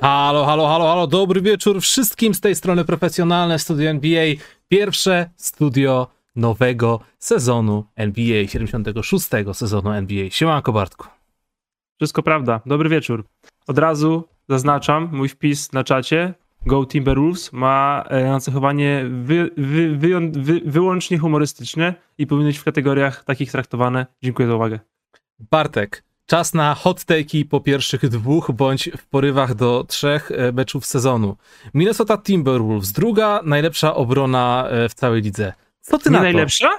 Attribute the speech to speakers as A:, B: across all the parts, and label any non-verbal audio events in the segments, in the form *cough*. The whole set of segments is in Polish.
A: Halo, halo, halo, halo, dobry wieczór wszystkim z tej strony profesjonalne studio NBA. Pierwsze studio nowego sezonu NBA, 76 sezonu NBA. Siemanko Bartku.
B: Wszystko prawda. Dobry wieczór. Od razu zaznaczam, mój wpis na czacie Go Timberwolves ma e, nacechowanie wy, wy, wy, wy, wyłącznie humorystyczne i powinno być w kategoriach takich traktowane. Dziękuję za uwagę.
A: Bartek, czas na hot take'i po pierwszych dwóch bądź w porywach do trzech e, meczów sezonu. Minnesota Timberwolves, druga najlepsza obrona e, w całej lidze. Co ty
B: Nie
A: na
B: najlepsza?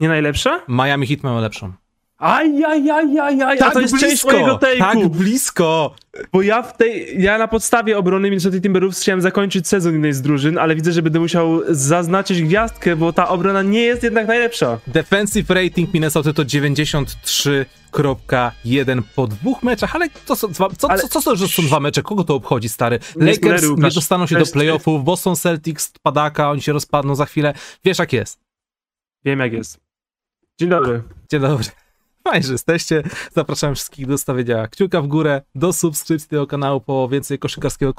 B: Nie najlepsza?
A: to? Miami Heat mają lepszą.
B: Ajajajajaj, a to jest część mojego take'u.
A: tak blisko.
B: Bo ja w tej, ja na podstawie obrony Minnesota Timberwolves chciałem zakończyć sezon jednej z drużyn, ale widzę, że będę musiał zaznaczyć gwiazdkę, bo ta obrona nie jest jednak najlepsza.
A: Defensive rating Minnesota to 93.1 po dwóch meczach, ale to są dwa, co,
B: Ale-
A: co, co że są dwa mecze? Kogo to obchodzi, stary?
B: Nie
A: Lakers nie
B: Łukasz.
A: dostaną się do playoffów, Boston Celtics padaka, oni się rozpadną za chwilę. Wiesz jak jest.
B: Wiem jak jest. Dzień dobry.
A: Dzień dobry. Fajnie, że jesteście. Zapraszam wszystkich do stawienia kciuka w górę, do subskrypcji tego kanału po więcej koszykarskiego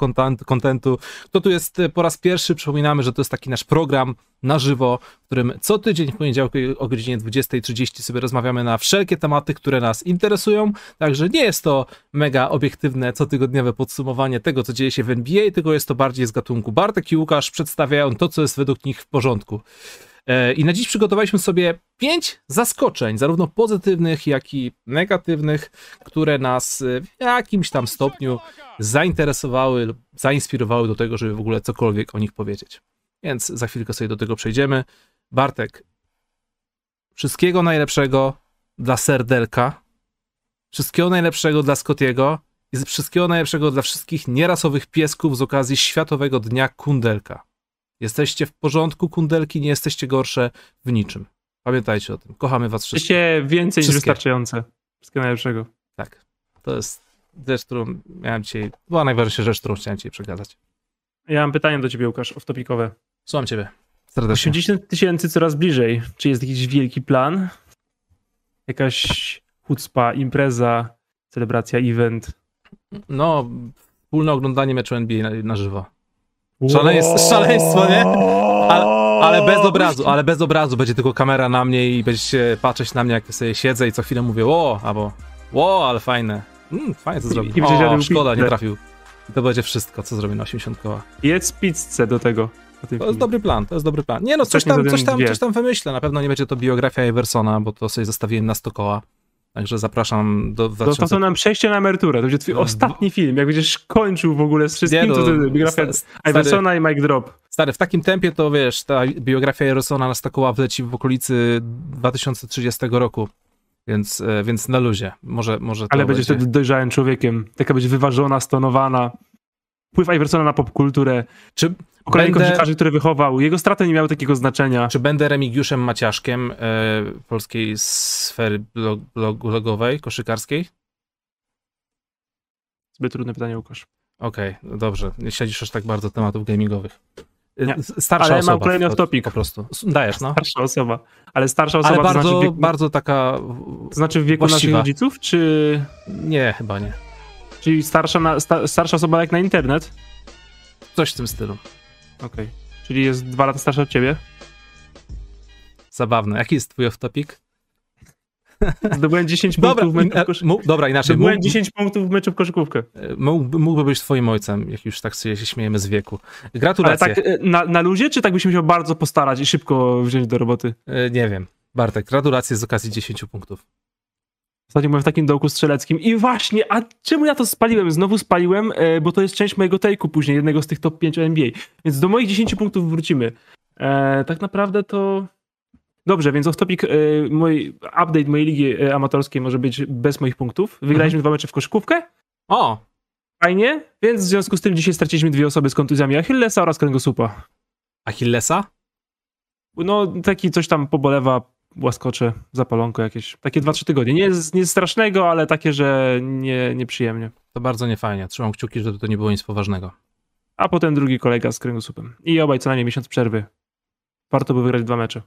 A: kontentu-. Kto tu jest e, po raz pierwszy, przypominamy, że to jest taki nasz program na żywo, w którym co tydzień w poniedziałek o godzinie 20.30 sobie rozmawiamy na wszelkie tematy, które nas interesują. Także nie jest to mega obiektywne, cotygodniowe podsumowanie tego, co dzieje się w NBA, tylko jest to bardziej z gatunku. Bartek i Łukasz przedstawiają to, co jest według nich w porządku. E, I na dziś przygotowaliśmy sobie pięć zaskoczeń, zarówno pozytywnych, jak i negatywnych, które nas e, w jakimś tam stopniu zainteresowały lub zainspirowały do tego, żeby w ogóle cokolwiek o nich powiedzieć. Więc za chwilkę sobie do tego przejdziemy. Bartek, wszystkiego najlepszego dla Serdelka, wszystkiego najlepszego dla Scottiego i wszystkiego najlepszego dla wszystkich nierasowych piesków z okazji Światowego Dnia Kundelka. Jesteście w porządku, kundelki, nie jesteście gorsze w niczym. Pamiętajcie o tym. Kochamy was wszystkich.
B: Jesteście więcej niż
A: Wszystkie.
B: wystarczające. Wszystkiego najlepszego.
A: Tak. To jest rzecz, którą miałem dzisiaj. Była najważniejsza rzecz, którą chciałem dzisiaj przekazać.
B: Ja mam pytanie do ciebie, Łukasz, off-topicowe.
A: Słucham ciebie. Serdecznie.
B: 80 tysięcy coraz bliżej. Czy jest jakiś wielki plan? Jakaś chucpa, impreza, celebracja, event?
A: No, wspólne oglądanie meczu NBA na, na żywo. Szaleństwo- szaleństwo, nie? Ale, ale bez obrazu, ale bez obrazu. Będzie tylko kamera na mnie i będziecie patrzeć na mnie, jak sobie siedzę i co chwilę mówię, o, albo, o, ale fajne. Mm, fajnie co zrobił. O, szkoda, nie trafił. I to będzie wszystko, co zrobi na 80 koła.
B: Jedz pizzę do tego.
A: To jest
B: filmie.
A: dobry plan, to jest dobry plan. Nie no, coś tam, coś tam, coś tam wymyślę. Na pewno nie będzie to biografia Eversona, bo to sobie zostawiłem na 100 koła. Także zapraszam do
B: To,
A: 2000...
B: to nam przejście na emeryturę. To będzie twój
A: No,
B: ostatni film. Jak będziesz kończył w ogóle z wszystkim,
A: Nie no,
B: to wtedy biografia Iversona i Mike Drop.
A: stary, w takim tempie to wiesz, ta biografia Eversona na 100 koła wleci w okolicy 2030 roku. Więc, e, więc na luzie. Może, może to
B: Ale będziesz
A: będzie...
B: wtedy dojrzałym człowiekiem. Taka być wyważona, stonowana. Wpływ Iversona na popkulturę.
A: Czy będę,
B: koszykarzy, które wychował. Jego straty nie miały takiego znaczenia.
A: czy będę Remigiuszem Maciaszkiem e, polskiej sfery blog, blog, blogowej, koszykarskiej?
B: Zbyt trudne pytanie, Łukasz.
A: Okej, no dobrze. Nie śledzisz aż tak bardzo tematów gamingowych. Y,
B: Nie.
A: Starsza
B: Ale mam
A: osoba.
B: kolejny
A: po-
B: off-topic.
A: Po prostu. Dajesz, no.
B: Starsza osoba. Ale starsza osoba
A: Ale
B: to,
A: bardzo,
B: znaczy w wieku,
A: bardzo taka...
B: to znaczy w wieku naszych
A: właściwa.
B: rodziców? Czy...
A: Nie, chyba nie.
B: Czyli starsza, na, sta, starsza osoba jak na internet?
A: Coś w tym stylu.
B: Okej. Czyli jest dwa lata starsza od ciebie?
A: Zabawne. Jaki jest twój off-topic?
B: Zdobyłem 10 *laughs*
A: Dobra,
B: punktów w meczu w kosz...
A: mu, dobra, inaczej.
B: Zdobyłem
A: Mógł,
B: 10 punktów w meczu w koszykówkę.
A: mógłby, mógłby być twoim ojcem, jak już tak sobie się śmiejemy z wieku.
B: Ale
A: Gratulacje.
B: tak e, na, na luzie, czy tak byś musiał bardzo postarać i szybko wziąć do roboty?
A: E, Nie wiem. Bartek, gratulacje z okazji 10 punktów.
B: Ostatnio byłem w takim dołku strzeleckim i właśnie, a czemu ja to spaliłem? Znowu spaliłem, e, bo to jest część mojego take'u później, jednego z tych top 5 NBA. Więc do moich 10 punktów wrócimy. E, tak naprawdę to... Dobrze, więc off topic, e, mój update mojej ligi e, amatorskiej może być bez moich punktów. Wygraliśmy dwa mecze w koszykówkę.
A: O!
B: Fajnie, więc w związku z tym dzisiaj straciliśmy dwie osoby z kontuzjami Achillesa oraz kręgosłupa.
A: Achillesa?
B: No, taki coś tam pobolewa, łaskocze, zapalonko jakieś. Takie 2-3 tygodnie. Nie jest nic strasznego, ale takie, że nie, nieprzyjemnie.
A: To bardzo niefajnie. Trzymam kciuki, żeby to nie było nic poważnego.
B: A potem drugi kolega z kręgosłupem. I obaj co najmniej miesiąc przerwy. Warto by wygrać dwa mecze.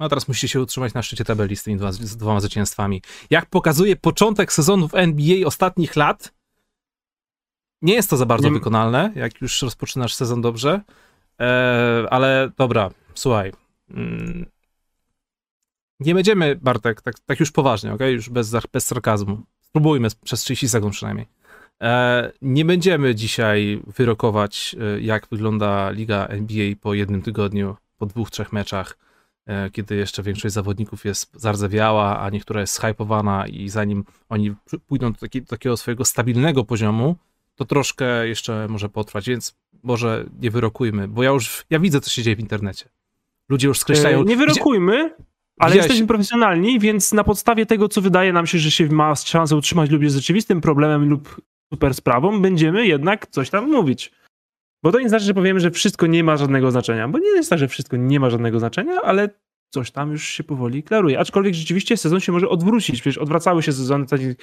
A: No teraz musicie się utrzymać na szczycie tabeli z tymi dwa, z dwoma zwycięstwami. Jak pokazuje początek sezonów NBA ostatnich lat, Nie jest to za bardzo
B: Nie-
A: wykonalne, jak już rozpoczynasz sezon dobrze, e, ale dobra, słuchaj. Mm, nie będziemy, Bartek, tak, tak już poważnie, ok? Już bez, bez sarkazmu. Spróbujmy przez 30 sekund przynajmniej. E, nie będziemy dzisiaj wyrokować, e, jak wygląda liga NBA po jednym tygodniu, po dwóch, trzech meczach, e, kiedy jeszcze większość zawodników jest zardzewiała, a niektóra jest hypowana i zanim oni pójdą do, taki, do takiego swojego stabilnego poziomu, to troszkę jeszcze może potrwać, więc może nie wyrokujmy, bo ja już, ja widzę, co się dzieje w internecie. Ludzie już skreślają...
B: E, nie wyrokujmy, ale jesteśmy profesjonalni, więc na podstawie tego, co wydaje nam się, że się ma szansę utrzymać lub jest rzeczywistym problemem lub super sprawą, będziemy jednak coś tam mówić. Bo to nie znaczy, że powiemy, że wszystko nie ma żadnego znaczenia, bo nie jest tak, że wszystko nie ma żadnego znaczenia, ale coś tam już się powoli klaruje. Aczkolwiek rzeczywiście sezon się może odwrócić. Przecież odwracały się sezony w takich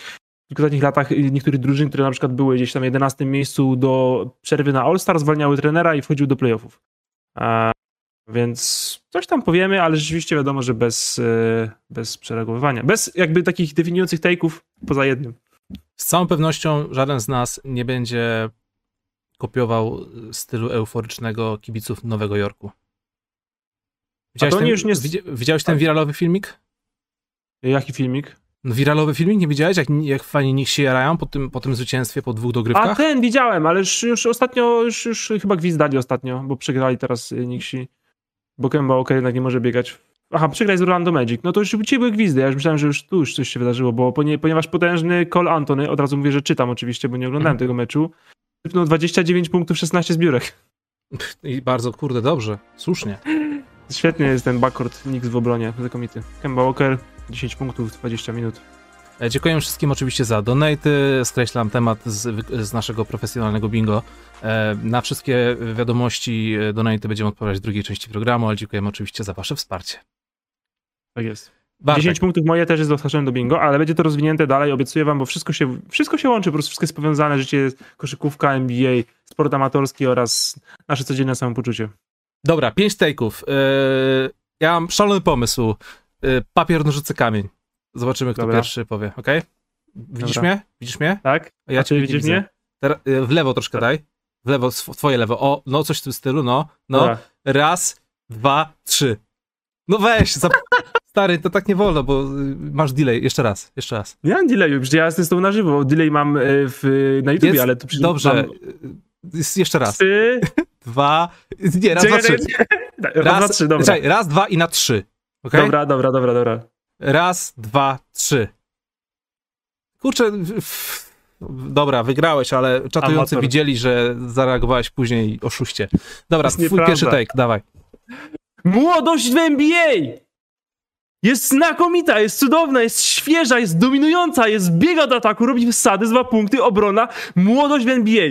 B: w kilkuletnich latach y, niektórych drużyn, które na przykład były gdzieś tam w 11 miejscu do przerwy na All-Star, zwalniały trenera i wchodził do playoffów. A, więc coś tam powiemy, ale rzeczywiście wiadomo, że bez, e, bez przereagowywania. Bez jakby takich definiujących take'ów poza jednym.
A: Z całą pewnością żaden z nas nie będzie kopiował stylu euforycznego kibiców Nowego Jorku.
B: to
A: ten,
B: już nie-
A: widzi- widziałeś ten wiralowy filmik?
B: Jaki filmik?
A: No, wiralowy filmik nie widziałeś, jak, jak fani nich się jarają po tym, po tym zwycięstwie po dwóch
B: A
A: dogrywkach?
B: ten widziałem, ale już, już ostatnio, już, już chyba gwizdali ostatnio, bo przegrali teraz y, Nixi. Bo Kemba Walker jednak nie może biegać. Aha, przegrali z Orlando Magic. No to już ci były gwizdy. Ja już myślałem, że już tu już coś się wydarzyło, bo ponie- ponieważ potężny Cole Antony, od razu mówię, że czytam oczywiście, bo nie oglądałem
A: Mhm.
B: tego meczu, sypnął 29 punktów, 16 zbiórek.
A: I bardzo, kurde, dobrze, słusznie.
B: Świetnie jest ten backcourt Knicks w obronie, znakomity. Kemba Walker, 10 punktów, 20 minut.
A: E, Dziękuję wszystkim oczywiście za donaty. Skreślam temat z, z naszego profesjonalnego bingo. E, Na wszystkie wiadomości e, donaty będziemy odpowiadać w drugiej części programu, ale dziękujemy oczywiście za wasze wsparcie.
B: Tak jest.
A: Bartek,
B: 10 punktów moje też jest dostarczone do bingo, ale będzie to rozwinięte dalej, obiecuję wam, bo wszystko się, wszystko się łączy, po prostu wszystko jest powiązane, życie, koszykówka, NBA, sport amatorski oraz nasze codzienne samopoczucie.
A: Dobra, pięć take'ów. Ja mam szalony pomysł. Papier, nożyce, kamień. Zobaczymy, kto
B: Dobra.
A: pierwszy powie, ok? Widzisz
B: Dobra.
A: mnie? Widzisz mnie?
B: Tak?
A: A Ja
B: A
A: cię
B: widzisz mnie?
A: Teraz, e, w lewo troszkę
B: Tak.
A: daj. W lewo, twoje lewo. O, no coś w tym stylu, no. No,
B: Dobra.
A: raz, dwa, trzy. No weź, za... *laughs* stary, to tak nie wolno, bo y, masz delay. Jeszcze raz, jeszcze raz.
B: Ja mam delayu, przecież ja jestem z tą na żywo, delay mam e, w, na YouTubie,
A: Jest-
B: ale to przecież
A: Dobrze.
B: mam
A: y, Jeszcze raz.
B: trzy... *laughs*
A: Dwa, nie, raz,
B: Czekaj,
A: dwa, trzy.
B: czekaj, *laughs* czekaj. Raz, dwa, trzy, dobra.
A: Czekaj, raz, dwa i na trzy. Okay?
B: Dobra, dobra, dobra, dobra.
A: Raz, dwa, trzy. Kurczę, dobra, wygrałeś, ale czatujący
B: Amator.
A: widzieli, że zareagowałeś później oszuście. Dobra, twój
B: nieprawda.
A: pierwszy take, dawaj.
B: Młodość w NBA! Jest znakomita, jest cudowna, jest świeża, jest dominująca, jest biega do ataku, robi wsady, dwa punkty, obrona. Młodość w NBA.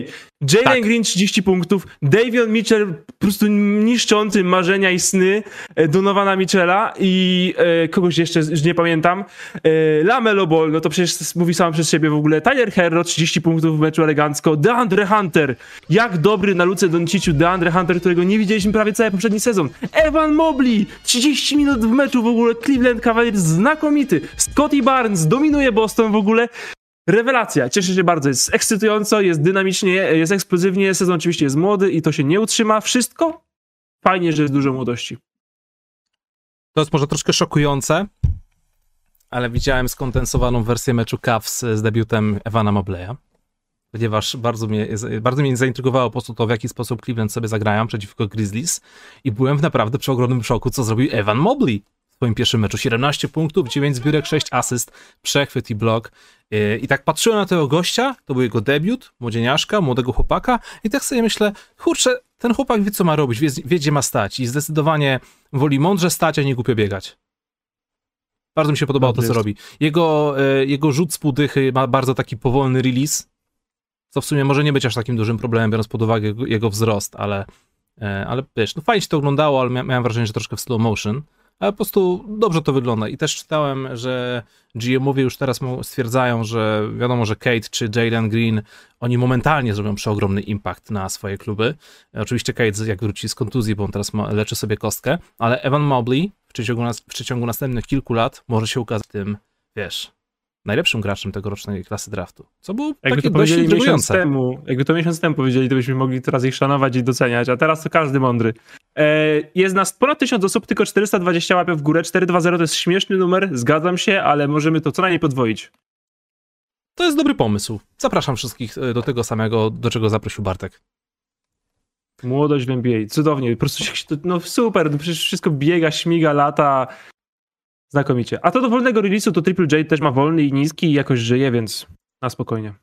B: Jalen
A: Tak.
B: Green 30 punktów, Davion Mitchell po prostu niszczący marzenia i sny e, Donowana Mitchella i e, kogoś jeszcze, już nie pamiętam. E, Lamelo Ball, no to przecież mówi sam przez siebie w ogóle. Tyler Herro 30 punktów w meczu elegancko. DeAndre Hunter, jak dobry na Luce Donciciu DeAndre Hunter, którego nie widzieliśmy prawie cały poprzedni sezon. Evan Mobley, 30 minut w meczu w ogóle. Cleveland Cavaliers znakomity. Scotty Barnes dominuje Boston w ogóle. Rewelacja, cieszę się bardzo, jest ekscytująco, jest dynamicznie, jest eksplozywnie, sezon oczywiście jest młody i to się nie utrzyma, wszystko fajnie, że jest dużo młodości.
A: To jest może troszkę szokujące, ale widziałem skondensowaną wersję meczu Cavs z debiutem Evana Mobleya, ponieważ bardzo mnie, bardzo mnie zaintrygowało po prostu to, w jaki sposób Cleveland sobie zagrają przeciwko Grizzlies i byłem w naprawdę przy ogromnym szoku, co zrobił Evan Mobley w swoim pierwszym meczu. 17 punktów, 9 zbiórek, 6 asyst, przechwyt i blok. Yy, I tak patrzyłem na tego gościa, to był jego debiut, młodzieniaszka, młodego chłopaka i tak sobie myślę, kurczę, ten chłopak wie, co ma robić, wie, wie gdzie ma stać i zdecydowanie woli mądrze stać, a nie głupio biegać. Bardzo mi się podobało to, co robi. Jego, e, jego rzut z półdychy ma bardzo taki powolny release, co w sumie może nie być aż takim dużym problemem, biorąc pod uwagę jego, jego wzrost, ale, e, ale wiesz, no fajnie się to oglądało, ale mia- miałem wrażenie, że troszkę w slow motion, ale po prostu dobrze to wygląda. I też czytałem, że GM-owie już teraz stwierdzają, że wiadomo, że Kate czy Jalen Green, oni momentalnie zrobią przeogromny impact na swoje kluby. Oczywiście Kate jak wróci z kontuzji, bo on teraz ma, leczy sobie kostkę, ale Evan Mobley w przeciągu, w przeciągu następnych kilku lat może się ukazać tym, wiesz, najlepszym graczem tegorocznej klasy draftu. Co było
B: Jakby
A: takie
B: to
A: dość
B: miesiąc temu, jakby to miesiąc temu powiedzieli, to byśmy mogli teraz ich szanować i doceniać, a teraz to każdy mądry. E, jest nas ponad 1000 osób, tylko 420 łapie w górę, 420 to jest śmieszny numer, zgadzam się, ale możemy to co najmniej podwoić.
A: To jest dobry pomysł. Zapraszam wszystkich e, do tego samego, do czego zaprosił Bartek.
B: Młodość w NBA, cudownie, po prostu się, no super, no przecież wszystko biega, śmiga, lata, znakomicie. A to do wolnego release'u to Triple J też ma wolny i niski i jakoś żyje, więc na spokojnie.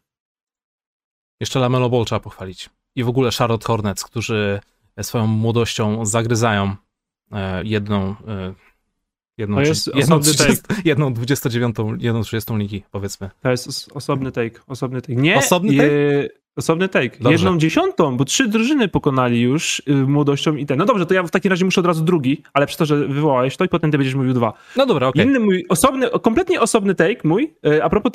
A: Jeszcze Lamelo Ball trzeba pochwalić. I w ogóle Charlotte Hornets, którzy swoją młodością zagryzają e, jedną, e, jedną,
B: To jest
A: trzy- jedną,
B: osobny
A: 30, *laughs* jedną 29, jedną 30 ligi, powiedzmy.
B: To jest os- osobny take, osobny take. Nie,
A: Osobny
B: je- Osobny take.
A: Dobrze.
B: Jedną dziesiątą, bo trzy drużyny pokonali już y, młodością i ten. No dobrze, to ja w takim razie muszę od razu drugi, ale przez to, że wywołałeś to i potem ty będziesz mówił dwa.
A: No dobra, okej.
B: Inny mój osobny, kompletnie osobny take mój, y, a propos,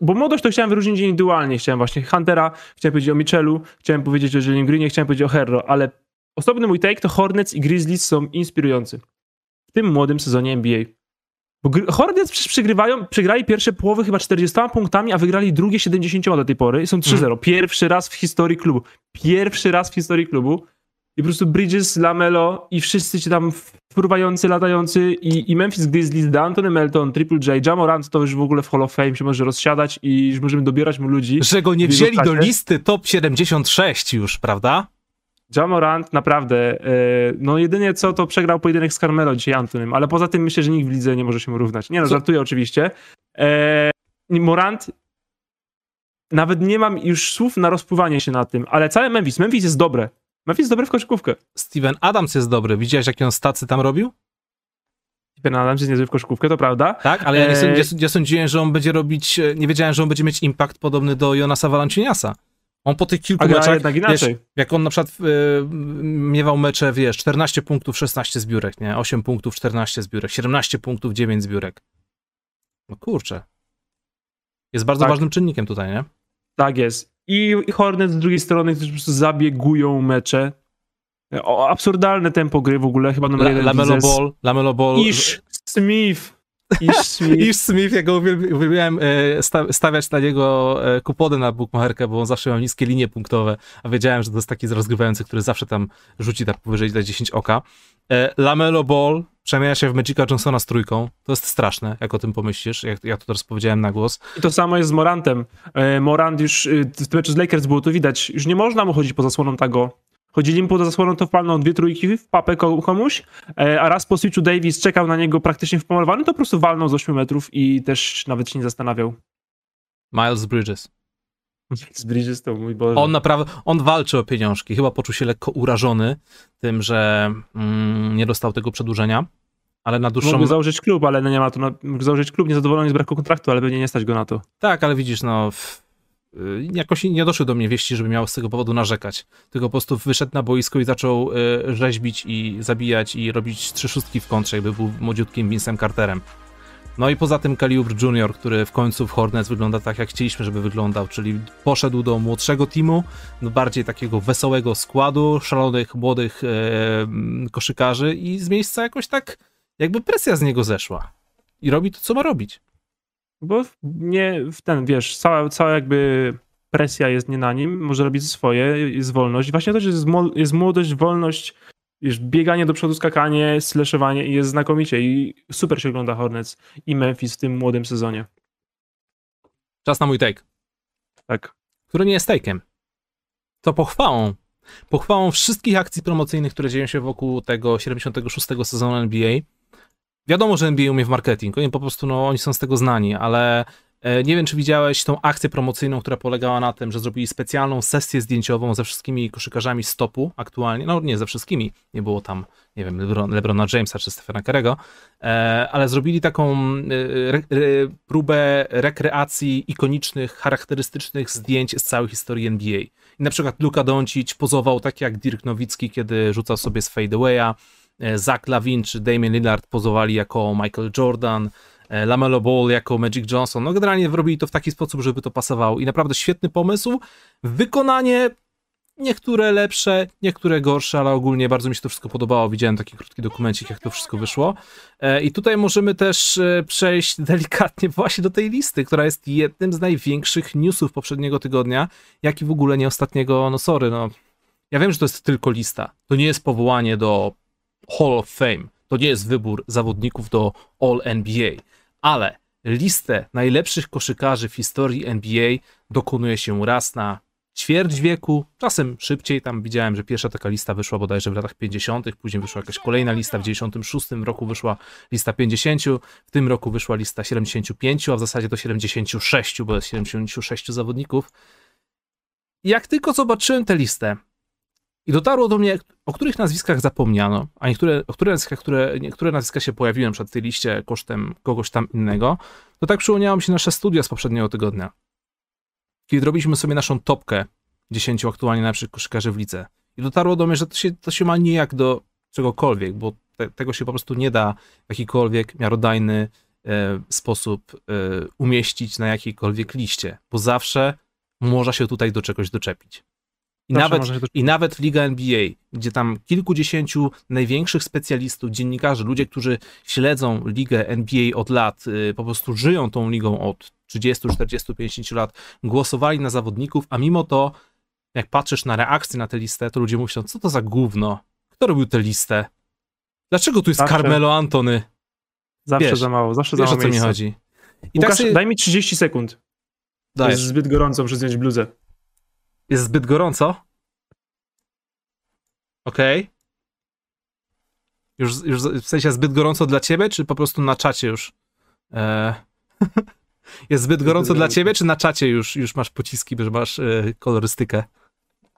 B: bo młodość to chciałem wyróżnić indywidualnie. Chciałem właśnie Huntera, chciałem powiedzieć o Mitchellu, chciałem powiedzieć o Jalen Greenie, chciałem powiedzieć o Herro, ale osobny mój take to Hornets i Grizzlies są inspirujący w tym młodym sezonie NBA. Bo Hornets przecież przegrywają, przegrali pierwsze połowy chyba 40 punktami, a wygrali drugie 70 do tej pory i są 3-0. Pierwszy raz w historii klubu. Pierwszy raz w historii klubu. I po prostu Bridges, Lamelo i wszyscy ci tam wpływający, latający i, i Memphis Grizzlies, D'Antoni Melton, Triple J, Jamorant to już w ogóle w Hall of Fame się może rozsiadać i już możemy dobierać mu ludzi.
A: Że go nie wzięli do listy top 76 już, prawda?
B: Jamorant naprawdę, e, no jedynie co to przegrał pojedynek z Carmelo dzisiaj Antonym, ale poza tym myślę, że nikt w lidze nie może się mu równać. Nie no,
A: Co-
B: żartuję oczywiście. E, Morant, nawet nie mam już słów na rozpływanie się na tym, ale całe Memphis, Memphis jest dobre. Memphis jest dobre w koszykówkę.
A: Steven Adams jest dobry. Widziałeś, jakie on stacy tam robił?
B: Ben Adams jest niezły w koszykówkę, to prawda.
A: Tak, ale ja nie, nie sądziłem, że on będzie robić, e, nie wiedziałem, że on będzie mieć impact podobny do Jonasa Valanciuniasa. On po tych kilku
B: A
A: meczach,
B: jednak
A: wiesz,
B: inaczej.
A: jak on na przykład e, miewał mecze, wiesz, 14 punktów, 16 zbiórek, nie? 8 punktów, 14 zbiórek, 17 punktów, 9 zbiórek. No kurczę. Jest bardzo
B: Tak.
A: ważnym czynnikiem tutaj, nie?
B: Tak jest. I i Hornets z drugiej strony, którzy po prostu zabiegują mecze. O, absurdalne tempo gry w ogóle, chyba numer
A: La,
B: jeden
A: Lamelo Ball, Lamelo Ball.
B: Ish Smith. Ish Smith.
A: Ja go uwielbi- uwielbiałem e, sta- stawiać na niego e, kupony na bookmacherkę, bo on zawsze miał niskie linie punktowe, a wiedziałem, że to jest taki rozgrywający, który zawsze tam rzuci tak powyżej dla 10 oka. E, Lamelo Ball przemienia się w Magica Johnsona z trójką. To jest straszne, jak o tym pomyślisz, jak ja to teraz powiedziałem na głos.
B: I to samo jest z Morantem. Morant już e, w tym meczu z Lakers było to widać. Już nie można mu chodzić poza zasłoną tego. Chodzili poza zasłoną, to wpalną dwie trójki w papę ko- komuś, e, a raz po switchu Davis czekał na niego praktycznie wpomalowany, to po prostu walnął z 8 metrów i też nawet się nie zastanawiał.
A: Miles Bridges.
B: Z Bridges to mój Boże.
A: On naprawdę, on walczy o pieniążki. Chyba poczuł się lekko urażony tym, że mm, nie dostał tego przedłużenia, ale na dłuższą...
B: Mógłby założyć klub, ale no nie ma to. No, mógł założyć klub niezadowolony z braku kontraktu, ale pewnie nie stać go na to.
A: Tak, ale widzisz, no w, jakoś nie doszły do mnie wieści, żeby miał z tego powodu narzekać. Tylko po prostu wyszedł na boisko i zaczął y, rzeźbić i zabijać i robić trzy szóstki w kontrze, jakby był młodziutkim Vincem Carterem. No i poza tym Calibre Junior, który w końcu w Hornets wygląda tak, jak chcieliśmy, żeby wyglądał, czyli poszedł do młodszego teamu, do bardziej takiego wesołego składu, szalonych, młodych e, koszykarzy i z miejsca jakoś tak, jakby presja z niego zeszła. I robi to, co ma robić.
B: Bo nie w ten, wiesz, cała, cała jakby presja jest nie na nim, może robić swoje, jest wolność. Właśnie to, że jest, jest młodość, wolność, wiesz, bieganie do przodu, skakanie, slashowanie i jest znakomicie i super się ogląda Hornets i Memphis w tym młodym sezonie.
A: Czas na mój take.
B: Tak.
A: który nie jest take'em. To pochwałą. Pochwałą wszystkich akcji promocyjnych, które dzieją się wokół tego 76 sezonu NBA. Wiadomo, że NBA umie w marketing, oni po prostu, no, oni są z tego znani, ale e, nie wiem, czy widziałeś tą akcję promocyjną, która polegała na tym, że zrobili specjalną sesję zdjęciową ze wszystkimi koszykarzami stopu aktualnie, no nie ze wszystkimi, nie było tam, nie wiem, Lebron, Lebrona Jamesa czy Stephena Curry'ego, e, ale zrobili taką e, re, re, próbę rekreacji ikonicznych, charakterystycznych zdjęć z całej historii NBA. I na przykład Luka Doncic pozował tak jak Dirk Nowicki, kiedy rzucał sobie z fadeawaya, Zach Lavin czy Damian Lillard pozowali jako Michael Jordan, e, Lamelo Ball jako Magic Johnson. No generalnie robili to w taki sposób, żeby to pasowało i naprawdę świetny pomysł. Wykonanie Niektóre lepsze, niektóre gorsze, ale ogólnie bardzo mi się to wszystko podobało. Widziałem taki krótki dokumencik, jak to wszystko wyszło. E, I tutaj możemy też e, przejść *laughs* delikatnie właśnie do tej listy, która jest jednym z największych newsów poprzedniego tygodnia, jak i w ogóle nie ostatniego, no sorry, no. Ja wiem, że to jest tylko lista. To nie jest powołanie do Hall of Fame. To nie jest wybór zawodników do All NBA, ale listę najlepszych koszykarzy w historii NBA dokonuje się raz na ćwierć wieku, czasem szybciej, tam widziałem, że pierwsza taka lista wyszła bodajże w latach 50., później wyszła jakaś kolejna lista, w 96 roku wyszła lista 50, w tym roku wyszła lista 75, a w zasadzie to 76, bo jest 76 zawodników. Jak tylko zobaczyłem tę listę i dotarło do mnie, o których nazwiskach zapomniano, a niektóre, o które nazwiska, które, niektóre nazwiska się pojawiły przed tej liście kosztem kogoś tam innego, to tak przypomniało mi się nasze studia z poprzedniego tygodnia kiedy robiliśmy sobie naszą topkę 10 aktualnie najlepszych koszykarzy w lice. I dotarło do mnie, że to się, to się ma nijak do czegokolwiek, bo te, tego się po prostu nie da w jakikolwiek miarodajny e, sposób e, umieścić na jakiejkolwiek liście, bo zawsze można się tutaj do czegoś doczepić. I nawet, I nawet w Liga NBA, gdzie tam kilkudziesięciu największych specjalistów, dziennikarzy, ludzie, którzy śledzą ligę NBA od lat, y, po prostu żyją tą ligą od 30, 40, 50 lat, głosowali na zawodników, a mimo to, jak patrzysz na reakcje na tę listę, to ludzie myślą, co to za gówno? Kto robił tę listę? Dlaczego tu jest zawsze, Carmelo Antony?
B: Zawsze wiesz, za mało, zawsze
A: wiesz,
B: za mało
A: o co mi chodzi.
B: I Łukasz, tak sobie... daj mi 30 sekund. Dajesz. To jest zbyt gorąco, muszę zdjąć bluzę.
A: Jest zbyt gorąco? Okej. Okay. Już, już w sensie zbyt gorąco dla ciebie, czy po prostu na czacie już? Eee... *laughs* Jest zbyt gorąco dla ciebie, czy na czacie już, już masz pociski, że masz e, kolorystykę?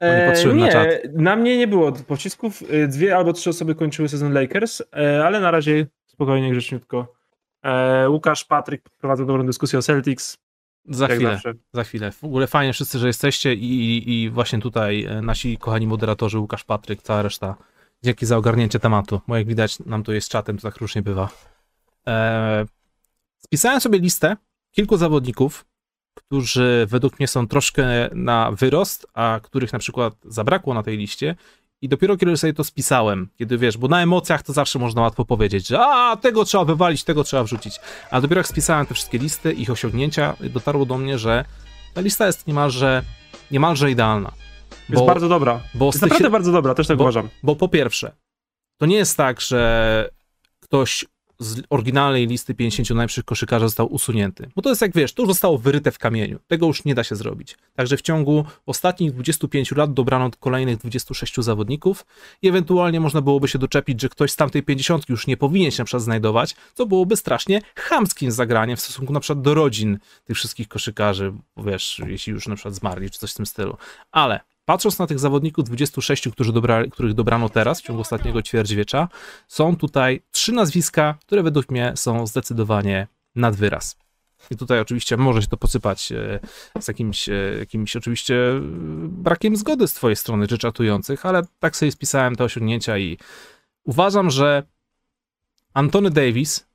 B: nie patrzyłem nie, na czat. Na mnie nie było pocisków. E, dwie albo trzy osoby kończyły sezon Lakers, e, ale na razie spokojnie, grzeczniutko. E, Łukasz, Patryk prowadzą dobrą dyskusję o Celtics.
A: Za chwilę, zawsze. za chwilę. W ogóle fajnie wszyscy, że jesteście i, i, i właśnie tutaj e, nasi kochani moderatorzy, Łukasz, Patryk, cała reszta. Dzięki za ogarnięcie tematu, bo jak widać nam to jest czatem, to tak różnie bywa. E, spisałem sobie listę kilku zawodników, którzy według mnie są troszkę na wyrost, a których na przykład zabrakło na tej liście. I dopiero kiedy sobie to spisałem, kiedy wiesz, bo na emocjach to zawsze można łatwo powiedzieć, że a, tego trzeba wywalić, tego trzeba wrzucić. A dopiero jak spisałem te wszystkie listy, ich osiągnięcia, dotarło do mnie, że ta lista jest niemalże, niemalże idealna.
B: Jest bardzo dobra. Bo jest naprawdę się... bardzo dobra, też tak
A: bo,
B: uważam.
A: Bo po pierwsze, to nie jest tak, że ktoś z oryginalnej listy 50 najlepszych koszykarzy został usunięty. Bo to jest jak wiesz, to już zostało wyryte w kamieniu. Tego już nie da się zrobić. Także w ciągu ostatnich 25 lat dobrano kolejnych 26 zawodników i ewentualnie można byłoby się doczepić, że ktoś z tamtej 50 już nie powinien się na przykład znajdować, co byłoby strasznie chamskim zagraniem w stosunku na przykład do rodzin tych wszystkich koszykarzy, wiesz, jeśli już na przykład zmarli, czy coś w tym stylu. Ale Patrząc na tych zawodników 26, którzy dobrali, których dobrano teraz w ciągu ostatniego ćwierćwiecza, są tutaj trzy nazwiska, które według mnie są zdecydowanie nad wyraz. I tutaj oczywiście może się to posypać e, z jakimś, e, jakimś oczywiście e, brakiem zgody z twojej strony, czy czatujących, ale tak sobie spisałem te osiągnięcia i uważam, że Antony Davis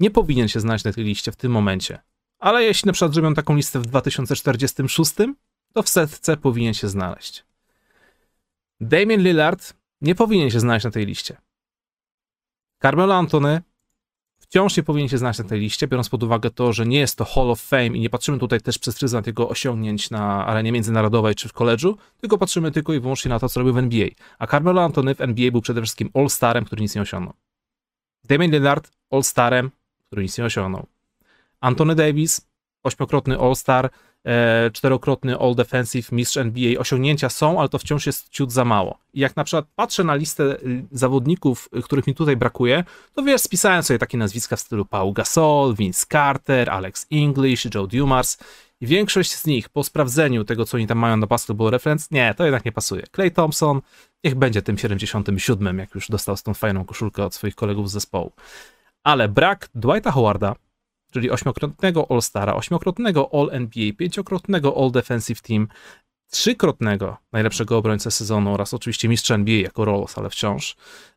A: nie powinien się znaleźć na tej liście w tym momencie. Ale jeśli na przykład zrobią taką listę w 2046, to w setce powinien się znaleźć. Damien Lillard nie powinien się znaleźć na tej liście. Carmelo Antony wciąż nie powinien się znaleźć na tej liście, biorąc pod uwagę to, że nie jest to Hall of Fame i nie patrzymy tutaj też przez pryzmat jego osiągnięć na arenie międzynarodowej czy w koledżu, tylko patrzymy tylko i wyłącznie na to, co robił w NBA. A Carmelo Antony w NBA był przede wszystkim All-Starem, który nic nie osiągnął. Damien Lillard All-Starem, który nic nie osiągnął. Anthony Davis, ośmiokrotny All-Star, czterokrotny All Defensive, mistrz NBA. Osiągnięcia są, ale to wciąż jest ciut za mało. I jak na przykład patrzę na listę y, zawodników, y, których mi tutaj brakuje, to wiesz, spisałem sobie takie nazwiska w stylu Paul Gasol, Vince Carter, Alex English, Joe Dumars i większość z nich po sprawdzeniu tego, co oni tam mają na Basketball Reference, nie, to jednak nie pasuje. Clay Thompson niech będzie tym 77, jak już dostał tą fajną koszulkę od swoich kolegów z zespołu. Ale brak Dwighta Howarda, czyli ośmiokrotnego All-Stara, ośmiokrotnego All-NBA, pięciokrotnego All-Defensive Team, trzykrotnego najlepszego obrońcę sezonu oraz oczywiście mistrza NBA jako Rolls, ale wciąż.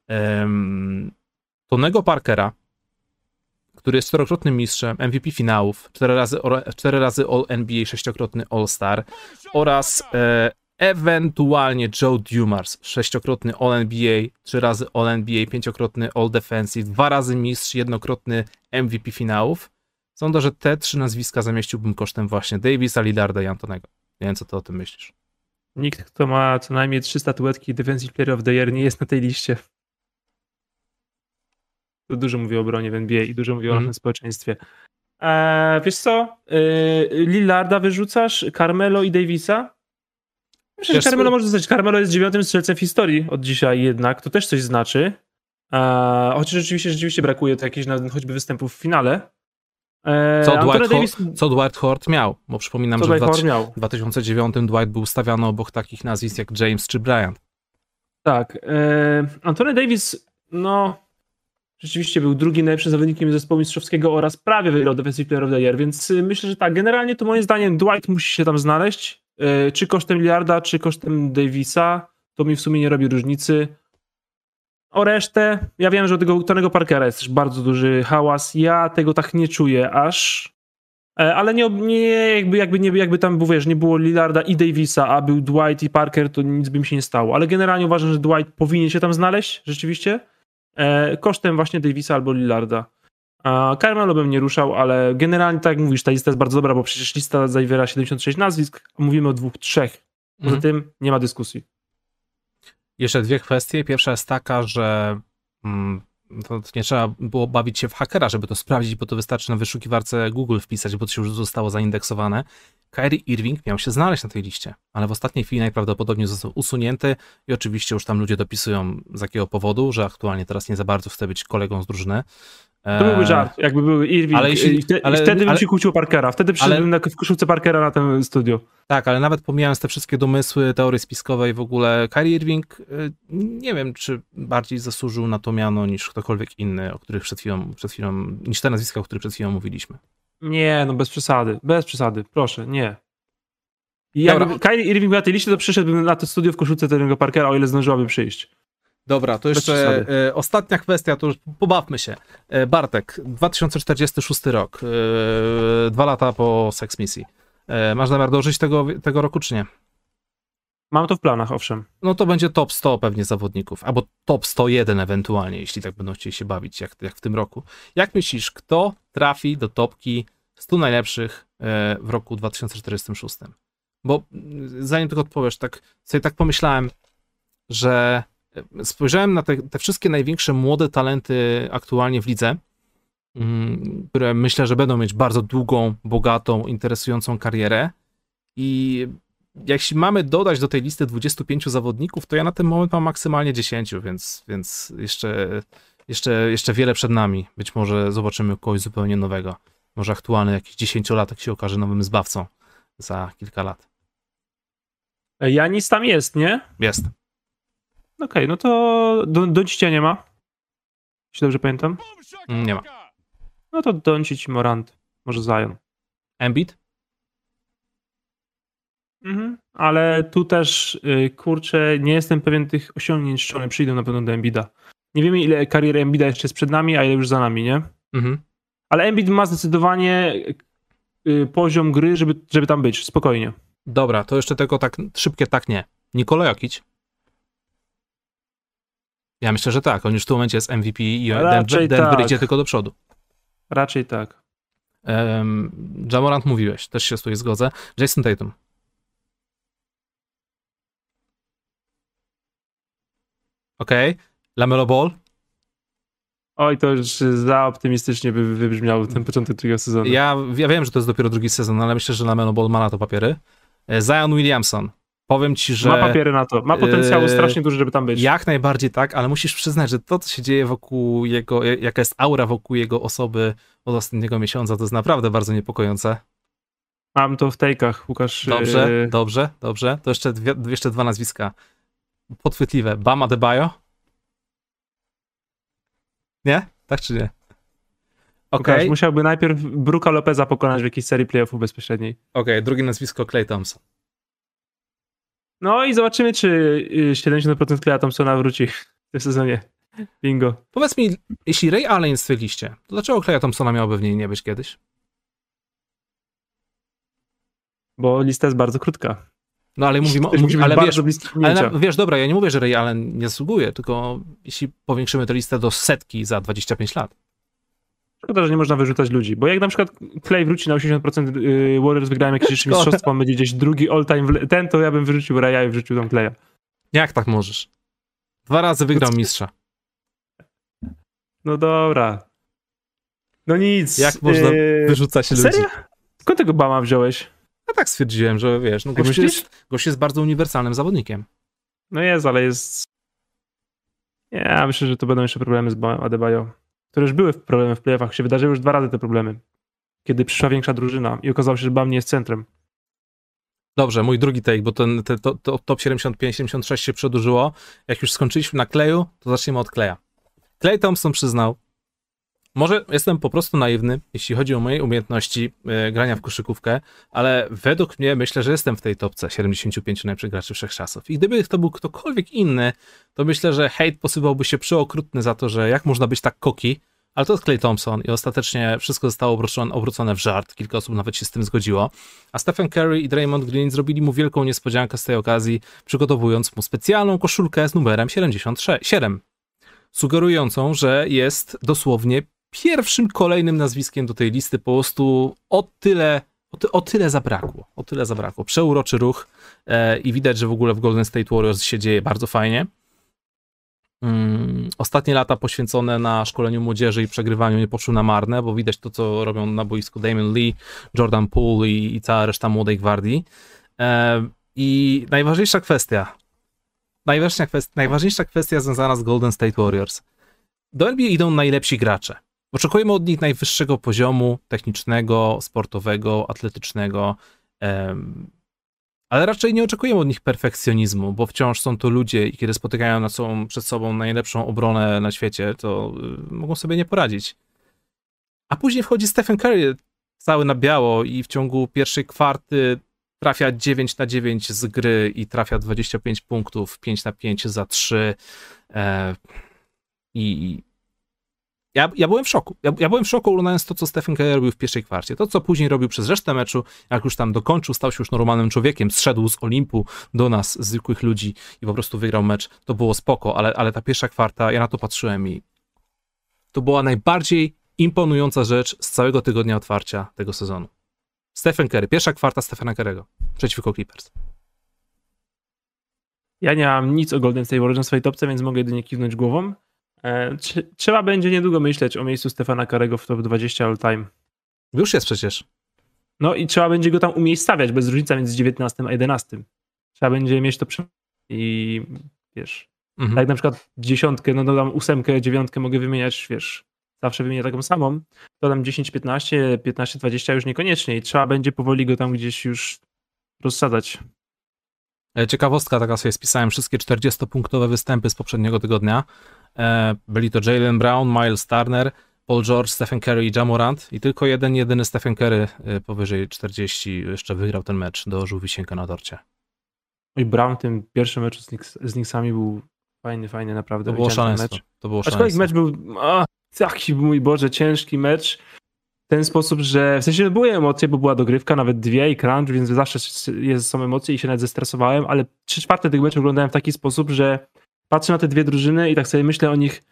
A: Um, Tonego Parkera, który jest czterokrotnym mistrzem, MVP finałów, cztery razy, cztery razy All-NBA, sześciokrotny All-Star oraz e, ewentualnie Joe Dumars, sześciokrotny All-NBA, trzy razy All-NBA, pięciokrotny All-Defensive, dwa razy mistrz, jednokrotny MVP finałów. Sądzę, że te trzy nazwiska zamieściłbym kosztem właśnie Davisa, Lillarda i Antonego. Nie wiem, co ty o tym myślisz.
B: Nikt, kto ma co najmniej trzy statuetki Defensive Player of the Year nie jest na tej liście. To dużo mówię o obronie w NBA i dużo mówię o
A: Mhm.
B: naszym społeczeństwie. Eee, wiesz co? Eee, Lillarda wyrzucasz, Carmelo i Davisa? Myślę, że? Carmelo może zostać. Carmelo jest dziewiątym strzelcem w historii od dzisiaj jednak. To też coś znaczy. Eee, chociaż rzeczywiście, rzeczywiście brakuje to jakichś choćby występów w finale. Eee,
A: Co
B: Anthony
A: Dwight,
B: Davis,
A: co Dwight Howard miał, bo przypominam,
B: co
A: że w
B: Dwight miał?
A: 2009 Dwight był stawiany obok takich nazwisk jak James czy Bryant.
B: Tak. E, Antony Davis, no, rzeczywiście był drugim najlepszym zawodnikiem zespołu mistrzowskiego oraz prawie wygrał Defensive Player of the Year, więc y, myślę, że tak, generalnie to moim zdaniem Dwight musi się tam znaleźć, e, czy kosztem Lillarda, czy kosztem Davisa, to mi w sumie nie robi różnicy. O resztę, ja wiem, że od tego Tonego Parkera jest też bardzo duży hałas, ja tego tak nie czuję aż, E, ale nie, nie jakby, jakby, nie, jakby tam było, wiesz, nie było Lillarda i Davisa, a był Dwight i Parker, to nic by mi się nie stało. Ale generalnie uważam, że Dwight powinien się tam znaleźć, rzeczywiście, e, kosztem właśnie Davisa albo Lillarda. A Carmelo bym nie ruszał, ale generalnie, tak jak mówisz, ta lista jest bardzo dobra, bo przecież lista zawiera 76 nazwisk, a mówimy o dwóch, trzech. Poza
A: Mhm.
B: tym nie ma dyskusji.
A: Jeszcze dwie kwestie. Pierwsza jest taka, że mm, nie trzeba było bawić się w hakera, żeby to sprawdzić, bo to wystarczy na wyszukiwarce Google wpisać, bo to już zostało zaindeksowane. Kyrie Irving miał się znaleźć na tej liście, ale w ostatniej chwili najprawdopodobniej został usunięty i oczywiście już tam ludzie dopisują z jakiego powodu, że aktualnie teraz nie za bardzo chce być kolegą z drużyny.
B: To byłby
A: Eee,
B: żart, jakby był Irving.
A: ale jeśli-
B: i wte,
A: ale-
B: wtedy bym się kłócił Parkera. Wtedy przyszedłbym na, w koszulce Parkera na ten studio.
A: Tak, ale nawet pomijając te wszystkie domysły, teorie spiskowe i w ogóle, Kyrie Irving y, nie wiem, czy bardziej zasłużył na to miano niż ktokolwiek inny, o których przed chwilą, przed chwilą niż te nazwiska, o których przed chwilą mówiliśmy.
B: Nie, no bez przesady, bez przesady, proszę, nie. I jakby. Kyrie Irving był na tej liście, to przyszedłbym na to studio w koszulce Terry'ego Parkera, o ile zdążyłaby przyjść.
A: Dobra, to jeszcze e, ostatnia kwestia, to już pobawmy się. E, Bartek, 2046 rok, e, dwa lata po Sex Missy. E, masz zamiar dożyć tego, tego roku, czy nie?
B: Mam to w planach, owszem.
A: No to będzie top 100 pewnie zawodników, albo top 101 ewentualnie, jeśli tak będą chcieli się bawić, jak, jak w tym roku. Jak myślisz, kto trafi do topki 100 najlepszych e, w roku 2046? Bo mm, zanim tylko odpowiesz, tak sobie tak pomyślałem, że spojrzałem na te, te wszystkie największe młode talenty aktualnie w lidze, mm, które myślę, że będą mieć bardzo długą, bogatą, interesującą karierę i jeśli mamy dodać do tej listy 25 zawodników, to ja na ten moment mam maksymalnie 10, więc, więc jeszcze, jeszcze, jeszcze wiele przed nami. Być może zobaczymy kogoś zupełnie nowego. Może aktualny jakiś 10-latek się okaże nowym zbawcą za kilka lat.
B: Janis tam jest, nie?
A: Jest.
B: Okej, no to do, Doncicia nie ma. Jeśli dobrze pamiętam.
A: Mm, Nie ma.
B: No to Doncic i Morant. Może Zion.
A: Embiid?
B: Mhm. Ale tu też, y, kurczę, nie jestem pewien tych osiągnięć, czy one przyjdą na pewno do Embida. Nie wiemy, ile kariery Embida jeszcze jest przed nami, a ile już za nami, nie?
A: Mhm.
B: Ale Embiid ma zdecydowanie y, poziom gry, żeby, żeby tam być, spokojnie.
A: Dobra, to jeszcze tylko tak szybkie tak nie. Nikola Jokic? Ja myślę, że tak. On już w tym momencie jest MVP i
B: Raczej
A: Denver, Denver
B: tak.
A: idzie tylko do przodu.
B: Raczej tak.
A: Um, Jamorant mówiłeś, też się z tutaj zgodzę. Jason Tatum. Okej. Okay. Lamelo Ball.
B: Oj, to już za optymistycznie by wybrzmiał ten początek drugiego sezonu.
A: Ja, ja wiem, że to jest dopiero drugi sezon, ale myślę, że Lamelo Ball ma na to papiery. E, Zion Williamson. Powiem ci, że
B: Ma papiery na to. Ma potencjału
A: Yy,
B: strasznie duży, żeby tam być.
A: jak najbardziej tak, ale musisz przyznać, że to, co się dzieje wokół jego, jaka jest aura wokół jego osoby od ostatniego miesiąca, to jest naprawdę bardzo niepokojące.
B: Mam to w tejkach, Łukasz.
A: Dobrze,
B: yy,
A: dobrze, dobrze. To jeszcze, dwie, jeszcze dwa nazwiska podchwytliwe. Bama Debajo? Nie? Tak czy nie? Okej,
B: Łukasz, musiałby najpierw Bruka Lopeza pokonać w jakiejś serii playoffów bezpośredniej.
A: okej, drugie nazwisko Clay Thompson.
B: No i zobaczymy, czy y, 70% Kleja Thompsona wróci w tym sezonie. Bingo.
A: Powiedz mi, jeśli Ray Allen jest w tej liście, to dlaczego Claya Thompsona miałoby w niej nie być kiedyś?
B: Bo lista jest bardzo krótka.
A: No ale mówimy,
B: być
A: ale wiesz, ale wiesz, dobra, ja nie mówię, że Ray Allen nie zasługuje, tylko jeśli powiększymy tę listę do setki za 25 lat.
B: Szkoda, że nie można wyrzucać ludzi, bo jak na przykład Clay wróci na 80%, yy, Warriors wygrają jakieś jeszcze mistrzostwo, on będzie gdzieś drugi all-time, ten to ja bym wyrzucił Raya i wrzucił tam Claya.
A: Jak tak możesz? Dwa razy wygrał mistrza.
B: No dobra. No nic.
A: Jak można
B: yy,
A: Wyrzuca się ludzi.
B: Serio? Skąd tego Bama wziąłeś?
A: Ja tak stwierdziłem, że wiesz, no
B: Tak
A: gość,
B: myślisz?
A: jest, gość jest bardzo uniwersalnym zawodnikiem.
B: No jest, ale jest... Nie, ja myślę, że to będą jeszcze problemy z Bamem Adebayo, które już były problemy w playoffach, się wydarzyły już dwa razy te problemy. Kiedy przyszła większa drużyna i okazało się, że Bam nie jest centrem.
A: Dobrze, mój drugi take, bo ten te, to, to top 75-76 się przedłużyło. Jak już skończyliśmy na kleju, to zaczniemy od kleja. Clay Thompson przyznał, może jestem po prostu naiwny, jeśli chodzi o moje umiejętności e, grania w koszykówkę, ale według mnie myślę, że jestem w tej topce 75 najlepszych graczy wszechczasów. I gdyby to był ktokolwiek inny, to myślę, że hejt posypałby się przeokrutny za to, że jak można być tak koki, ale to jest Clay Thompson i ostatecznie wszystko zostało obrócone, w żart. Kilka osób nawet się z tym zgodziło. A Stephen Curry i Draymond Green zrobili mu wielką niespodziankę z tej okazji, przygotowując mu specjalną koszulkę z numerem 77, sugerującą, że jest dosłownie pierwszym kolejnym nazwiskiem do tej listy. Po prostu o tyle, o, ty, o tyle zabrakło. O tyle zabrakło. Przeuroczy ruch e, i widać, że w ogóle w Golden State Warriors się dzieje bardzo fajnie. Mm, ostatnie lata poświęcone na szkoleniu młodzieży i przegrywaniu nie poszły na marne, bo widać to, co robią na boisku Damon Lee, Jordan Poole i, i cała reszta młodej gwardii. E, I najważniejsza kwestia, najważniejsza kwestia, najważniejsza kwestia związana z Golden State Warriors. Do NBA idą najlepsi gracze. Oczekujemy od nich najwyższego poziomu technicznego, sportowego, atletycznego, ale raczej nie oczekujemy od nich perfekcjonizmu, bo wciąż są to ludzie i kiedy spotykają na sobą, przed sobą najlepszą obronę na świecie, to y, mogą sobie nie poradzić. A później wchodzi Stephen Curry cały na biało i w ciągu pierwszej kwarty trafia 9 na 9 z gry i trafia 25 punktów, 5 na 5 za 3. E, I ja, ja byłem w szoku. Ja, ja byłem w szoku oglądając to, co Stephen Curry robił w pierwszej kwarcie. To, co później robił przez resztę meczu, jak już tam dokończył, stał się już normalnym człowiekiem, zszedł z Olimpu do nas, zwykłych ludzi i po prostu wygrał mecz. To było spoko, ale, ale ta pierwsza kwarta, ja na to patrzyłem i to była najbardziej imponująca rzecz z całego tygodnia otwarcia tego sezonu. Stephen Curry, pierwsza kwarta Stephena Curry'ego przeciwko Clippers.
B: Ja nie mam nic o Golden State Warriors na swojej topce, więc mogę jedynie kiwnąć głową. E, trze- trzeba będzie niedługo myśleć o miejscu Stefana Karego w top 20 all time.
A: Już jest przecież.
B: No i trzeba będzie go tam umiejscawiać, bez różnicy między 19 a 11. Trzeba będzie mieć to przy... i wiesz,
A: Mhm.
B: tak jak na przykład dziesiątkę, no dodam ósemkę, dziewiątkę mogę wymieniać, wiesz, zawsze wymienię taką samą, dodam 10, 15, 15, 20 już niekoniecznie i trzeba będzie powoli go tam gdzieś już rozsadzać.
A: E, Ciekawostka, taka sobie spisałem wszystkie 40-punktowe występy z poprzedniego tygodnia. E, Byli to Jalen Brown, Miles Turner, Paul George, Stephen Curry i Jamorant i tylko jeden, jedyny Stephen Curry e, powyżej 40 jeszcze wygrał ten mecz, dołożył wisienkę na torcie.
B: Oj, Brown w tym pierwszym meczu z, Knicks, z Knicksami był fajny, fajny naprawdę.
A: To było szaleństwo. To było
B: Aczkolwiek mecz był, a, taki mój Boże, ciężki mecz. W ten sposób, że w sensie były emocje, bo była dogrywka, nawet dwie i crunch, więc zawsze jest, są emocje i się nawet zestresowałem, ale trzy czwarte tych meczów oglądałem w taki sposób, że patrzę na te dwie drużyny i tak sobie myślę o nich,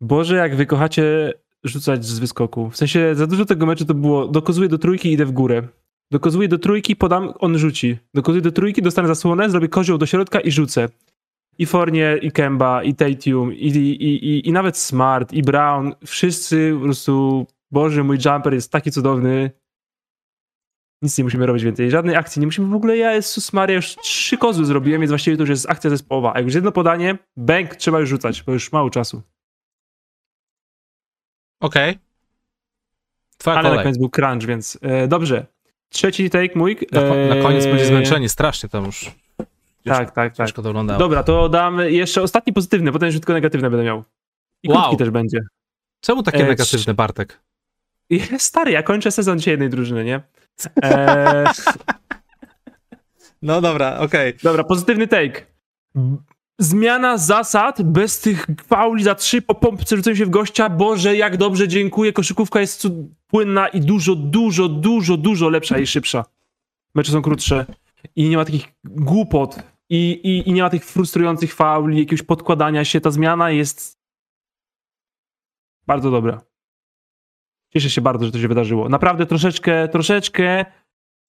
B: Boże, jak wy kochacie rzucać z wyskoku. W sensie za dużo tego meczu to było, dokozuję do trójki, idę w górę. Dokozuję do trójki, podam, on rzuci. Dokozuję do trójki, dostanę zasłonę, zrobię kozioł do środka i rzucę. I Fournier, i Kemba, i Tatum, i, i, i, i nawet Smart, i Brown, wszyscy po prostu, Boże, mój jumper jest taki cudowny. Nic nie musimy robić więcej, żadnej akcji, nie musimy w ogóle, ja Jezus Maria, już trzy kozły zrobiłem, więc właściwie to już jest akcja zespołowa. A jak już jedno podanie, bank trzeba już rzucać, bo już mało czasu.
A: Okej. Twoja
B: Ale na
A: kolej.
B: koniec był crunch, więc e, dobrze. Trzeci take mój.
A: Na, ko- na koniec
B: e,
A: będzie zmęczeni, strasznie tam już.
B: Tak, tak, tak.
A: Ciężko to oglądało.
B: Dobra, to dam jeszcze ostatni pozytywny, potem już tylko negatywne będę miał. I
A: Wow.
B: krótki też będzie.
A: Czemu takie
B: E,
A: negatywne, Bartek? *laughs*
B: Stary, ja kończę sezon dzisiaj jednej drużyny, nie?
A: No dobra, okej.
B: dobra, pozytywny take. Zmiana zasad bez tych fauli za trzy po pompce rzuceniu się w gościa. Boże, jak dobrze, dziękuję. Koszykówka jest cud- płynna i dużo, dużo, dużo, dużo lepsza i szybsza. Mecze są krótsze. i nie ma takich głupot i, i, i nie ma tych frustrujących fauli, jakiegoś podkładania się. Ta zmiana jest bardzo dobra. Cieszę się bardzo, że to się wydarzyło. Naprawdę troszeczkę, troszeczkę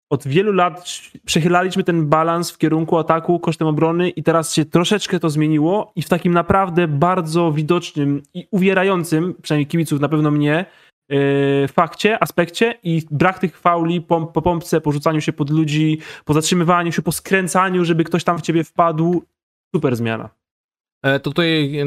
B: od wielu lat przechylaliśmy ten balans w kierunku ataku kosztem obrony i teraz się troszeczkę to zmieniło i w takim naprawdę bardzo widocznym i uwierającym, przynajmniej kibiców na pewno mnie, yy, fakcie, aspekcie i brak tych fauli po, po pompce, po rzucaniu się pod ludzi, po zatrzymywaniu się, po skręcaniu, żeby ktoś tam w ciebie wpadł. Super zmiana.
A: E, to tutaj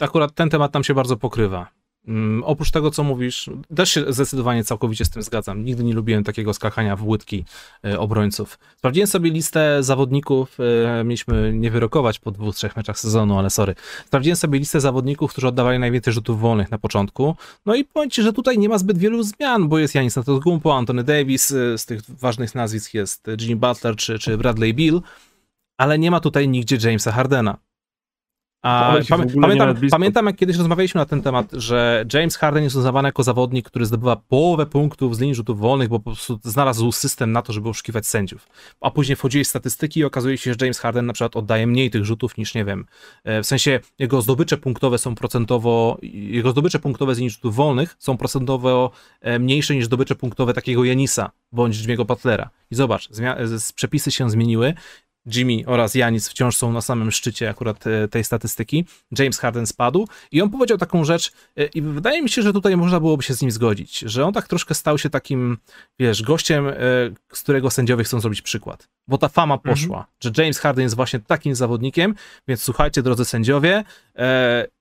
A: akurat ten temat nam się bardzo pokrywa. Um, oprócz tego, co mówisz, też się zdecydowanie całkowicie z tym zgadzam. Nigdy nie lubiłem takiego skakania w łydki e, obrońców. Sprawdziłem sobie listę zawodników, e, mieliśmy nie wyrokować po dwóch, trzech meczach sezonu, ale sorry. Sprawdziłem sobie listę zawodników, którzy oddawali najwięcej rzutów wolnych na początku. No i powiem ci, że tutaj nie ma zbyt wielu zmian, bo jest Janis Antetokounmpo, Anthony Davis, e, z tych ważnych nazwisk jest Jimmy Butler czy, czy Bradley Bill, ale nie ma tutaj nigdzie Jamesa Hardena. A pamię pamiętam, pamiętam, jak kiedyś rozmawialiśmy na ten temat, że James Harden jest uznawany jako zawodnik, który zdobywa połowę punktów z linii rzutów wolnych, bo po prostu znalazł system na to, żeby oszukiwać sędziów. A później wchodziłeś statystyki i okazuje się, że James Harden na przykład oddaje mniej tych rzutów niż, nie wiem, e, w sensie jego zdobycze punktowe są procentowo, jego zdobycze punktowe z linii rzutów wolnych są procentowo e, mniejsze niż zdobycze punktowe takiego Janisa bądź Jimmy'ego Butlera. I zobacz, przepisy się zmieniły Jimmy oraz Janis wciąż są na samym szczycie akurat e, tej statystyki. James Harden spadł i on powiedział taką rzecz e, i wydaje mi się, że tutaj można byłoby się z nim zgodzić, że on tak troszkę stał się takim, wiesz, gościem, e, z którego sędziowie chcą zrobić przykład. Bo ta fama mhm. poszła, mhm. że James Harden jest właśnie takim zawodnikiem, więc słuchajcie, drodzy sędziowie,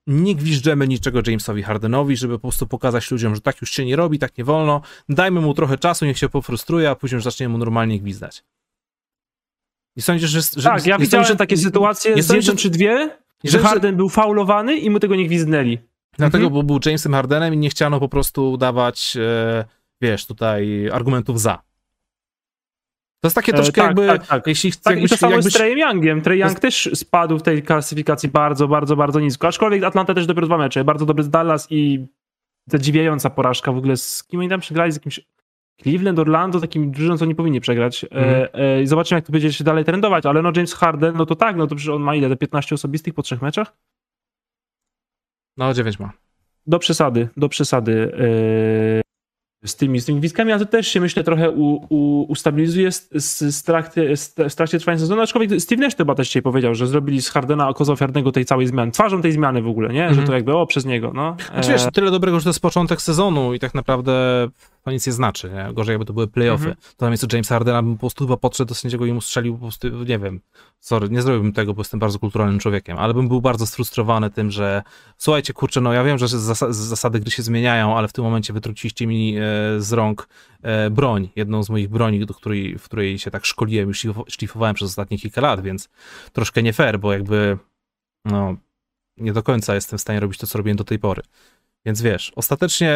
A: nie gwiżdżemy niczego Jamesowi Hardenowi, żeby po prostu pokazać ludziom, że tak już się nie robi, tak nie wolno, dajmy mu trochę czasu, niech się pofrustruje, a później już zaczniemy mu normalnie gwizdać.
B: I sądzisz, że... że tak, ja widziałem że takie sytuacje nie z jedną czy dwie, że Harden był faulowany i mu tego nie gwizdnęli.
A: Dlatego, mhm. bo był Jamesem Hardenem i nie chciano po prostu dawać, e, wiesz, tutaj argumentów za. To jest takie e, troszkę e, tak, jakby... Tak, tak. Jeśli,
B: tak
A: jakbyś,
B: I to samo jakbyś... z Treyem Youngiem. Trey Young jest... też spadł w tej klasyfikacji bardzo, bardzo, bardzo nisko. Aczkolwiek Atlanta też dopiero dwa mecze. Bardzo dobry z Dallas i zadziwiająca porażka w ogóle. Z kim oni tam przegrali? Z jakimś Cleveland, Orlando, takim drużyną, co nie powinni przegrać. Mm. E, e, zobaczymy, jak to będzie się dalej trendować, ale no James Harden, no to tak, no to przecież on ma ile, te 15 osobistych po trzech meczach?
A: No, 9 ma.
B: Do przesady, do przesady. E, z tymi, z tymi gwizdkami, a to też się myślę trochę u, u, ustabilizuje z, z, z, trakcie, z, z trakcie trwania sezonu, aczkolwiek Steve Nash chyba też dzisiaj powiedział, że zrobili z Hardena oko ofiarnego tej całej zmiany, twarzą tej zmiany w ogóle, nie? Mm. Że to mhm. jakby o, przez niego, no.
A: Znaczy, wiesz, tyle dobrego, że to jest początek sezonu i tak naprawdę to nic nie znaczy, nie? Gorzej jakby to były playoffy. -hmm. To na miejscu James Hardena bym po prostu chyba podszedł do sędziego i mu strzelił po prostu, nie wiem, sorry, nie zrobiłbym tego, bo jestem bardzo kulturalnym człowiekiem, ale bym był bardzo sfrustrowany tym, że słuchajcie, kurczę, no ja wiem, że zasady gry się zmieniają, ale w tym momencie wytruciliście mi e, z rąk e, broń, jedną z moich broni, do której, w której się tak szkoliłem, już szlifowałem przez ostatnie kilka lat, więc troszkę nie fair, bo jakby no, nie do końca jestem w stanie robić to, co robiłem do tej pory. Więc wiesz, ostatecznie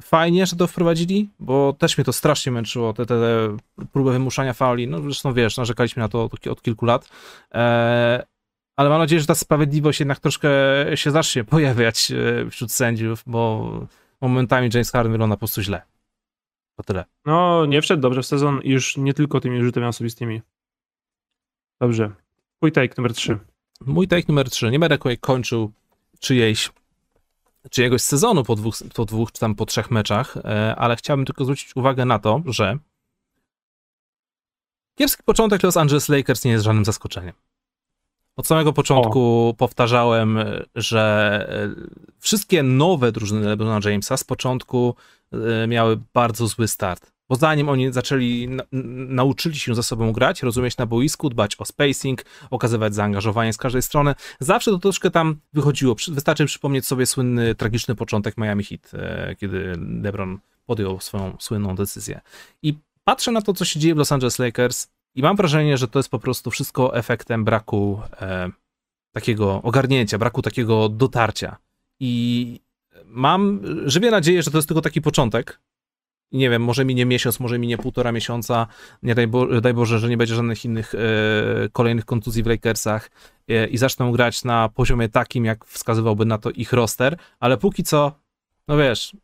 A: fajnie, że to wprowadzili, bo też mnie to strasznie męczyło, te, te, te próby wymuszania fauli. No zresztą wiesz, narzekaliśmy na to od, od kilku lat. E, ale mam nadzieję, że ta sprawiedliwość jednak troszkę się zacznie *laughs* pojawiać e, wśród sędziów, bo momentami James Harden wygląda po prostu źle. To tyle.
B: No, nie wszedł dobrze w sezon już nie tylko tymi rzutami osobistymi. Dobrze. Mój take numer 3.
A: Mój take numer 3. Nie będę kończył czyjejś czyjegoś sezonu po dwóch, po dwóch czy tam po trzech meczach, e, ale chciałbym tylko zwrócić uwagę na to, że kiepski początek Los Angeles Lakers nie jest żadnym zaskoczeniem. Od samego początku o. powtarzałem, że e, wszystkie nowe drużyny LeBrona Jamesa z początku e, miały bardzo zły start. Bo zanim oni zaczęli, nauczyli się ze sobą grać, rozumieć na boisku, dbać o spacing, okazywać zaangażowanie z każdej strony, zawsze to troszkę tam wychodziło. Wystarczy przypomnieć sobie słynny, tragiczny początek Miami Heat, e, kiedy LeBron podjął swoją słynną decyzję. I patrzę na to, co się dzieje w Los Angeles Lakers i mam wrażenie, że to jest po prostu wszystko efektem braku e, takiego ogarnięcia, braku takiego dotarcia. I mam żywię nadzieję, że to jest tylko taki początek, nie wiem, może minie miesiąc, może minie półtora miesiąca, nie daj, Bo daj Boże, że nie będzie żadnych innych e, kolejnych kontuzji w Lakersach e, i zaczną grać na poziomie takim, jak wskazywałby na to ich roster, ale póki co, no wiesz,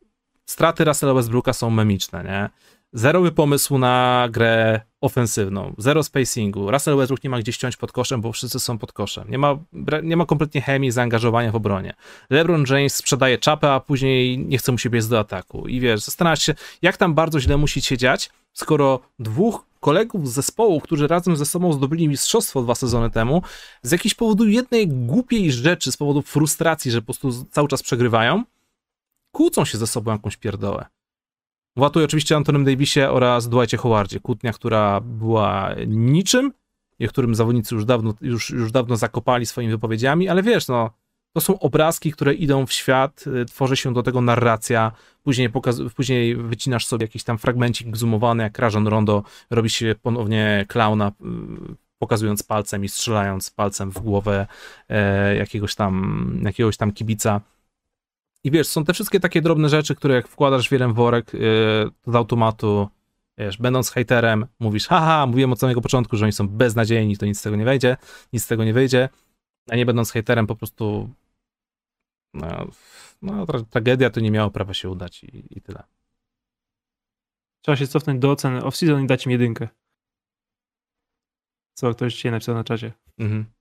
A: straty Russella Westbrooka są memiczne, nie? Zerowy pomysł na grę, ofensywną, zero spacingu. Russell Westbrook nie ma gdzie ściąć pod koszem, bo wszyscy są pod koszem. Nie ma, nie ma kompletnie chemii, zaangażowania w obronie. LeBron James sprzedaje czapę, a później nie chce mu się biec do ataku. I wiesz, zastanawiasz się, jak tam bardzo źle musi się dziać, skoro dwóch kolegów z zespołu, którzy razem ze sobą zdobyli mistrzostwo dwa sezony temu, z jakiegoś powodu jednej głupiej rzeczy, z powodu frustracji, że po prostu cały czas przegrywają, kłócą się ze sobą jakąś pierdołę. Tu oczywiście Antonym Davisie oraz Dwightie Howardzie. Kłótnia, która była niczym, i którym zawodnicy już dawno, już, już dawno zakopali swoimi wypowiedziami, ale wiesz, no, to są obrazki, które idą w świat, y, tworzy się do tego narracja, później, pokaz- później wycinasz sobie jakiś tam fragmencik zoomowany, jak Rajon Rondo robi się ponownie klauna, y, pokazując palcem i strzelając palcem w głowę e, jakiegoś tam, jakiegoś tam kibica. I wiesz, są te wszystkie takie drobne rzeczy, które jak wkładasz wiele w worek yy, z automatu, wiesz, będąc haterem, mówisz, haha, mówiłem od samego początku, że oni są beznadziejni, to nic z tego nie wejdzie, nic z tego nie wyjdzie, a nie będąc haterem, po prostu no, no tragedia to nie miało prawa się udać i, i tyle.
B: Trzeba się cofnąć do oceny off-season i dać im jedynkę. Co ktoś dzisiaj napisał na czacie. Mhm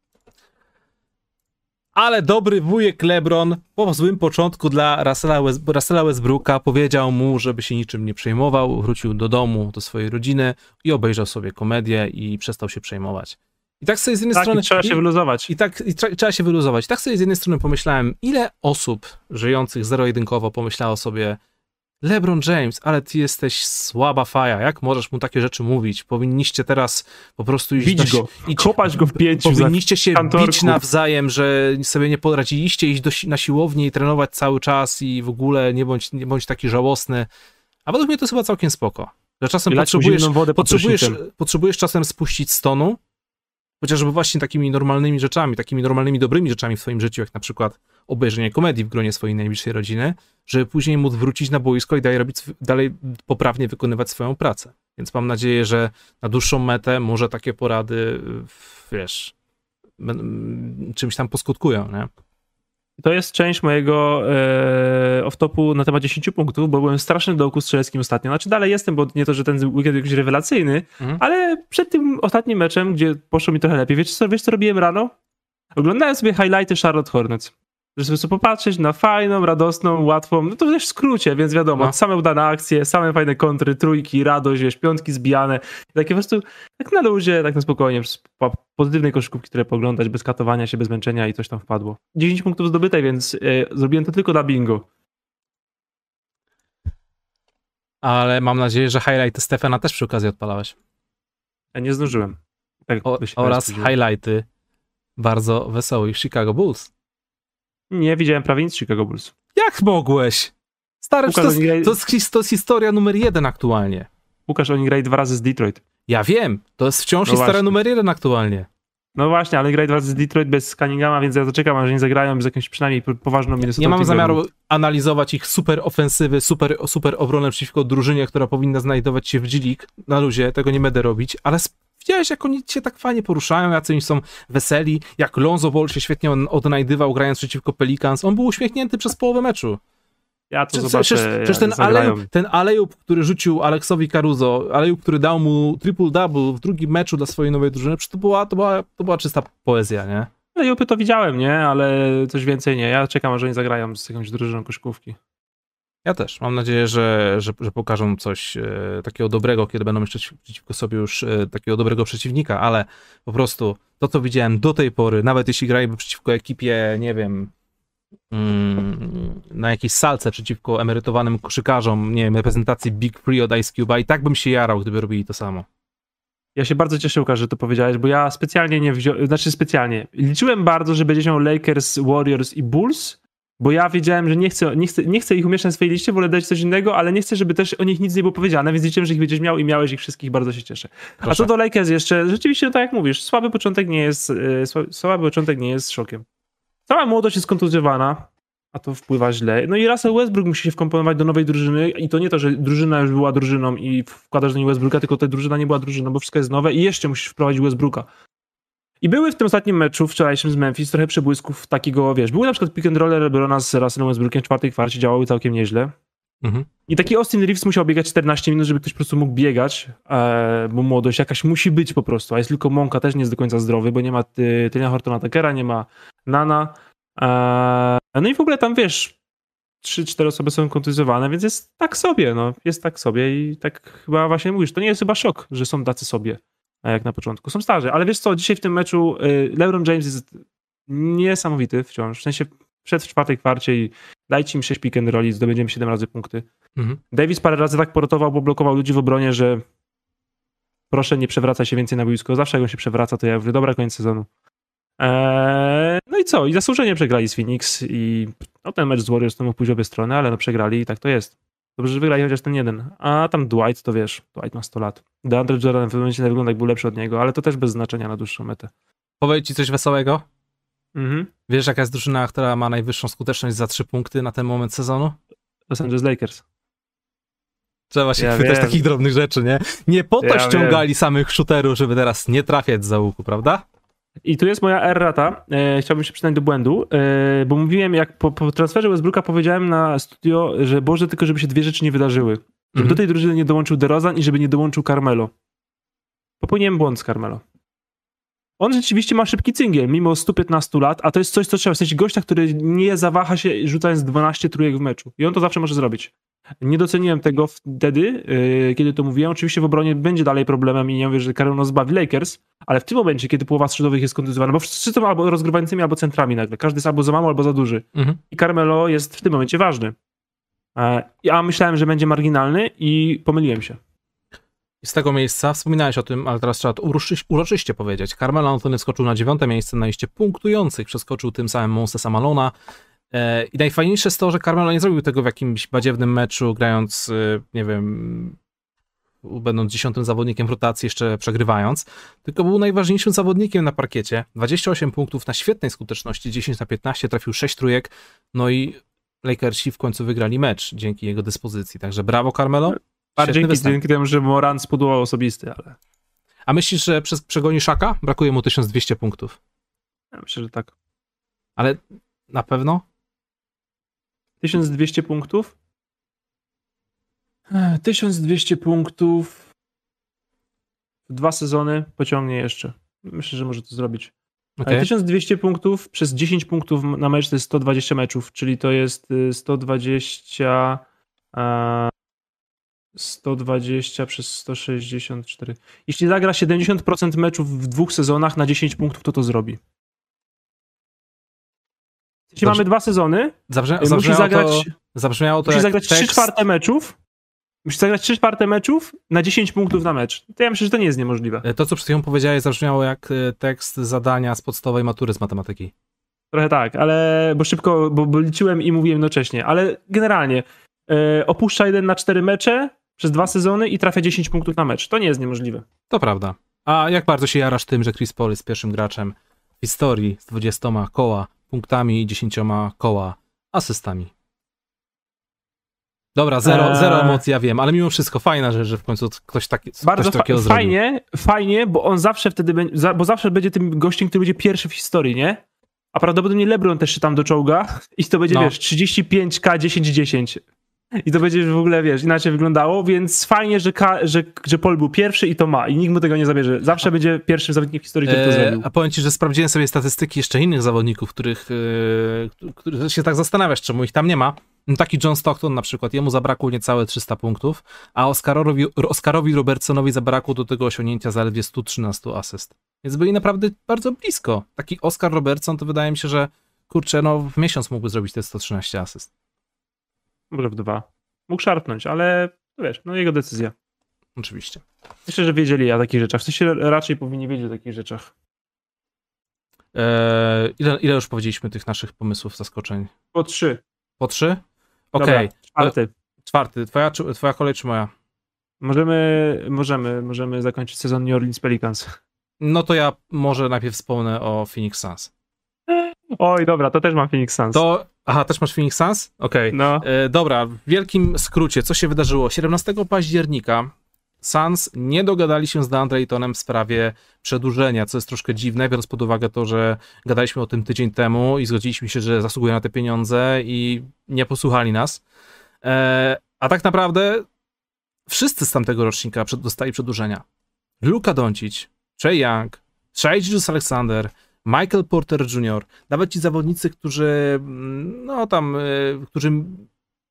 A: ale dobry wujek LeBron po złym początku dla Russella, West, Russella Westbrooka powiedział mu, żeby się niczym nie przejmował, wrócił do domu, do swojej rodziny i obejrzał sobie komedię i przestał się przejmować. I tak sobie z jednej
B: tak,
A: strony...
B: trzeba się wyluzować.
A: I tak i tra, trzeba się wyluzować. I tak sobie z jednej strony pomyślałem, ile osób żyjących zero-jedynkowo pomyślało sobie, LeBron James, ale ty jesteś słaba faja, jak możesz mu takie rzeczy mówić? Powinniście teraz po prostu iść
B: Bić go, i kopać go w pięciu.
A: Powinniście się kantorku. bić nawzajem, że sobie nie poradziliście, iść do, na siłownię i trenować cały czas i w ogóle nie bądź, nie bądź taki żałosny. A według mnie to jest chyba całkiem spoko. Że czasem potrzebujesz, wodę potrzebujesz, potrzebujesz czasem spuścić stonu, chociażby właśnie takimi normalnymi rzeczami, takimi normalnymi, dobrymi rzeczami w swoim życiu, jak na przykład obejrzenie komedii w gronie swojej najbliższej rodziny, żeby później móc wrócić na boisko i dalej, robić, dalej poprawnie wykonywać swoją pracę. Więc mam nadzieję, że na dłuższą metę może takie porady, wiesz, czymś tam poskutkują, nie?
B: To jest część mojego e, off-topu na temat 10 punktów, bo byłem straszny do oku strzeleckim ostatnio. Znaczy dalej jestem, bo nie to, że ten weekend jakiś rewelacyjny, mhm. ale przed tym ostatnim meczem, gdzie poszło mi trochę lepiej, wiesz co, wiesz co robiłem rano? Oglądałem sobie highlighty Charlotte Hornets żeby sobie popatrzeć na fajną, radosną, łatwą, no to też w skrócie, więc wiadomo, no. same udane akcje, same fajne kontry, trójki, radość, wiesz, piątki zbijane, takie po prostu tak na luzie, tak na spokojnie, po pozytywnej koszykówki, które poglądać, bez katowania się, bez męczenia i coś tam wpadło. 10 punktów zdobyte, więc yy, zrobiłem to tylko na bingo.
A: Ale mam nadzieję, że highlighty Stefana też przy okazji odpalałeś.
B: Ja nie zdążyłem.
A: Tak o, oraz highlighty bardzo wesołych Chicago Bulls.
B: Nie widziałem prawie nic Chicago Bulls.
A: Jak mogłeś? Stary, Łukasz, to, jest, to, jest, to jest historia numer jeden aktualnie.
B: Łukasz, oni grali dwa razy z Detroit.
A: Ja wiem, to jest wciąż no historia właśnie. numer jeden aktualnie.
B: No właśnie, ale grali dwa razy z Detroit bez Cunninghama, więc ja zaczekam, aż nie zagrają z jakąś przynajmniej poważną minusową.
A: Nie mam zamiaru analizować ich super ofensywy, super, super obronę przeciwko drużynie, która powinna znajdować się w G-League na luzie, tego nie będę robić, ale widziałeś, jak oni się tak fajnie poruszają, jacy oni są weseli, jak Lonzo Ball się świetnie odnajdywał grając przeciwko Pelicans, on był uśmiechnięty przez połowę meczu.
B: Ja to zobaczę, przecież,
A: przecież ten, alejub, ten alejub, który rzucił Aleksowi Caruso, alejub, który dał mu triple-double w drugim meczu dla swojej nowej drużyny, to była, to była, to była czysta poezja, nie?
B: Alejupy to widziałem, nie? Ale coś więcej nie. Ja czekam, aż oni zagrają z jakąś drużyną koszkówki.
A: Ja też. Mam nadzieję, że, że, że pokażą coś e, takiego dobrego, kiedy będą jeszcze przeciwko sobie już e, takiego dobrego przeciwnika, ale po prostu to, co widziałem do tej pory, nawet jeśli graliby przeciwko ekipie, nie wiem, mm, na jakiejś salce przeciwko emerytowanym koszykarzom, nie wiem, reprezentacji Big Free od Ice Cube, i tak bym się jarał, gdyby robili to samo.
B: Ja się bardzo cieszę, Łukasz, że to powiedziałeś, bo ja specjalnie nie wziąłem, znaczy specjalnie, liczyłem bardzo, że będzie miał Lakers, Warriors i Bulls, bo ja wiedziałem, że nie chcę, nie chcę, nie chcę ich umieszczać na swojej liście, wolę dać coś innego, ale nie chcę, żeby też o nich nic nie było powiedziane, więc liczyłem, że ich będziesz miał i miałeś ich wszystkich, bardzo się cieszę. Proszę. A co do Lakers jeszcze, rzeczywiście, no tak jak mówisz, słaby początek nie jest, e, słaby początek nie jest szokiem. Cała młodość jest kontuzjowana, a to wpływa źle. No i Russell Westbrook musi się wkomponować do nowej drużyny i to nie to, że drużyna już była drużyną i wkładasz do niej Westbrooka, tylko ta drużyna nie była drużyną, bo wszystko jest nowe i jeszcze musisz wprowadzić Westbrooka. I były w tym ostatnim meczu wczorajszym z Memphis trochę przebłysków takiego, wiesz, były na przykład pick and roll LeBrona z Russellem Westbrookiem w czwartej kwarcie, działały całkiem nieźle.
A: Mhm.
B: I taki Austin Reeves musiał biegać 14 minut, żeby ktoś po prostu mógł biegać, e, bo młodość jakaś musi być po prostu, a jest tylko Monka też nie jest do końca zdrowy, bo nie ma ty, Tylia Hortona Takera, nie ma Nana. E, no i w ogóle tam wiesz, 3-4 osoby są kontuzjowane, więc jest tak sobie, no, jest tak sobie i tak chyba właśnie mówisz, to nie jest chyba szok, że są tacy sobie, jak na początku. Są starzy, ale wiesz co, dzisiaj w tym meczu y, LeBron James jest niesamowity wciąż, w sensie przed w czwartej kwarcie i dajcie im 6 pick and rolli, zdobędziemy 7 razy punkty.
A: Mhm.
B: Davis parę razy tak porotował, bo blokował ludzi w obronie, że proszę nie przewraca się więcej na boisku. Zawsze jak on się przewraca, to ja mówię, dobra, koniec sezonu. Eee, no i co? I zasłużenie przegrali z Phoenix i no, ten mecz z Warriors to mógł pójść obie strony, ale no przegrali i tak to jest. Dobrze, że wygrali chociaż ten jeden. A tam Dwight, to wiesz, Dwight ma 100 lat. DeAndre Jordan w tym momencie nie wygląda jak był lepszy od niego, ale to też bez znaczenia na dłuższą metę.
A: Powiem ci coś wesołego?
B: Mhm.
A: Wiesz, jaka jest drużyna, która ma najwyższą skuteczność za 3 punkty na ten moment sezonu?
B: Los Angeles Lakers.
A: Trzeba się
B: Ja
A: chwytać
B: wiem.
A: takich drobnych rzeczy, nie? Nie po to
B: Ja
A: ściągali samych shooterów, żeby teraz nie trafiać za łuku, prawda?
B: I tu jest moja errata. E, chciałbym się przyznać do błędu, e, bo mówiłem, jak po, po transferze Westbrooka powiedziałem na studio, że Boże, tylko żeby się dwie rzeczy nie wydarzyły. Żeby
A: Mhm.
B: do tej drużyny nie dołączył DeRozan i żeby nie dołączył Carmelo. Popełniłem błąd z Carmelo. On rzeczywiście ma szybki cyngiel, mimo 115 lat, a to jest coś, co trzeba, w sensie gościa, który nie zawaha się rzucając 12 trójek w meczu. I on to zawsze może zrobić. Nie doceniłem tego wtedy, yy, kiedy to mówiłem. Oczywiście w obronie będzie dalej problemem i nie mówię, że Carmelo zbawi Lakers, ale w tym momencie, kiedy połowa skrzydłowych jest kontuzowana, bo wszyscy są albo rozgrywającymi, albo centrami nagle. Każdy jest albo za mało, albo za duży.
A: Mhm.
B: I Carmelo jest w tym momencie ważny. E, Ja myślałem, że będzie marginalny i pomyliłem się.
A: Z tego miejsca wspominałeś o tym, ale teraz trzeba to uroczyś- uroczyście powiedzieć. Carmelo Anthony skoczył na dziewiąte miejsce na liście punktujących, przeskoczył tym samym Monsesa Malona. E, I najfajniejsze jest to, że Carmelo nie zrobił tego w jakimś badziewnym meczu, grając, e, nie wiem, będąc dziesiątym zawodnikiem w rotacji, jeszcze przegrywając, tylko był najważniejszym zawodnikiem na parkiecie. 28 punktów na świetnej skuteczności, 10 na 15, trafił 6 trójek, no i Lakersi w końcu wygrali mecz dzięki jego dyspozycji. Także brawo Carmelo.
B: Bardziej
A: Świetny
B: dzięki,
A: występ.
B: dzięki temu, że Moran spodobał osobisty, ale
A: A myślisz, że przez przegoni Szaka? Brakuje mu 1200 punktów.
B: ja myślę, że tak.
A: Ale na pewno?
B: 1200 punktów? Ech, 1200 punktów. W Dwa sezony pociągnie jeszcze. Myślę, że może to zrobić.
A: Okej.
B: Ale 1200 punktów przez 10 punktów na mecz to jest 120 meczów, czyli to jest y, 120. e, 120 przez 164. Jeśli zagra 70% meczów w dwóch sezonach na 10 punktów, to to zrobi.
A: Dobrze.
B: mamy dwa sezony,
A: Zabrze,
B: musi
A: zabrzmiało,
B: zagrać,
A: to, zabrzmiało to
B: musi zagrać 3
A: tekst,
B: czwarte meczów. Musi zagrać 3 czwarte meczów na 10 punktów na mecz. To ja myślę, że to nie jest niemożliwe.
A: To, co przed chwilą powiedziałeś, zabrzmiało jak e, tekst zadania z podstawowej matury z matematyki.
B: Trochę tak, ale bo szybko, bo, bo liczyłem i mówiłem jednocześnie, ale generalnie e, opuszcza jeden na 4 mecze przez dwa sezony i trafia 10 punktów na mecz. To nie jest niemożliwe.
A: To prawda. A jak bardzo się jarasz tym, że Chris Paul jest pierwszym graczem w historii z 20 koła punktami i 10 koła asystami? Dobra, zero,
B: Eee.
A: zero emocji, ja wiem, ale mimo wszystko fajna rzecz, że w końcu ktoś, taki,
B: Bardzo
A: ktoś
B: fa-
A: takiego zrobił.
B: fajnie, fajnie, bo on zawsze wtedy będzie, bo zawsze będzie tym gościem, który będzie pierwszy w historii, nie? A prawdopodobnie LeBron też się tam doczołga i to będzie,
A: No.
B: wiesz, 35k 10-10. I to będzie w ogóle, wiesz, inaczej wyglądało, więc fajnie, że, Ka- że, że Paul był pierwszy i to ma i nikt mu tego nie zabierze. Zawsze będzie pierwszym zawodnikiem w historii, który to
A: E,
B: zrobił.
A: a powiem ci, że sprawdziłem sobie statystyki jeszcze innych zawodników, których, e, których się tak zastanawiasz, czemu ich tam nie ma. No, Taki John Stockton na przykład, jemu zabrakło niecałe 300 punktów, a Oscarowi, Oscarowi Robertsonowi zabrakło do tego osiągnięcia zaledwie 113 asyst. Więc byli naprawdę bardzo blisko. Taki Oscar Robertson to wydaje mi się, że kurczę, no w miesiąc mógłby zrobić te 113 asyst.
B: Może w dwa. Mógł szarpnąć, ale no wiesz, no jego decyzja.
A: Oczywiście.
B: Myślę, że wiedzieli o takich rzeczach. W sensie raczej powinni wiedzieć o takich rzeczach.
A: E, ile, ile już powiedzieliśmy tych naszych pomysłów, zaskoczeń?
B: Po trzy.
A: Po trzy? Okej,
B: czwarty.
A: czwarty. Twoja, czy- twoja kolej czy moja?
B: Możemy, możemy, możemy zakończyć sezon New Orleans Pelicans.
A: No to ja może najpierw wspomnę o Phoenix Suns.
B: Oj, dobra, to też mam Phoenix Suns.
A: To. Aha, też masz Phoenix Suns? Okej.
B: No,
A: E, Dobra, w wielkim skrócie, co się wydarzyło? 17 października Suns nie dogadali się z DeAndre Aytonem w sprawie przedłużenia, co jest troszkę dziwne, biorąc pod uwagę to, że gadaliśmy o tym tydzień temu i zgodziliśmy się, że zasługuje na te pieniądze i nie posłuchali nas. E, A tak naprawdę wszyscy z tamtego rocznika dostali przedłużenia. Luka Doncic, Trey Young, Shai Alexander, Michael Porter Jr., nawet ci zawodnicy, którzy no tam, y, którzy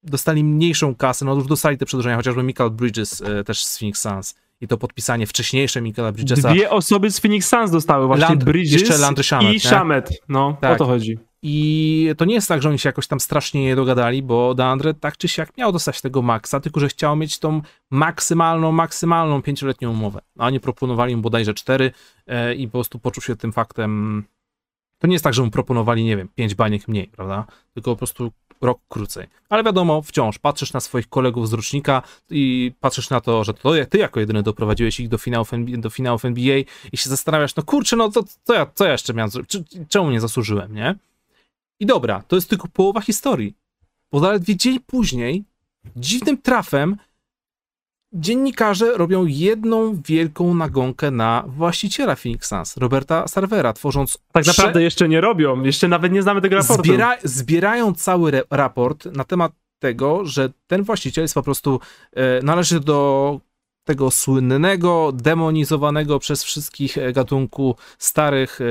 A: dostali mniejszą kasę, no już dostali te przedłużenia, chociażby Michael Bridges y, też z Phoenix Suns i to podpisanie wcześniejsze Michaela Bridgesa.
B: Dwie osoby z Phoenix Suns dostały właśnie Land, Bridges Shamet, i Shamet. No, tak. o to chodzi.
A: I to nie jest tak, że oni się jakoś tam strasznie nie dogadali, bo DeAndre tak czy siak miał dostać tego maksa, tylko że chciał mieć tą maksymalną, maksymalną pięcioletnią umowę. A oni proponowali mu bodajże cztery e, i po prostu poczuł się tym faktem. To nie jest tak, że mu proponowali, nie wiem, pięć baniek mniej, prawda? Tylko po prostu rok krócej. Ale wiadomo, wciąż patrzysz na swoich kolegów z rocznika i patrzysz na to, że to ty jako jedyny doprowadziłeś ich do finałów, do finałów NBA i się zastanawiasz, no kurczę, no to co ja, co ja jeszcze miałem zrobić? Czemu nie zasłużyłem, nie? I dobra, to jest tylko połowa historii. Bo zaledwie dzień później, dziwnym trafem, dziennikarze robią jedną wielką nagonkę na właściciela Phoenix Suns, Roberta Sarvera, tworząc...
B: Tak naprawdę jeszcze nie robią, jeszcze nawet nie znamy tego raportu.
A: Zbiera... Zbierają cały raport na temat tego, że ten właściciel jest po prostu, e, należy do tego słynnego, demonizowanego przez wszystkich e, gatunku starych e,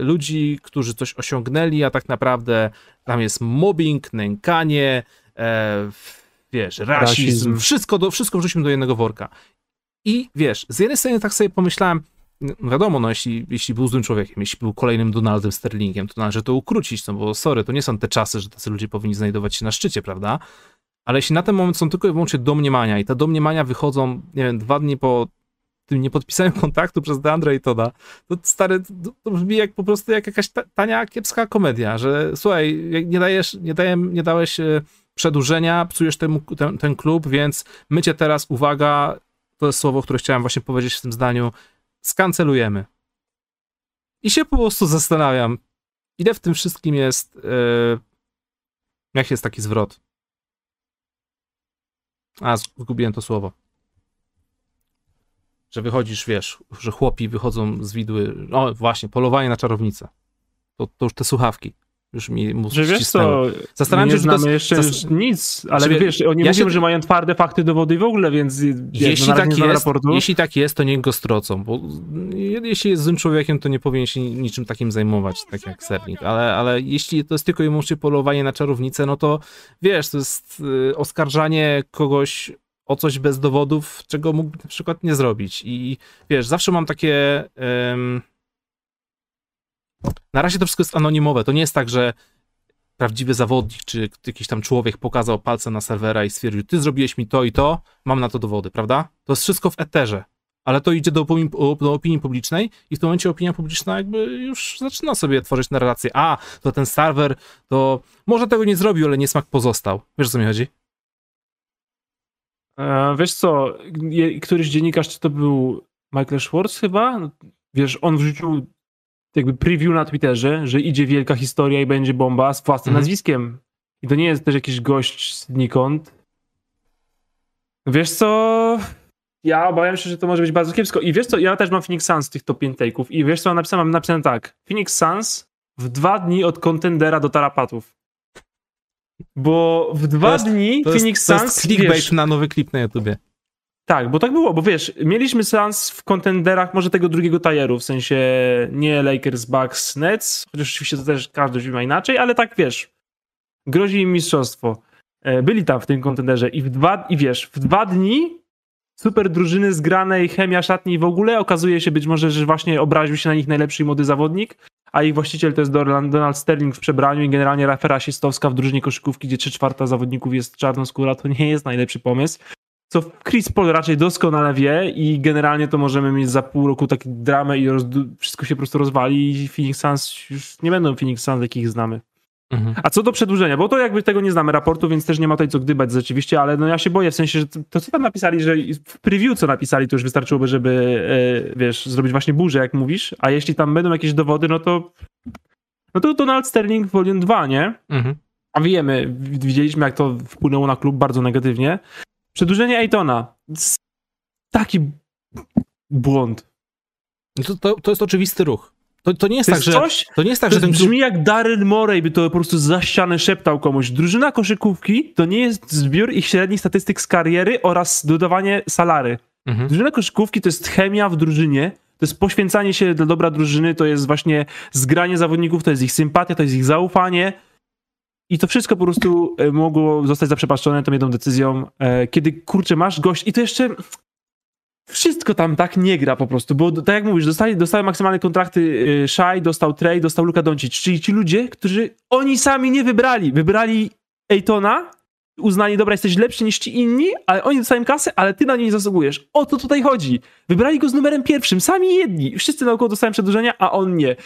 A: ludzi, którzy coś osiągnęli, a tak naprawdę tam jest mobbing, nękanie, e, wiesz, rasizm, rasizm. Wszystko, do, wszystko wrzucimy do jednego worka. I wiesz, z jednej strony tak sobie pomyślałem, no wiadomo, no jeśli, jeśli był złym człowiekiem, jeśli był kolejnym Donaldem Sterlingiem, to należy to ukrócić, no bo sorry, to nie są te czasy, że tacy ludzie powinni znajdować się na szczycie, prawda? Ale jeśli na ten moment są tylko i wyłącznie domniemania i te domniemania wychodzą, nie wiem, dwa dni po tym niepodpisaniu *laughs* kontaktu przez Deandre i Toda, to stary, to, to brzmi jak po prostu jak jakaś tania, kiepska komedia, że słuchaj, nie dajesz, nie, daję, nie dałeś e, przedłużenia, psujesz ten, ten, ten klub, więc my cię teraz, uwaga, to jest słowo, które chciałem właśnie powiedzieć w tym zdaniu, skancelujemy. I się po prostu zastanawiam, ile w tym wszystkim jest, yy, jak jest taki zwrot. A, zgubiłem to słowo. Że wychodzisz, wiesz, że chłopi wychodzą z widły. O, właśnie, polowanie na czarownicę. To, to już te słuchawki. Już mi mózg
B: Że wiesz co, Zastanawiam się, że to jeszcze zas... nic, ale że, wiesz, oni ja mówią, się... że mają twarde fakty, dowody w ogóle, więc
A: jeśli, tak jest, jeśli tak jest, to niech go strocą, bo jeśli jest złym człowiekiem, to nie powinien się niczym takim zajmować, tak jak Serling, ale, ale jeśli to jest tylko i wyłącznie polowanie na czarownicę, no to wiesz, to jest y, oskarżanie kogoś o coś bez dowodów, czego mógł na przykład nie zrobić. I wiesz, zawsze mam takie... Um, na razie to wszystko jest anonimowe. To nie jest tak, że prawdziwy zawodnik, czy jakiś tam człowiek pokazał palcem na serwera i stwierdził, ty zrobiłeś mi to i to, mam na to dowody, prawda? To jest wszystko w eterze. Ale to idzie do opinii, do opinii publicznej i w tym momencie opinia publiczna jakby już zaczyna sobie tworzyć narrację. A, to ten serwer, to może tego nie zrobił, ale niesmak pozostał. Wiesz, o co mi chodzi?
B: E, wiesz co, któryś dziennikarz, czy to był Michael Schwartz chyba? Wiesz, on wrzucił jakby preview na Twitterze, że idzie wielka historia i będzie bomba z własnym mhm. nazwiskiem. I to nie jest też jakiś gość znikąd. Wiesz co? Ja obawiam się, że to może być bardzo kiepsko. I wiesz co? Ja też mam Phoenix Suns z tych top 5 take'ów. I wiesz co? Napisałem, mam napisane tak. Phoenix Suns w dwa dni od kontendera do tarapatów. Bo w dwa
A: jest,
B: dni Phoenix Suns.
A: To jest clickbait wiesz, na nowy klip na YouTubie.
B: Tak, bo tak było, bo wiesz, mieliśmy seans w kontenderach może tego drugiego tajeru, w sensie nie Lakers, Bucks, Nets, chociaż oczywiście to też każdy ma inaczej, ale tak wiesz, grozi im mistrzostwo. E, byli tam w tym kontenderze i w dwa, i wiesz, w dwa dni super drużyny zgranej, chemia szatni i w ogóle okazuje się być może, że właśnie obraził się na nich najlepszy młody zawodnik, a ich właściciel to jest Donald Sterling w przebraniu i generalnie Rafera rasistowska w drużynie koszykówki, gdzie 3 czwarta zawodników jest czarnoskóra, to nie jest najlepszy pomysł co Chris Paul raczej doskonale wie i generalnie to możemy mieć za pół roku taki dramę i wszystko się po prostu rozwali i Phoenix Suns już nie będą Phoenix Suns, jakich znamy. Mhm. A co do przedłużenia, bo to jakby tego nie znamy raportu, więc też nie ma tutaj co gdybać rzeczywiście, ale no ja się boję, w sensie, że to co tam napisali, że w preview co napisali, to już wystarczyłoby, żeby e, wiesz, zrobić właśnie burzę, jak mówisz, a jeśli tam będą jakieś dowody, no to no to Donald Sterling Volume 2, nie? Mhm. A wiemy, widzieliśmy jak to wpłynęło na klub bardzo negatywnie. Przedłużenie Aitona. Taki błąd.
A: To, to, to jest oczywisty ruch. To, to nie jest
B: To
A: tak,
B: jest
A: że.
B: coś,
A: To nie jest tak, że ten
B: brzmi jak Daryl Morey by to po prostu za ścianę szeptał komuś. Drużyna koszykówki to nie jest zbiór ich średnich statystyk z kariery oraz dodawanie salary.
A: Mhm.
B: Drużyna koszykówki to jest chemia w drużynie, to jest poświęcanie się dla dobra drużyny, to jest właśnie zgranie zawodników, to jest ich sympatia, to jest ich zaufanie. I to wszystko po prostu e, mogło zostać zaprzepaszczone tą jedną decyzją, e, kiedy kurczę, masz gość i to jeszcze wszystko tam tak nie gra po prostu, bo tak jak mówisz, dostali, dostały maksymalne kontrakty e, Shai, dostał Trey, dostał Luka Doncic, czyli ci ludzie, którzy oni sami nie wybrali. Wybrali Ejtona, uznali, dobra, jesteś lepszy niż ci inni, ale oni dostają kasę, ale ty na nie nie zasługujesz. O to tutaj chodzi. Wybrali go z numerem pierwszym, sami jedni. Wszyscy naokoło dostają przedłużenia, a on nie.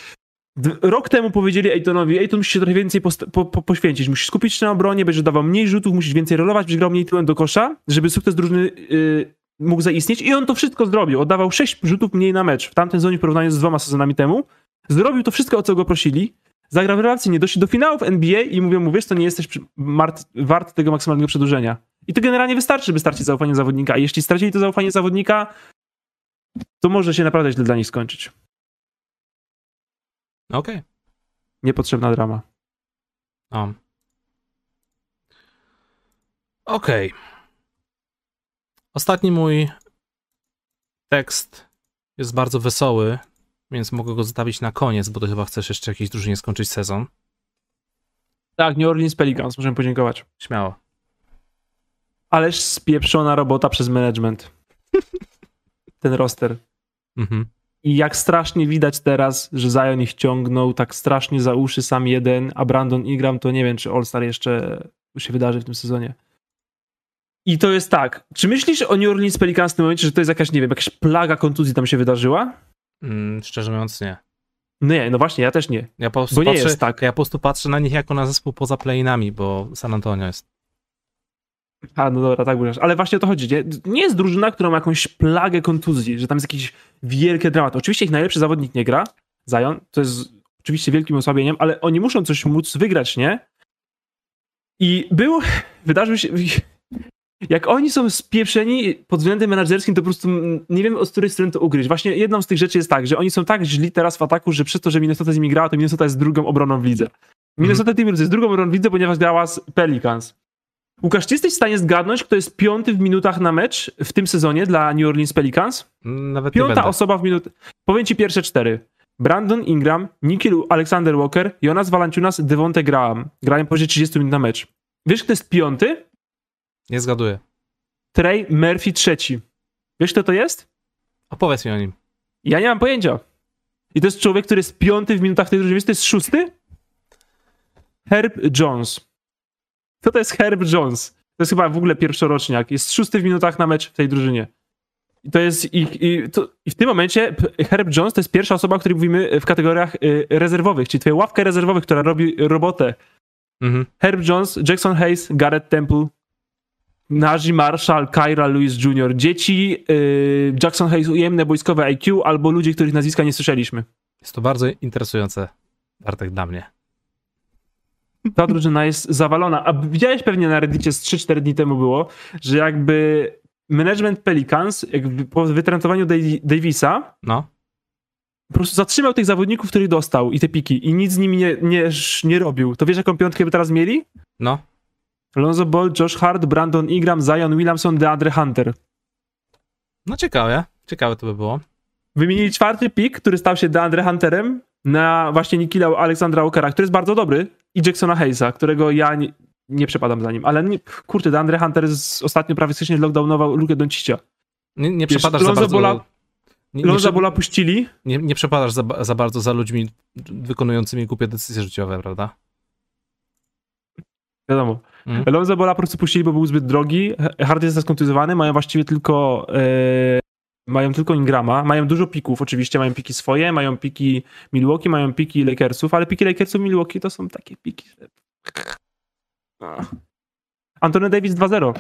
B: Rok temu powiedzieli Ejtonowi, Ejton musi się trochę więcej po, po, poświęcić, musisz skupić się na obronie, będziesz dawał mniej rzutów, musisz więcej rolować, będziesz grał mniej tyłem do kosza, żeby sukces drużyny yy, mógł zaistnieć i on to wszystko zrobił. Oddawał 6 rzutów mniej na mecz w tamtym sezonie w porównaniu z dwoma sezonami temu. Zrobił to wszystko, o co go prosili. Zagrał rewelacyjnie, doszli do finałów NBA i mówią mu, wiesz, to nie jesteś wart tego maksymalnego przedłużenia. I to generalnie wystarczy, by stracić zaufanie zawodnika. A jeśli stracili to zaufanie zawodnika, to może się naprawdę źle dla nich skończyć.
A: Okej.
B: Niepotrzebna drama.
A: O. Okej. Ostatni mój tekst jest bardzo wesoły, więc mogę go zostawić na koniec, bo ty chyba chcesz jeszcze jakiejś drużynie skończyć sezon.
B: Tak, New Orleans Pelicans, możemy podziękować.
A: Śmiało.
B: Ależ spieprzona robota przez management. *laughs* Ten roster.
A: Mhm.
B: I jak strasznie widać teraz, że Zion ich ciągnął tak strasznie za uszy sam jeden, a Brandon Ingram to nie wiem, czy All-Star jeszcze się wydarzy w tym sezonie. I to jest tak. Czy myślisz o New Orleans Pelicans w tym momencie, że to jest jakaś, nie wiem, jakaś plaga kontuzji tam się wydarzyła?
A: Mm, szczerze mówiąc, nie.
B: Nie, no właśnie, ja też nie.
A: Ja po prostu
B: Bo nie
A: patrzę,
B: jest tak.
A: Ja po prostu patrzę na nich jako na zespół poza playinami, bo San Antonio jest.
B: A, no dobra, tak mówisz. Ale właśnie o to chodzi. Nie? nie jest drużyna, która ma jakąś plagę kontuzji, że tam jest jakiś wielki dramat. Oczywiście ich najlepszy zawodnik nie gra, Zion, to jest oczywiście wielkim osłabieniem, ale oni muszą coś móc wygrać, nie? I był, *laughs* wydarzył się, *laughs* jak oni są spieprzeni pod względem menadżerskim, to po prostu nie wiem, od której strony to ugryźć. Właśnie jedną z tych rzeczy jest tak, że oni są tak źli teraz w ataku, że przez to, że Minnesota z nimi grała, to Minnesota jest drugą obroną w lidze. Minnesota Timberwolves jest drugą obroną w lidze, ponieważ grała z Pelicans. Łukasz, czy jesteś w stanie zgadnąć, kto jest piąty w minutach na mecz w tym sezonie dla New Orleans Pelicans?
A: Mm, Nawet
B: Piąta osoba w minut. Powiem ci pierwsze cztery. Brandon Ingram, Nikhil Alexander Walker, Jonas Valanciunas, Devonte Graham. Grają powyżej 30 minut na mecz. Wiesz, kto jest piąty?
A: Nie zgaduję.
B: Trey Murphy trzeci. Wiesz, kto to jest?
A: Opowiedz mi o nim.
B: Ja nie mam pojęcia. I to jest człowiek, który jest piąty w minutach tej drużyny. Wiesz, to jest szósty? Herb Jones. To jest Herb Jones? To jest chyba w ogóle pierwszoroczniak. Jest szósty w minutach na mecz w tej drużynie. I to jest ich, i, to, i w tym momencie Herb Jones to jest pierwsza osoba, o której mówimy w kategoriach y, rezerwowych, czyli twoja ławka rezerwowych, która robi robotę.
A: Mhm.
B: Herb Jones, Jackson Hayes, Garrett Temple, Najee Marshall, Kyra Lewis Jr. Dzieci y, Jackson Hayes ujemne wojskowe IQ albo ludzie, których nazwiska nie słyszeliśmy.
A: Jest to bardzo interesujące, Bartek, dla mnie. *laughs*
B: Ta drużyna jest zawalona. A widziałeś pewnie na Reddicie z 3-4 dni temu było, że jakby management Pelicans jakby po wytrentowaniu Davisa
A: No.
B: po prostu zatrzymał tych zawodników, których dostał i te piki i nic z nimi nie, nie, nie robił. To wiesz, jaką piątkę by teraz mieli?
A: No.
B: Lonzo Ball, Josh Hart, Brandon Ingram, Zion Williamson, DeAndre Hunter.
A: No ciekawe. Ciekawe to by było.
B: Wymienili czwarty pik, który stał się DeAndre Hunterem na właśnie Nikila Aleksandra Walkera, który jest bardzo dobry i Jacksona Hayesa, którego ja nie, nie przepadam za nim. Ale nie, kurczę, DeAndre Hunter z, ostatnio prawie wcześniej lockdownował Lukę Doncicia.
A: Nie, nie
B: Wiesz,
A: przepadasz za bardzo...
B: Balla-
A: nie,
B: Bola puścili,
A: nie, nie przepadasz za, za bardzo za ludźmi wykonującymi głupie decyzje życiowe, prawda?
B: wiadomo.
A: Mhm.
B: Lonzo Bola po prostu puścili, bo był zbyt drogi. Hart jest skontuzjowany, mają właściwie tylko e, mają tylko Ingrama, mają dużo pików oczywiście, mają piki swoje, mają piki Milwaukee, mają piki Lakersów, ale piki Lakersów Milwaukee to są takie piki, że... Ach. Anthony Davis 2-0.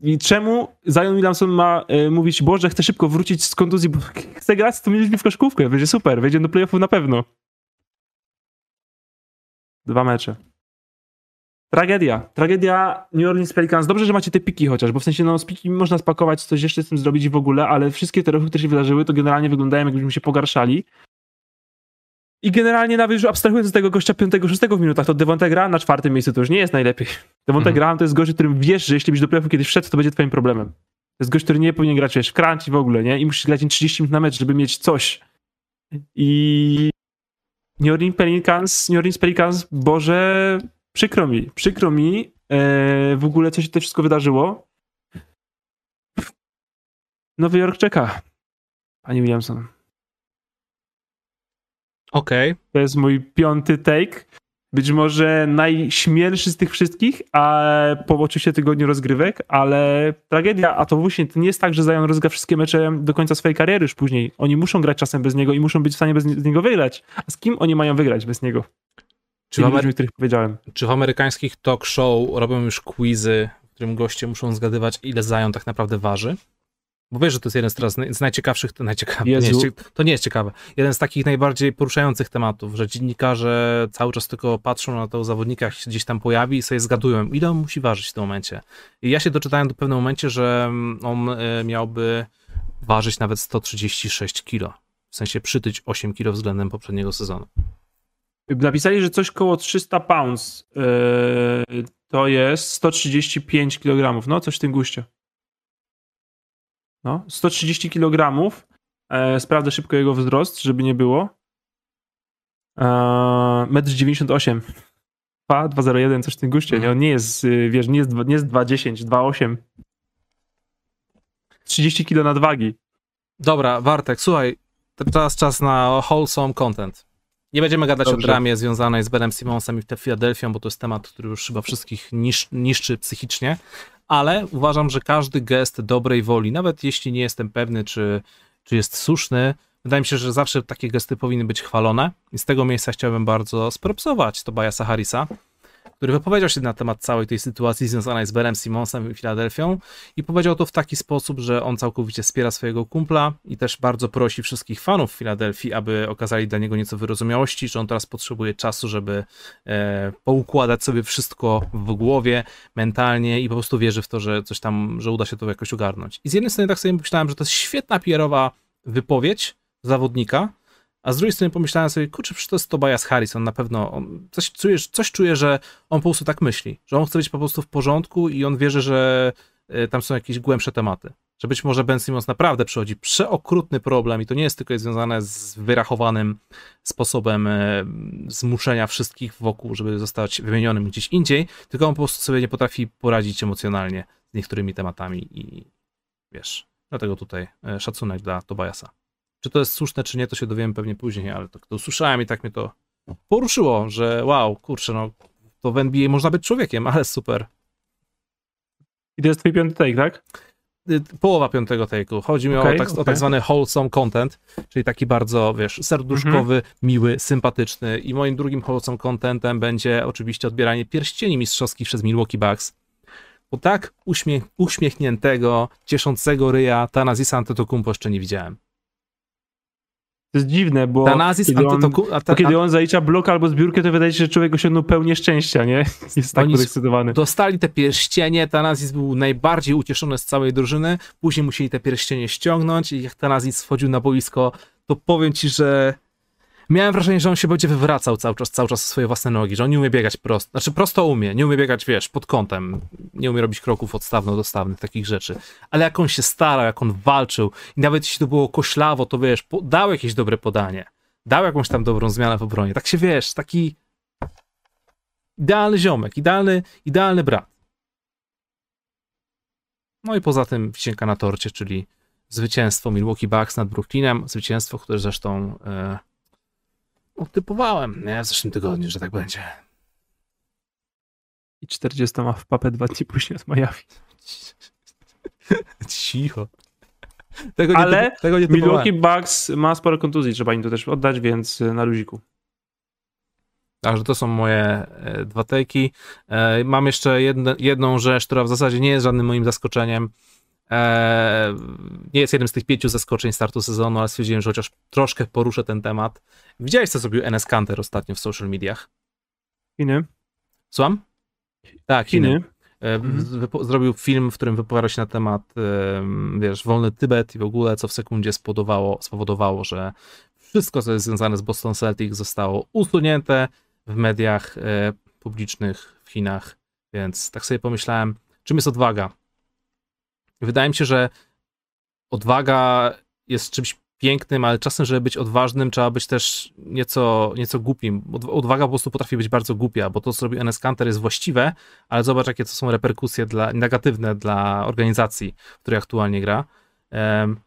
B: I czemu Zion Williamson ma e, mówić, Boże, chcę szybko wrócić z kontuzji, bo *laughs* chcę grać z ludźmi w koszkówkę, będzie super, wejdzie do playoffów na pewno. Dwa mecze. Tragedia. Tragedia New Orleans Pelicans. Dobrze, że macie te piki chociaż, bo w sensie no z piki można spakować, coś jeszcze z tym zrobić w ogóle, ale wszystkie te ruchy, które się wydarzyły, to generalnie wyglądają jakbyśmy się pogarszali. I generalnie nawet już abstrahując z tego gościa 5-6 w minutach, to Devonta Graham na czwartym miejscu to już nie jest najlepiej. Devonta
A: Mhm.
B: Graham to jest gość, którym wiesz, że jeśli byś do playoffów kiedyś wszedł, to będzie twoim problemem. To jest gość, który nie powinien grać wiesz, w crunch i w ogóle, nie? I musisz grać 30 minut na mecz, żeby mieć coś. I New Orleans Pelicans, New Orleans Pelicans, Boże, przykro mi, przykro mi e, w ogóle, co się to wszystko wydarzyło. Nowy Jork czeka. Pani Williamson.
A: Okej.
B: To jest mój piąty take. Być może najśmielszy z tych wszystkich, a po oczywiście tygodniu rozgrywek, ale tragedia, a to właśnie to nie jest tak, że Zion rozgra wszystkie mecze do końca swojej kariery już później. Oni muszą grać czasem bez niego i muszą być w stanie bez niego wygrać. A z kim oni mają wygrać bez niego?
A: Czy, w Amery-
B: których powiedziałem.
A: czy w amerykańskich talk show robią już quizy, w którym goście muszą zgadywać, ile Zion tak naprawdę waży? Bo wiesz, że to jest jeden z, teraz z najciekawszych, to, to, nie jest, to ciekawe, jeden z takich najbardziej poruszających tematów, że dziennikarze cały czas tylko patrzą na tego zawodnika, jak się gdzieś tam pojawi i sobie zgadują, ile on musi ważyć w tym momencie. I ja się doczytałem do pewnym momencie, że on y, miałby ważyć nawet 136 kilo. W sensie przytyć 8 kilo względem poprzedniego sezonu.
B: Napisali, że coś koło 300 pounds yy, to jest 135 kg. No, coś w tym guście. No, 130 kg. E, sprawdzę szybko jego wzrost, żeby nie było. E, 1,98 m. 2, 2,01, coś w tym guście. Nie, on nie jest, y, wiesz, nie jest, nie jest 2,10, 2,8. 30 kg nadwagi.
A: Dobra, Wartek, słuchaj, te- teraz czas na wholesome content. Nie będziemy gadać
B: Dobrze.
A: o dramie związanej z Benem Simonsem i Filadelfią, bo to jest temat, który już chyba wszystkich nisz, niszczy psychicznie, ale uważam, że każdy gest dobrej woli, nawet jeśli nie jestem pewny, czy, czy jest słuszny, wydaje mi się, że zawsze takie gesty powinny być chwalone i z tego miejsca chciałbym bardzo spropsować Tobiasa Harrisa, który wypowiedział się na temat całej tej sytuacji związanej z Benem Simonsem i Filadelfią i powiedział to w taki sposób, że on całkowicie wspiera swojego kumpla i też bardzo prosi wszystkich fanów Filadelfii, aby okazali dla niego nieco wyrozumiałości, że on teraz potrzebuje czasu, żeby e, poukładać sobie wszystko w głowie, mentalnie i po prostu wierzy w to, że coś tam, że uda się to jakoś ogarnąć. I z jednej strony tak sobie myślałem, że to jest świetna PR-owa wypowiedź zawodnika, a z drugiej strony pomyślałem sobie, kurczę, przecież to jest Tobias Harris, on na pewno, on, coś, czujesz, coś czuję, że on po prostu tak myśli, że on chce być po prostu w porządku i on wierzy, że e, tam są jakieś głębsze tematy. Że być może Ben Simmons naprawdę przychodzi przeokrutny problem i to nie jest tylko związane z wyrachowanym sposobem e, zmuszenia wszystkich wokół, żeby zostać wymienionym gdzieś indziej, tylko on po prostu sobie nie potrafi poradzić emocjonalnie z niektórymi tematami i wiesz, dlatego tutaj e, szacunek dla Tobiasa. Czy to jest słuszne, czy nie, to się dowiem pewnie później, ale to, to usłyszałem i tak mnie to poruszyło, że wow, kurczę, no to w NBA można być człowiekiem, ale super.
B: I to jest twój piąty take, tak?
A: Y, Połowa piątego take'u. Chodzi mi
B: Okej,
A: o, tak, o
B: okej.
A: tak zwany wholesome content, czyli taki bardzo, wiesz, serduszkowy,
B: Mhm.
A: miły, sympatyczny. I moim drugim wholesome contentem będzie oczywiście odbieranie pierścieni mistrzowskich przez Milwaukee Bucks. Bo tak uśmiech, uśmiechniętego, cieszącego ryja Tanazisa Antetokounmpo jeszcze nie widziałem.
B: To jest dziwne, bo
A: Tanazis
B: kiedy on, bo kiedy on zalicza blok albo zbiórkę, to wydaje się, że człowiek osiągnął pełnię szczęścia, nie? *laughs* Jest tak podekscytowany.
A: Dostali te pierścienie, Tanazis był najbardziej ucieszony z całej drużyny, później musieli te pierścienie ściągnąć i jak Tanazis wchodził na boisko, to powiem ci, że miałem wrażenie, że on się będzie wywracał cały czas, cały czas swoje własne nogi, że on nie umie biegać prosto, znaczy prosto umie, nie umie biegać, wiesz, pod kątem, nie umie robić kroków odstawno-dostawnych, takich rzeczy, ale jak on się starał, jak on walczył i nawet jeśli to było koślawo, to wiesz, dał jakieś dobre podanie, dał jakąś tam dobrą zmianę w obronie, tak się wiesz, taki idealny ziomek, idealny, idealny brat. No i poza tym wisienka na torcie, czyli zwycięstwo Milwaukee Bucks nad Brooklynem, zwycięstwo, które zresztą no, typowałem nie? w zeszłym tygodniu, że tak będzie.
B: I 40 ma w papę dwa dni później od Miami. *laughs*
A: Cicho. Tego nie,
B: Ale
A: typu- tego nie.
B: Milwaukee Bucks ma sporo kontuzji, trzeba im to też oddać, więc y, na luziku.
A: Także to są moje e, dwa tejki. E, mam jeszcze jedne, jedną rzecz, która w zasadzie nie jest żadnym moim zaskoczeniem. E, nie jest jednym z tych pięciu zaskoczeń startu sezonu, ale stwierdziłem, że chociaż troszkę poruszę ten temat. Widziałeś, co zrobił NS Kanter ostatnio w social mediach?
B: Chiny.
A: Słucham? Tak, Chiny.
B: Chiny.
A: E,
B: Mhm.
A: Zrobił film, w którym wypowiadał się na temat, em, wiesz, wolny Tybet i w ogóle, co w sekundzie spowodowało, spowodowało że wszystko, co jest związane z Boston Celtics, zostało usunięte w mediach e, publicznych w Chinach. Więc tak sobie pomyślałem, czym jest odwaga? Wydaje mi się, że odwaga jest czymś pięknym, ale czasem, żeby być odważnym, trzeba być też nieco, nieco głupim. Odwaga po prostu potrafi być bardzo głupia, bo to, co robi NS Kanter jest właściwe, ale zobacz, jakie to są reperkusje dla, negatywne dla organizacji, w której aktualnie gra. Um,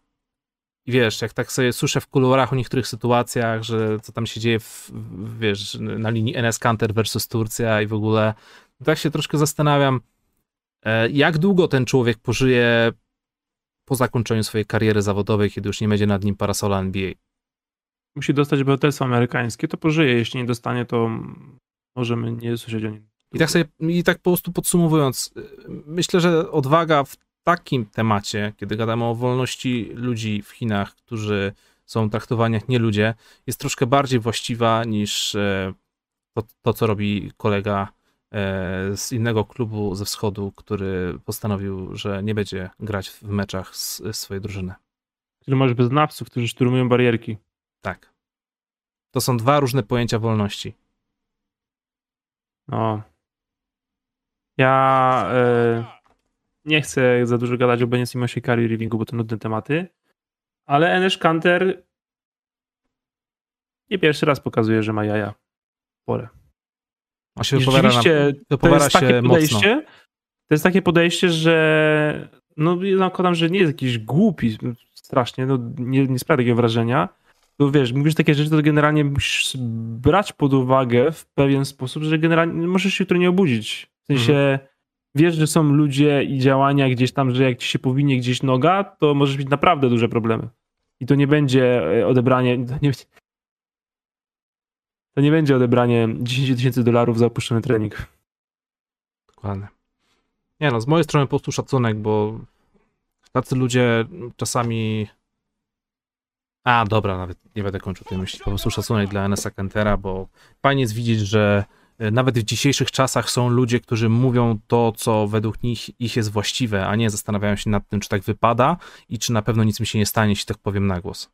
A: i wiesz, jak tak sobie słyszę w kuluarach o niektórych sytuacjach, że co tam się dzieje, w, wiesz, na linii NS Kanter versus Turcja i w ogóle, tak się troszkę zastanawiam, jak długo ten człowiek pożyje po zakończeniu swojej kariery zawodowej, kiedy już nie będzie nad nim parasola NBA.
B: Musi dostać obywatelstwo amerykańskie, to pożyje. Jeśli nie dostanie, to możemy nie słyszeć o nim.
A: I tak, sobie, I tak po prostu podsumowując, myślę, że odwaga w takim temacie, kiedy gadamy o wolności ludzi w Chinach, którzy są traktowani jak nie ludzie, jest troszkę bardziej właściwa niż e, to, to co robi kolega E, z innego klubu ze wschodu, który postanowił, że nie będzie grać w meczach z, z swojej drużyny.
B: Czyli masz beznawców, którzy szturmują barierki.
A: Tak. To są dwa różne pojęcia wolności.
B: No. Ja e, nie chcę za dużo gadać o Benie Simosie i Rivingu, bo to nudne tematy, ale Enes Kanter nie pierwszy raz pokazuje, że ma jaja. Porę.
A: On się wypowiada, na,
B: wypowiada to jest takie podejście, mocno. To jest takie podejście, że no nakładam, że nie jest jakiś głupi strasznie, no nie, nie sprawia takiego wrażenia. To wiesz, mówisz takie rzeczy, to generalnie musisz brać pod uwagę w pewien sposób, że generalnie możesz się jutro nie obudzić. W sensie mhm. wiesz, że są ludzie i działania gdzieś tam, że jak ci się powinie gdzieś noga, to możesz mieć naprawdę duże problemy. I to nie będzie e, odebranie, nie, to nie będzie odebranie 10 tysięcy dolarów za opuszczony trening.
A: Dokładnie. Nie no, z mojej strony po prostu szacunek, bo tacy ludzie czasami... A, dobra, nawet nie będę kończył tej myśli. Po prostu szacunek dla NSA Kentera, bo fajnie jest widzieć, że e, nawet w dzisiejszych czasach są ludzie, którzy mówią to, co według nich ich jest właściwe, a nie zastanawiają się nad tym, czy tak wypada i czy na pewno nic mi się nie stanie, jeśli tak powiem na głos.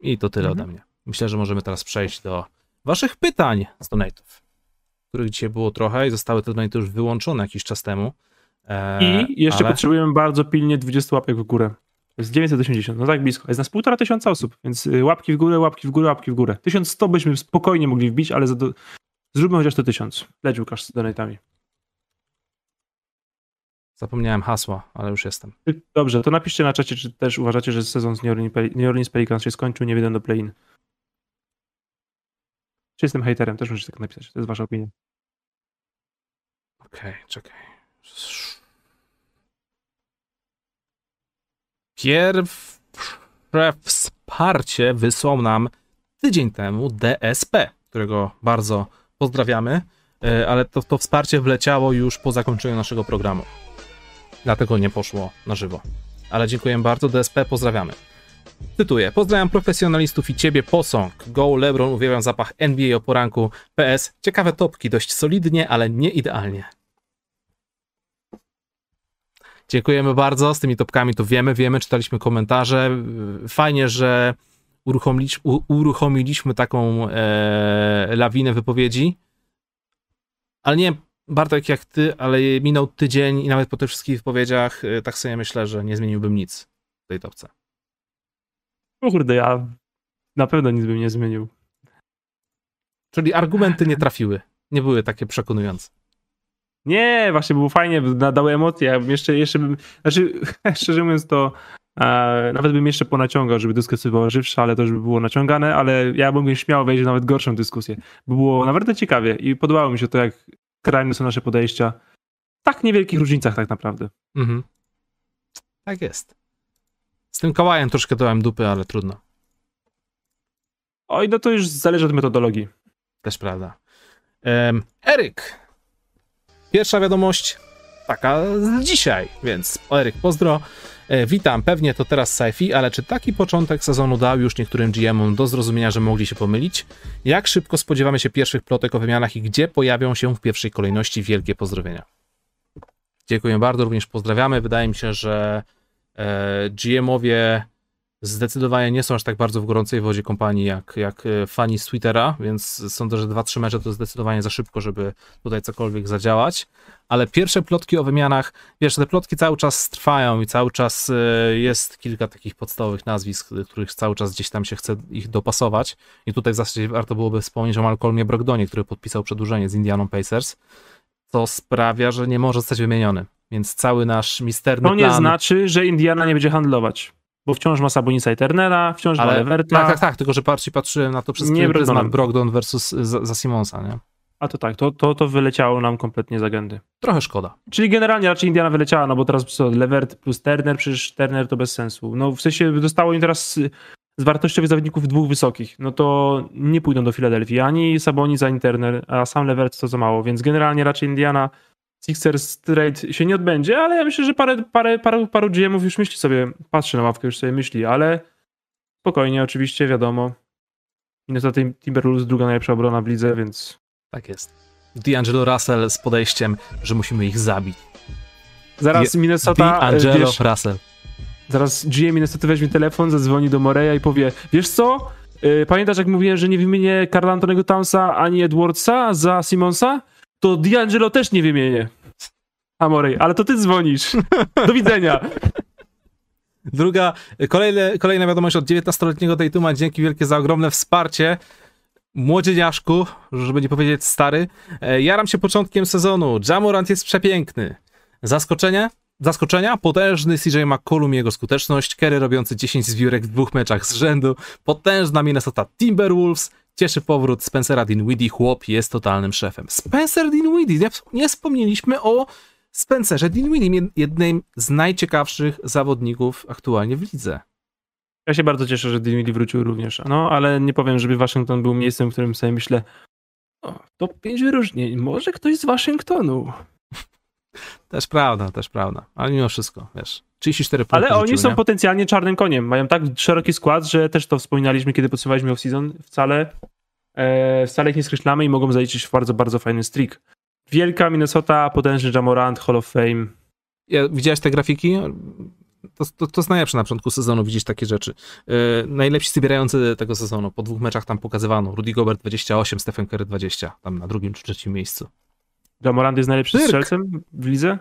A: I to tyle mhm. ode mnie. Myślę, że możemy teraz przejść do waszych pytań z donatów, których dzisiaj było trochę i zostały te donaty już wyłączone jakiś czas temu.
B: E, I jeszcze ale... potrzebujemy bardzo pilnie 20 łapek w górę. Jest 980, no tak blisko. Jest nas półtora tysiąca osób, więc y, łapki w górę, łapki w górę, łapki w górę. 1100 byśmy spokojnie mogli wbić, ale do... zróbmy chociaż to 1000. Leć Łukasz z donatami.
A: Zapomniałem hasła, ale już jestem.
B: Dobrze, to napiszcie na czacie, czy też uważacie, że sezon z New Orleans Pelicans się skończył, nie wiedem do play-in. Czy jestem haterem? Też możecie tak napisać. To jest wasza opinia.
A: Okej, okay, czekaj. Pierwsze wsparcie wysłał nam tydzień temu DSP, którego bardzo pozdrawiamy, e, ale to, to wsparcie wleciało już po zakończeniu naszego programu. Dlatego nie poszło na żywo. Ale dziękuję bardzo, DSP, pozdrawiamy. Cytuję. Pozdrawiam profesjonalistów i ciebie posąg. Go, LeBron, uwielbiam zapach NBA o poranku. PS. Ciekawe topki, dość solidnie, ale nie idealnie. Dziękujemy bardzo. Z tymi topkami to wiemy, wiemy, czytaliśmy komentarze. Fajnie, że uruchomiliśmy, uruchomiliśmy taką e, lawinę wypowiedzi. Ale nie Bartek jak ty, ale minął tydzień i nawet po tych wszystkich wypowiedziach e, tak sobie myślę, że nie zmieniłbym nic w tej topce.
B: Kurde, ja na pewno nic bym nie zmienił.
A: Czyli argumenty nie trafiły. Nie były takie przekonujące.
B: Nie, właśnie było fajnie, nadały emocje. Ja bym jeszcze, jeszcze bym, znaczy, *laughs* szczerze mówiąc, to e, nawet bym jeszcze ponaciągał, żeby dyskusja była żywsza, ale to już by było naciągane, ale ja bym śmiało wejść w nawet gorszą dyskusję. By było naprawdę ciekawie i podobało mi się to, jak skrajne są nasze podejścia. W tak niewielkich różnicach tak naprawdę. Mhm.
A: Tak jest. Z tym kałajem troszkę dałem dupy, ale trudno.
B: Oj, no to już zależy od metodologii.
A: Też prawda. Um, Eryk. Pierwsza wiadomość taka z dzisiaj, więc Eryk, pozdro. E, witam, pewnie to teraz sci ale czy taki początek sezonu dał już niektórym GM-om do zrozumienia, że mogli się pomylić? Jak szybko spodziewamy się pierwszych plotek o wymianach i gdzie pojawią się w pierwszej kolejności wielkie pozdrowienia? Dziękuję bardzo, również pozdrawiamy. Wydaje mi się, że GM-owie zdecydowanie nie są aż tak bardzo w gorącej wodzie kompanii jak, jak e, fani Twittera, więc sądzę, że 2-3 mecze to zdecydowanie za szybko, żeby tutaj cokolwiek zadziałać. Ale pierwsze plotki o wymianach, wiesz, te plotki cały czas trwają i cały czas e, jest kilka takich podstawowych nazwisk, których cały czas gdzieś tam się chce ich dopasować. I tutaj w zasadzie warto byłoby wspomnieć o Malcolmie Brogdonie, który podpisał przedłużenie z Indianą Pacers, co sprawia, że nie może zostać wymieniony. Więc cały nasz misterny
B: To nie
A: plan...
B: znaczy, że Indiana nie będzie handlować. Bo wciąż ma Sabonisa i Turnera, wciąż ma Leverta.
A: tak, tak, tak, tylko że bardziej patrzyłem na to przez
B: Nie
A: pryzmat. Brogdon versus za, za Simonsa, nie?
B: A to tak, to, to, to wyleciało nam kompletnie z agendy.
A: Trochę szkoda.
B: Czyli generalnie raczej Indiana wyleciała, no bo teraz co, Levert plus Turner, przecież Turner to bez sensu. No w sensie dostało im teraz z, z wartościowych zawodników dwóch wysokich. No to nie pójdą do Filadelfii ani Sabonis, ani Turner, a sam Levert to za mało, więc generalnie raczej Indiana Sixers trade się nie odbędzie, ale ja myślę, że parę, parę, paru, paru GM-ów już myśli sobie, patrzy na ławkę, już sobie myśli, ale spokojnie, oczywiście, wiadomo. Minnesota Timberwolves druga najlepsza obrona w lidze, więc
A: Tak jest. D'Angelo Russell z podejściem, że musimy ich zabić.
B: zaraz Minnesota, e,
A: D'Angelo
B: wiesz,
A: Russell.
B: zaraz GM Minnesota weźmie telefon, zadzwoni do Moreya i powie, wiesz co, Yy, pamiętasz jak mówiłem, że nie wymienię Karla Antonego Townsa ani Edwardsa za Simonsa? To D'Angelo też nie wymienię. A Morey, ale to ty dzwonisz. *laughs* Do widzenia.
A: Druga, kolejne, kolejna wiadomość od 19-letniego Tatuma. Dzięki wielkie za ogromne wsparcie. Młodzieniaszku, żeby nie powiedzieć stary. E, Jaram się początkiem sezonu. Jamorant jest przepiękny. Zaskoczenie? Zaskoczenia? Potężny CJ McCollum i jego skuteczność. Kerry robiący 10 zbiórek w dwóch meczach z rzędu. Potężna Minnesota Timberwolves. Cieszy powrót Spencera Dinwiddie. Chłop jest totalnym szefem. Spencer Dinwiddie. Nie, nie wspomnieliśmy o Spencerze Dinwiddie, jednym z najciekawszych zawodników aktualnie w lidze.
B: Ja się bardzo cieszę, że Dinwiddie wrócił również. No, ale nie powiem, żeby Waszyngton był miejscem, w którym sobie myślę, o, top 5 wyróżnień, może ktoś z Waszyngtonu. *laughs*
A: Też prawda, też prawda. Ale mimo wszystko, wiesz, 34 punkty
B: Ale oni są
A: nie?
B: potencjalnie czarnym koniem. Mają tak szeroki skład, że też to wspominaliśmy, kiedy podsumowaliśmy off-season. Wcale, e, wcale ich nie skreślamy i mogą zaliczyć bardzo, bardzo fajny streak. Wielka Minnesota, potężny Jamorant, Hall of Fame.
A: Ja, widziałeś te grafiki? To, to, to jest najlepsze na początku sezonu widzieć takie rzeczy. Yy, najlepsi zbierający tego sezonu. Po dwóch meczach tam pokazywano. Rudy Gobert 28, Stephen Curry 20. Tam na drugim czy trzecim miejscu.
B: Jamorant jest najlepszym
A: Cyrk.
B: strzelcem w lidze.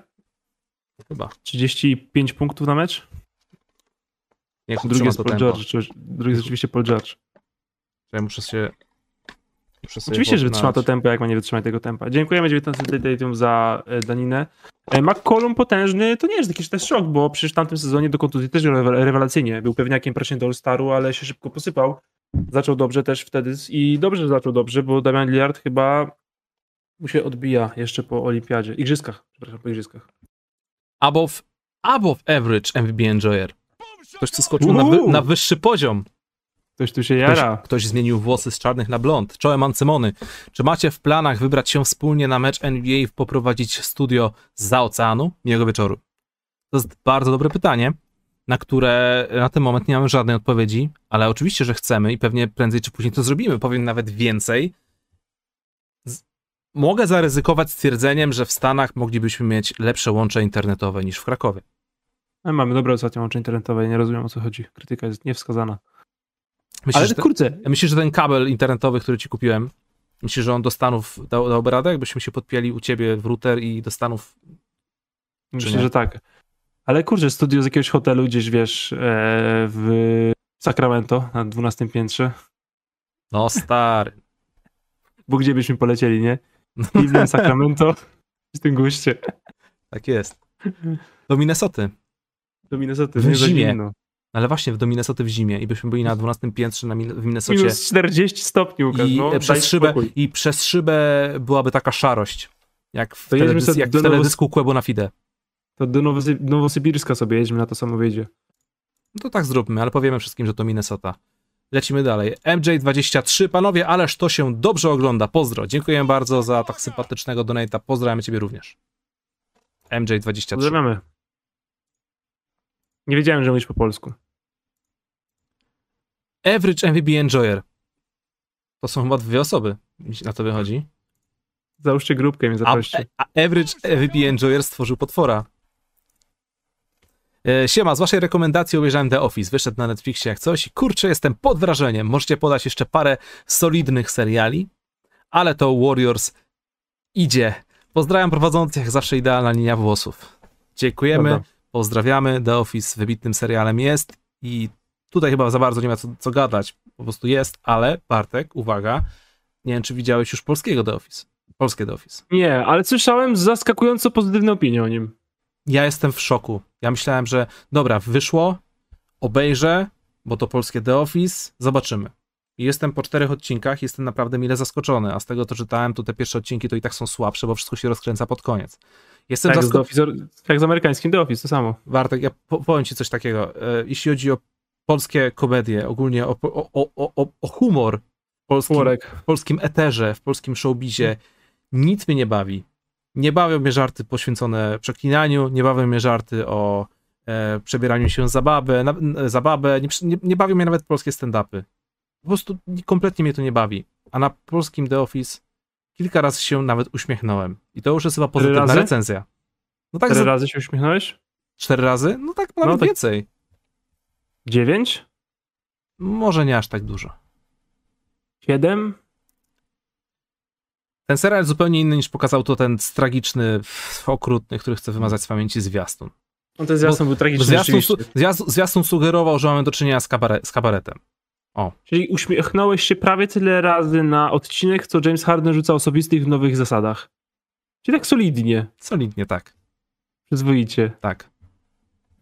A: Chyba.
B: 35 punktów na mecz.
A: Jak
B: Drugi
A: utrzyma
B: jest Paul
A: tempo.
B: George. Drugi jest oczywiście Paul George.
A: Ja muszę się... Muszę
B: Oczywiście, że wytrzyma to tempo, jak ma nie wytrzymać tego tempa. Dziękujemy 19 Daytum za e, daninę. E, McCollum potężny, to nie jest jakiś też szok, bo przecież w tamtym sezonie do kontuzji też rewe- rewelacyjnie. Był pewniakiem praktycznie do All-Staru, ale się szybko posypał. Zaczął dobrze też wtedy i dobrze, że zaczął dobrze, bo Damian Lillard chyba mu się odbija jeszcze po olimpiadzie. Igrzyskach, przepraszam, po igrzyskach.
A: Above, above average MVP enjoyer. Ktoś tu skoczył na, wy, na wyższy poziom.
B: Ktoś tu się
A: Ktoś,
B: jara.
A: ktoś zmienił włosy z czarnych na blond. Czołem Ancymony. Czy macie w planach wybrać się wspólnie na mecz NBA i poprowadzić studio za oceanu? Miłego wieczoru. To jest bardzo dobre pytanie, na które na ten moment nie mamy żadnej odpowiedzi, ale oczywiście, że chcemy i pewnie prędzej czy później to zrobimy. Powiem nawet więcej. Mogę zaryzykować stwierdzeniem, że w Stanach moglibyśmy mieć lepsze łącze internetowe niż w Krakowie.
B: No, mamy dobre ostatnio łącze internetowe, nie rozumiem o co chodzi. Krytyka jest niewskazana.
A: Myślisz,
B: Ale kurczę,
A: myślisz, że ten kabel internetowy, który ci kupiłem, myślisz, że on do Stanów dał, dałby radę, jakbyśmy się podpięli u ciebie w router i do Stanów
B: Myślę,
A: nie?
B: że tak. Ale kurczę, studio z jakiegoś hotelu gdzieś, wiesz, e, w Sacramento na 12 piętrze.
A: No stary.
B: Bo gdzie byśmy polecieli, nie? Cleveland, Sacramento *laughs* w tym guście.
A: Tak jest. Do Minnesoty.
B: Do Minnesota,
A: W
B: nie
A: zimie. Ale właśnie do Minnesoty w zimie i byśmy byli na 12 piętrze na w Minnesocie
B: Minus 40 stopni, Łukasz,
A: i,
B: no,
A: e, przez szybę,
B: spokój.
A: i przez szybę byłaby taka szarość. Jak w,
B: To jedźmy
A: teledys-
B: sobie
A: jak w
B: do Nowos-
A: teledysku Kłębu na Fide.
B: To do Nowosyb- Nowosybirska sobie jedźmy, na to samo wyjdzie.
A: No to tak zróbmy, ale powiemy wszystkim, że to Minnesota. Lecimy dalej. MJ23, panowie, ależ to się dobrze ogląda. Pozdro. Dziękuję bardzo za tak sympatycznego donata. Pozdrawiamy ciebie również. MJ23.
B: Pozdrawiamy. Nie wiedziałem, że mówisz po polsku.
A: Average MVP Enjoyer. To są chyba dwie osoby. Na to wychodzi.
B: Załóżcie grupkę i mnie
A: A,
B: zaproście.
A: a Average MVP Enjoyer stworzył potwora. E, Siema, z waszej rekomendacji obejrzałem The Office, wyszedł na Netflixie jak coś i kurczę, jestem pod wrażeniem. Możecie podać jeszcze parę solidnych seriali, ale to Warriors idzie. Pozdrawiam prowadzących, jak zawsze idealna linia włosów. Dziękujemy,
B: Dobra.
A: pozdrawiamy. The Office wybitnym serialem jest i tutaj chyba za bardzo nie ma co, co gadać, po prostu jest, ale Bartek, uwaga, nie wiem, czy widziałeś już polskiego The Office. Polskie The Office.
B: Nie, ale słyszałem zaskakująco pozytywne opinie o nim.
A: Ja jestem w szoku. Ja myślałem, że dobra, wyszło, obejrzę, bo to polskie The Office, zobaczymy. I jestem po czterech odcinkach, jestem naprawdę mile zaskoczony, a z tego, co czytałem, to te pierwsze odcinki to i tak są słabsze, bo wszystko się rozkręca pod koniec. Jestem
B: Tak,
A: zaskoczony.
B: Jak z amerykańskim The Office, to samo.
A: Bartek, ja po- powiem ci coś takiego. E, Jeśli chodzi o polskie komedie, ogólnie o, o, o, o, humor w polskim, w polskim eterze, w polskim showbizie, nic mnie nie bawi. Nie bawią mnie żarty poświęcone przeklinaniu, nie bawią mnie żarty o e, przebieraniu się za babę, na, za babę nie, nie, nie bawią mnie nawet polskie stand-upy. Po prostu ni- kompletnie mnie to nie bawi. A na polskim The Office kilka razy się nawet uśmiechnąłem. I to już jest chyba pozytywna
B: razy?
A: recenzja. No tak,
B: Cztery
A: za,
B: razy się uśmiechnąłeś?
A: cztery razy? No tak, nawet
B: tak.
A: więcej.
B: Dziewięć?
A: Może nie aż tak dużo.
B: Siedem?
A: Ten serial jest zupełnie inny niż pokazał to ten tragiczny, okrutny, który chce wymazać z pamięci zwiastun.
B: No ten zwiastun był tragiczny
A: Zwiastun, su- zwiast- zwiastun sugerował, że mamy do czynienia z, kabare, z kabaretem.
B: Czyli uśmiechnąłeś się prawie tyle razy na odcinek, co James Harden rzuca osobistych w nowych zasadach. Czyli tak solidnie,
A: Solidnie, tak.
B: przyzwoicie.
A: Tak.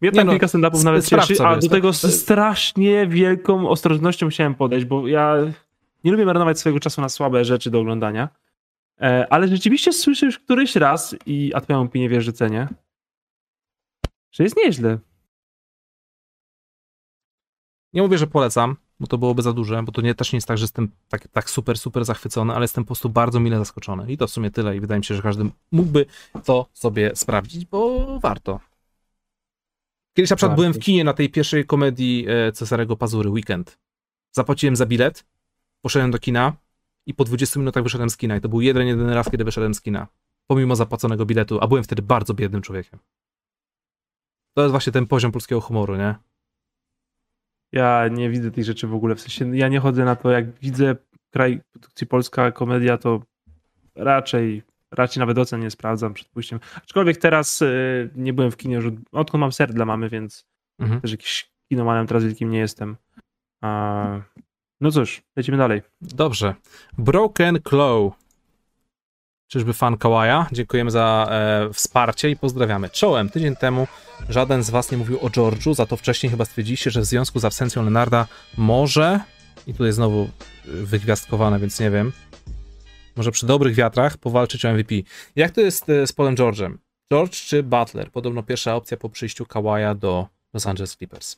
A: Nie
B: tak
A: no,
B: kilka stand-upów nawet cieszy,
A: sobie,
B: a do tego z strasznie wielką ostrożnością musiałem podejść, bo ja nie lubię marnować swojego czasu na słabe rzeczy do oglądania. E, Ale rzeczywiście słyszę już któryś raz, i a twoją opinię wiesz, że cenię, że jest nieźle.
A: Nie mówię, że polecam, bo to byłoby za duże, bo to nie, też nie jest tak, że jestem tak, tak super, super zachwycony, ale jestem po prostu bardzo mile zaskoczony. I to w sumie tyle i wydaje mi się, że każdy mógłby to sobie sprawdzić, bo warto. Kiedyś na przykład byłem w kinie na tej pierwszej komedii e, Cezarego Pazury, Weekend. Zapłaciłem za bilet, poszedłem do kina i po 20 minutach wyszedłem z kina i to był jeden, jedyny raz, kiedy wyszedłem z kina. Pomimo zapłaconego biletu, a byłem wtedy bardzo biednym człowiekiem. To jest właśnie ten poziom polskiego humoru, nie?
B: Ja nie widzę tych rzeczy w ogóle. W sensie ja nie chodzę na to, jak widzę kraj produkcji polska komedia, to raczej, raczej nawet ocen nie sprawdzam przed pójściem. Aczkolwiek teraz y, nie byłem w kinie już, od- odkąd mam ser dla mamy, więc
A: Mhm.
B: też jakiś kinomanem teraz wielkim nie jestem. A, no cóż, lecimy dalej.
A: Dobrze. Broken Claw. Czyżby fan Kawaja? Dziękujemy za e, wsparcie i pozdrawiamy. Czołem. Tydzień temu żaden z was nie mówił o George'u, za to wcześniej chyba stwierdziliście, że w związku z absencją Leonarda może, i tutaj znowu y, wygwiazdkowane, więc nie wiem, może przy dobrych wiatrach powalczyć o MVP. Jak to jest e, z Polem George'em? George czy Butler? Podobno pierwsza opcja po przyjściu Kawaja do Los Angeles Clippers.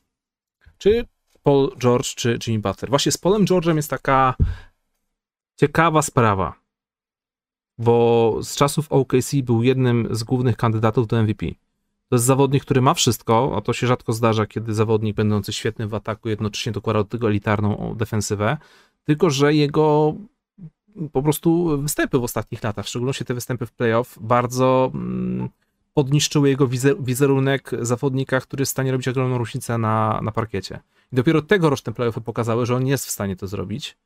A: Czy Paul George czy Jimmy Butler? Właśnie z Polem George'em jest taka ciekawa sprawa, bo z czasów OKC był jednym z głównych kandydatów do MVP. To jest zawodnik, który ma wszystko, a to się rzadko zdarza, kiedy zawodnik będący świetny w ataku jednocześnie dokłada do tego elitarną defensywę, tylko że jego po prostu występy w ostatnich latach, w szczególności te występy w playoff, bardzo mm, podniszczyły jego wizer- wizerunek zawodnika, który jest w stanie robić ogromną różnicę na, na parkiecie. I dopiero tegoroczne playoffy pokazały, że on jest w stanie to zrobić,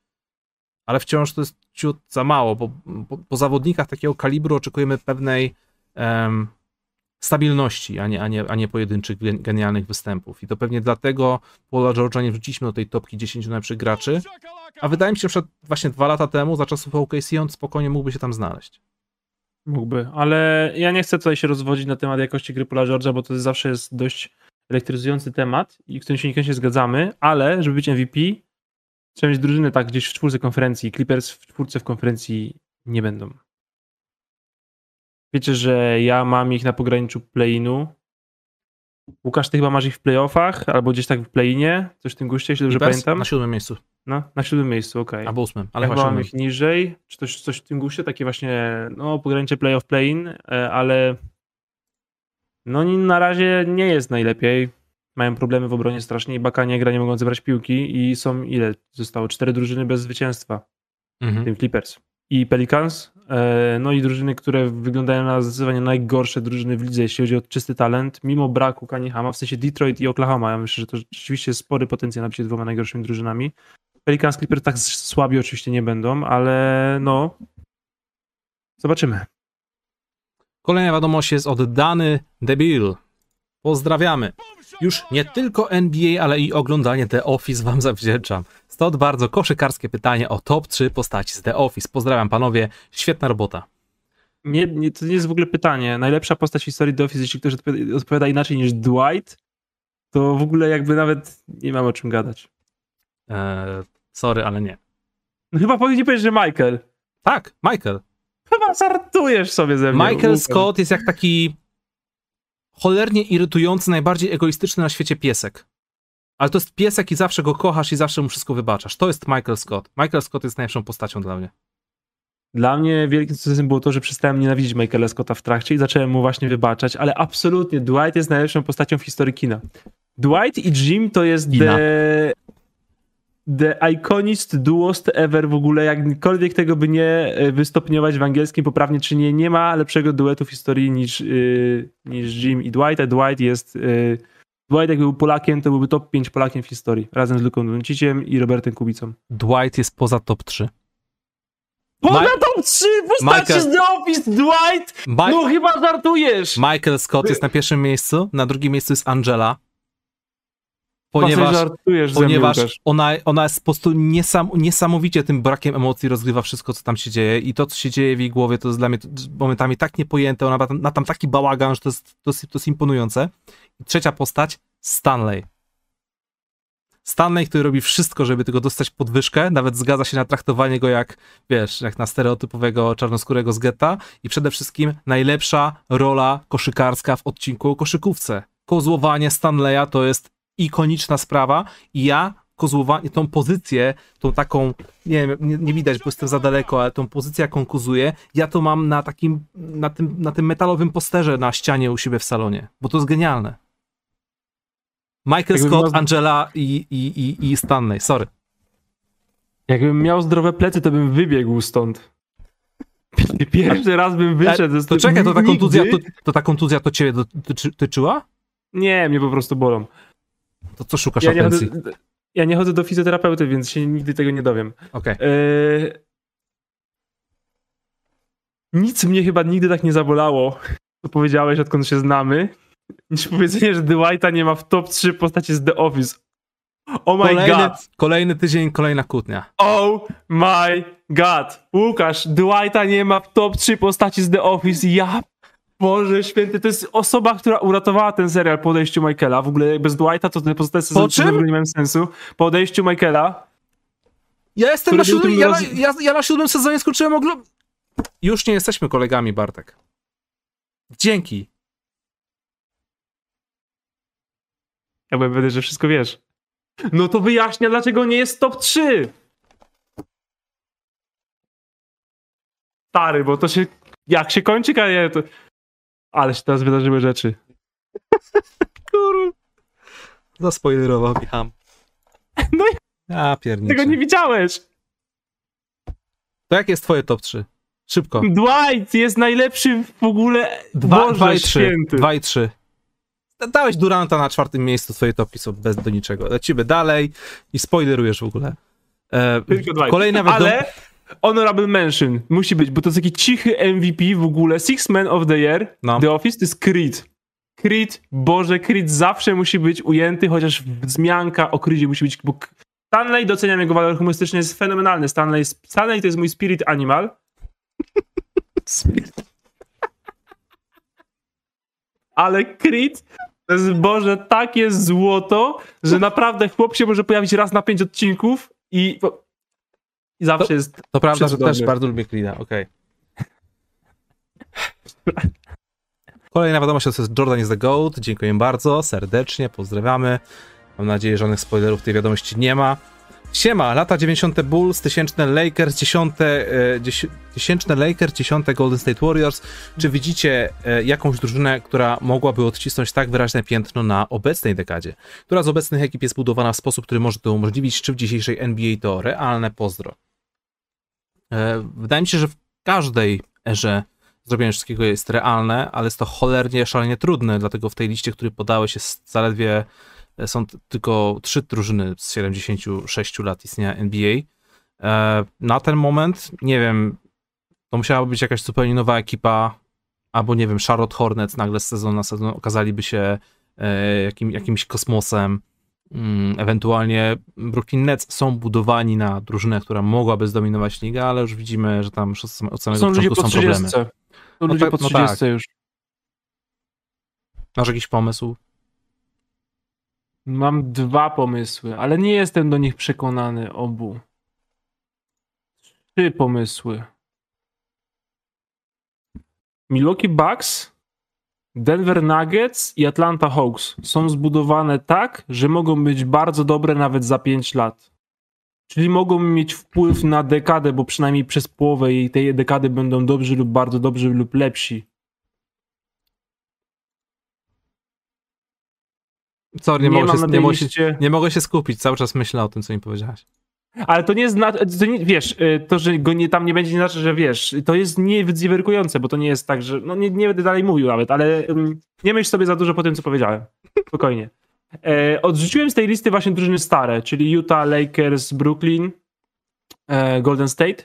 A: ale wciąż to jest ciut za mało, bo po, po zawodnikach takiego kalibru oczekujemy pewnej em, stabilności, a nie, a, nie, a nie pojedynczych gen- genialnych występów. I to pewnie dlatego Paula George'a nie wrzuciliśmy do tej topki 10 najlepszych graczy, a wydaje mi się, że właśnie dwa lata temu, za czasów OKC, on spokojnie mógłby się tam znaleźć.
B: Mógłby, ale ja nie chcę tutaj się rozwodzić na temat jakości gry Pola George'a, bo to zawsze jest dość elektryzujący temat i w którym się niekoniecznie zgadzamy, ale żeby być MVP, trzeba mieć drużynę tak gdzieś w czwórce konferencji. Clippers w czwórce w konferencji nie będą. Wiecie, że ja mam ich na pograniczu play-inu. Łukasz, ty chyba masz ich w playoffach, albo gdzieś tak w play-inie, coś w tym guście, jeśli dobrze
A: Clippers
B: pamiętam.
A: Na siódmym miejscu,
B: No, na siódmym miejscu, okej.
A: albo ósmym, ale
B: Ja
A: chyba
B: mam ich niżej, czy coś, coś w tym guście, takie właśnie, no, pogranicze playoff play-in, e, ale no na razie nie jest najlepiej. Mają problemy w obronie strasznie i Baka nie gra, nie mogą zebrać piłki i są ile? Zostało cztery drużyny bez zwycięstwa, w
A: Mhm.
B: tym Clippers. I Pelicans, E, no i drużyny, które wyglądają na zdecydowanie najgorsze drużyny w lidze, jeśli chodzi o czysty talent, mimo braku Kanihama, w sensie Detroit i Oklahoma. Ja myślę, że to rzeczywiście jest spory potencjał na bycie dwoma najgorszymi drużynami. Pelicans Clippers tak słabi oczywiście nie będą, ale no zobaczymy.
A: Kolejna wiadomość jest od Dany Debil. Pozdrawiamy. Już nie tylko NBA, ale i oglądanie The Office wam zawdzięczam. Stąd bardzo koszykarskie pytanie o top 3 postaci z The Office. Pozdrawiam panowie, świetna robota.
B: Nie, nie, to nie jest w ogóle pytanie. Najlepsza postać w historii The Office, jeśli ktoś odpowiada, odpowiada inaczej niż Dwight, to w ogóle jakby nawet nie mam o czym gadać.
A: Eee, sorry, ale nie.
B: No chyba powinien powiedzieć, że Michael.
A: Tak, Michael.
B: Chyba żartujesz sobie ze mnie.
A: Michael Scott jest jak taki cholernie irytujący, najbardziej egoistyczny na świecie piesek. Ale to jest piesek i zawsze go kochasz i zawsze mu wszystko wybaczasz. To jest Michael Scott. Michael Scott jest najlepszą postacią dla mnie.
B: Dla mnie wielkim sukcesem było to, że przestałem nienawidzić Michaela Scotta w trakcie i zacząłem mu właśnie wybaczać, ale absolutnie Dwight jest najlepszą postacią w historii kina. Dwight i Jim to jest
A: Kina.
B: the, the iconist duost ever w ogóle, jakkolwiek tego by nie e, wystopniować w angielskim poprawnie, czy nie, nie ma lepszego duetu w historii niż, yy, niż Jim i Dwight, a Dwight jest yy, Dwight jakby był Polakiem, to byłby top 5 Polakiem w historii, razem z Luką Donciciem i Robertem Kubicą.
A: Dwight jest poza top 3.
B: Poza
A: Ma-
B: top 3 postaci
A: Michael-
B: z The Office, Dwight!
A: Ma-
B: No chyba żartujesz!
A: Michael Scott jest na pierwszym miejscu, na drugim miejscu jest Angela. Ponieważ,
B: mnie,
A: ponieważ
B: Łukasz.
A: ona, ona jest po prostu niesam, niesamowicie tym brakiem emocji rozgrywa wszystko, co tam się dzieje i to, co się dzieje w jej głowie, to jest dla mnie momentami tak niepojęte, ona ma tam, ma tam taki bałagan, że to jest, to jest, to jest imponujące. I trzecia postać, Stanley. Stanley, który robi wszystko, żeby tylko dostać podwyżkę, nawet zgadza się na traktowanie go jak, wiesz, jak na stereotypowego czarnoskórego z getta i przede wszystkim najlepsza rola koszykarska w odcinku o koszykówce. Kozłowanie Stanleya to jest ikoniczna sprawa i ja kozłowanie, tą pozycję, tą taką, nie wiem, nie, nie widać, bo jestem za daleko, ale tą pozycję, jaką kozuję, ja to mam na takim, na tym, na tym metalowym posterze na ścianie u siebie w salonie, bo to jest genialne. Michael Scott,
B: miał-
A: Angela i, i, i, i Stanley, sorry.
B: Jakbym miał zdrowe plecy, to bym wybiegł stąd. Pierwszy raz bym wyszedł. z
A: To czekaj, to ta kontuzja, to, to ta kontuzja to ciebie dotyczy, tyczyła?
B: Nie, mnie po prostu bolą.
A: To co szukasz
B: Ja nie, chodzę, ja nie chodzę do fizjoterapeuty, więc się nigdy tego nie dowiem.
A: Okej.
B: Eee... Nic mnie chyba nigdy tak nie zabolało, co powiedziałeś, odkąd się znamy, niż powiedzenie, że Dwighta nie ma w top 3 postaci z The Office. Oh my
A: Kolejny,
B: god!
A: kolejny tydzień, kolejna kłótnia.
B: Oh my god! Łukasz, Dwighta nie ma w top 3 postaci z The Office. Ja Boże święty, to jest osoba, która uratowała ten serial po odejściu Michaela. W ogóle bez Dwighta to te pozostałe sezony
A: czym?
B: w ogóle nie mają sensu. Po odejściu Michaela
A: Ja jestem na siódmym, ja,
B: roz-
A: ja, ja na siódmym sezonie skończyłem ogl... Już nie jesteśmy kolegami, Bartek. Dzięki.
B: Ja pewny, że wszystko wiesz. No to wyjaśnia, dlaczego nie jest top 3. Stary, bo to się. Jak się kończy kariera, to. Ale się teraz wydarzyły rzeczy. *laughs*
A: Kur... Zaspoilerował mi ham. *laughs*
B: No i
A: Ja pierniczę.
B: tego nie widziałeś.
A: To jakie jest twoje top 3? Szybko.
B: Dwight jest najlepszy w ogóle.
A: Dwa,
B: Boże
A: dwa i trzy.
B: święty.
A: Dwa i trzy. Dałeś Duranta na czwartym miejscu, twoje topki są bez do niczego. Lecimy dalej i spoilerujesz w ogóle. E,
B: Tylko Dwight.
A: kolejna wiadomo...
B: Ale honorable mention musi być, bo to jest taki cichy MVP w ogóle. Six Man of the Year.
A: No.
B: The Office to jest Creed. Creed, Boże, Creed zawsze musi być ujęty, chociaż wzmianka o Creedzie musi być, bo Stanley, doceniam jego walor humorystyczny, jest fenomenalny. Stanley, Stanley to jest mój spirit animal. *laughs* Ale Creed to jest, Boże, takie złoto, że naprawdę chłop się może pojawić raz na pięć odcinków i, i zawsze jest
A: To prawda, że też bardzo lubię Creed'a, okej. Kolejna wiadomość to jest Jordan is the GOAT. Dziękuję bardzo, serdecznie, pozdrawiamy. Mam nadzieję, że żadnych spoilerów tej wiadomości nie ma. Siema, lata 90. Bulls, tysięczne Lakers, dziesiąte, e, tysięczne Lakers, dziesiąte Golden State Warriors. Czy widzicie e, jakąś drużynę, która mogłaby odcisnąć tak wyraźne piętno na obecnej dekadzie? Która z obecnych ekip jest budowana w sposób, który może to umożliwić? Czy w dzisiejszej NBA to realne? Pozdro. E, Wydaje mi się, że w każdej erze zrobienie wszystkiego jest realne, ale jest to cholernie, szalenie trudne, dlatego w tej liście, który podałeś jest zaledwie, e, są tylko trzy drużyny z 76 lat istnienia NBA. E, na ten moment, nie wiem, to musiałaby być jakaś zupełnie nowa ekipa, albo nie wiem, Charlotte Hornets nagle z sezonu na sezon okazaliby się jakim, jakimś kosmosem. Mm, ewentualnie Brooklyn Nets są budowani na drużynę, która mogłaby zdominować ligę, ale już widzimy, że tam od samego
B: Są ludzie
A: początku
B: po
A: są problemy.
B: 30. To
A: No
B: ludzie
A: tak-
B: po
A: no
B: 30
A: tak.
B: już.
A: Masz jakiś pomysł?
B: Mam dwa pomysły, ale nie jestem do nich przekonany obu. Trzy pomysły. Milwaukee Bucks, Denver Nuggets i Atlanta Hawks są zbudowane tak, że mogą być bardzo dobre nawet za 5 lat. Czyli mogą mieć wpływ na dekadę, bo przynajmniej przez połowę jej tej dekady będą dobrzy lub bardzo dobrzy lub lepsi.
A: Sorry, nie,
B: Nie
A: mogę, się, nie, mogę się, nie mogę się skupić, cały czas myślę o tym, co mi powiedziałaś.
B: Ale to nie znaczy, wiesz, y, to, że go nie, tam nie będzie, nie znaczy, że wiesz, to jest niewywerkujące, bo to nie jest tak, że, no nie, nie będę dalej mówił nawet, ale ym, nie myśl sobie za dużo po tym, co powiedziałem. Spokojnie. E, odrzuciłem z tej listy właśnie drużyny stare, czyli Utah, Lakers, Brooklyn, e, Golden State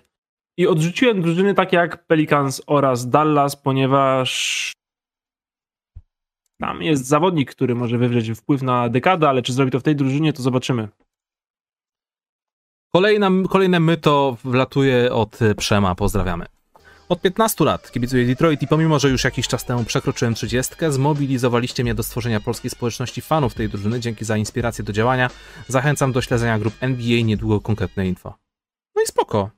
B: i odrzuciłem drużyny takie jak Pelicans oraz Dallas, ponieważ tam jest zawodnik, który może wywrzeć wpływ na dekadę, ale czy zrobi to w tej drużynie, to zobaczymy.
A: Kolejna, kolejne myto wlatuje od y, Przema, pozdrawiamy. Od 15 lat kibicuję Detroit i pomimo, że już jakiś czas temu przekroczyłem 30, zmobilizowaliście mnie do stworzenia polskiej społeczności fanów tej drużyny. Dzięki za inspirację do działania. Zachęcam do śledzenia grup NBA, niedługo konkretne info. No i spoko.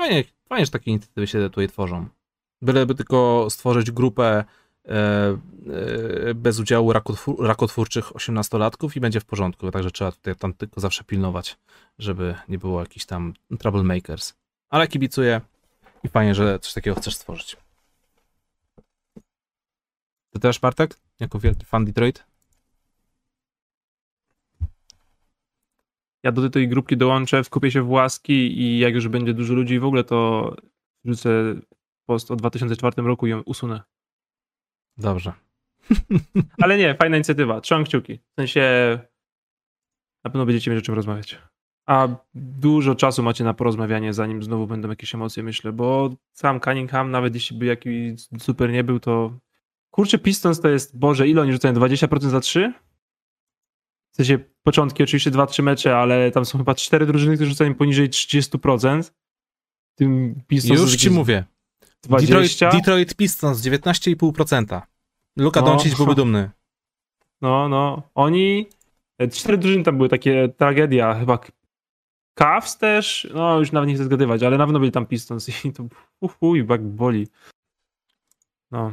A: Fajnie, fajnie że takie inicjatywy się tutaj tworzą. Byleby tylko stworzyć grupę e, e, bez udziału rakotwór, rakotwórczych 18-latków i będzie w porządku. Także trzeba tutaj tam tylko zawsze pilnować, żeby nie było jakichś tam troublemakers. Ale kibicuję i fajnie, że coś takiego chcesz stworzyć. Ty też, Bartek? Jako wielki fan Detroit?
B: Ja do tej grupki dołączę, wkupię się w łaski i jak już będzie dużo ludzi w ogóle, to wrzucę post o 2004 roku i ją usunę.
A: Dobrze. *laughs*
B: Ale nie, fajna inicjatywa. Trzymam kciuki. W sensie na pewno będziecie mieć o czym rozmawiać. A dużo czasu macie na porozmawianie, zanim znowu będą jakieś emocje, myślę, bo sam Cunningham, nawet jeśli by jakiś super nie był, to kurczę, Pistons to jest, Boże, ile oni rzucają? 20% za 3? W sensie początki oczywiście 2-3 mecze, ale tam są chyba 4 drużyny, które rzucają poniżej 30%. Tym Pistons
A: Już ci
B: jakieś
A: mówię.
B: 20.
A: Detroit, Detroit Pistons 19,5%. Luka
B: No.
A: Doncic byłby dumny.
B: No, no. Oni. e, Cztery drużyny tam były takie tragedia. Chyba Cavs też. No, już nawet nie chcę zgadywać, ale na pewno byli tam Pistons *laughs* i to uhuj, jak boli. No.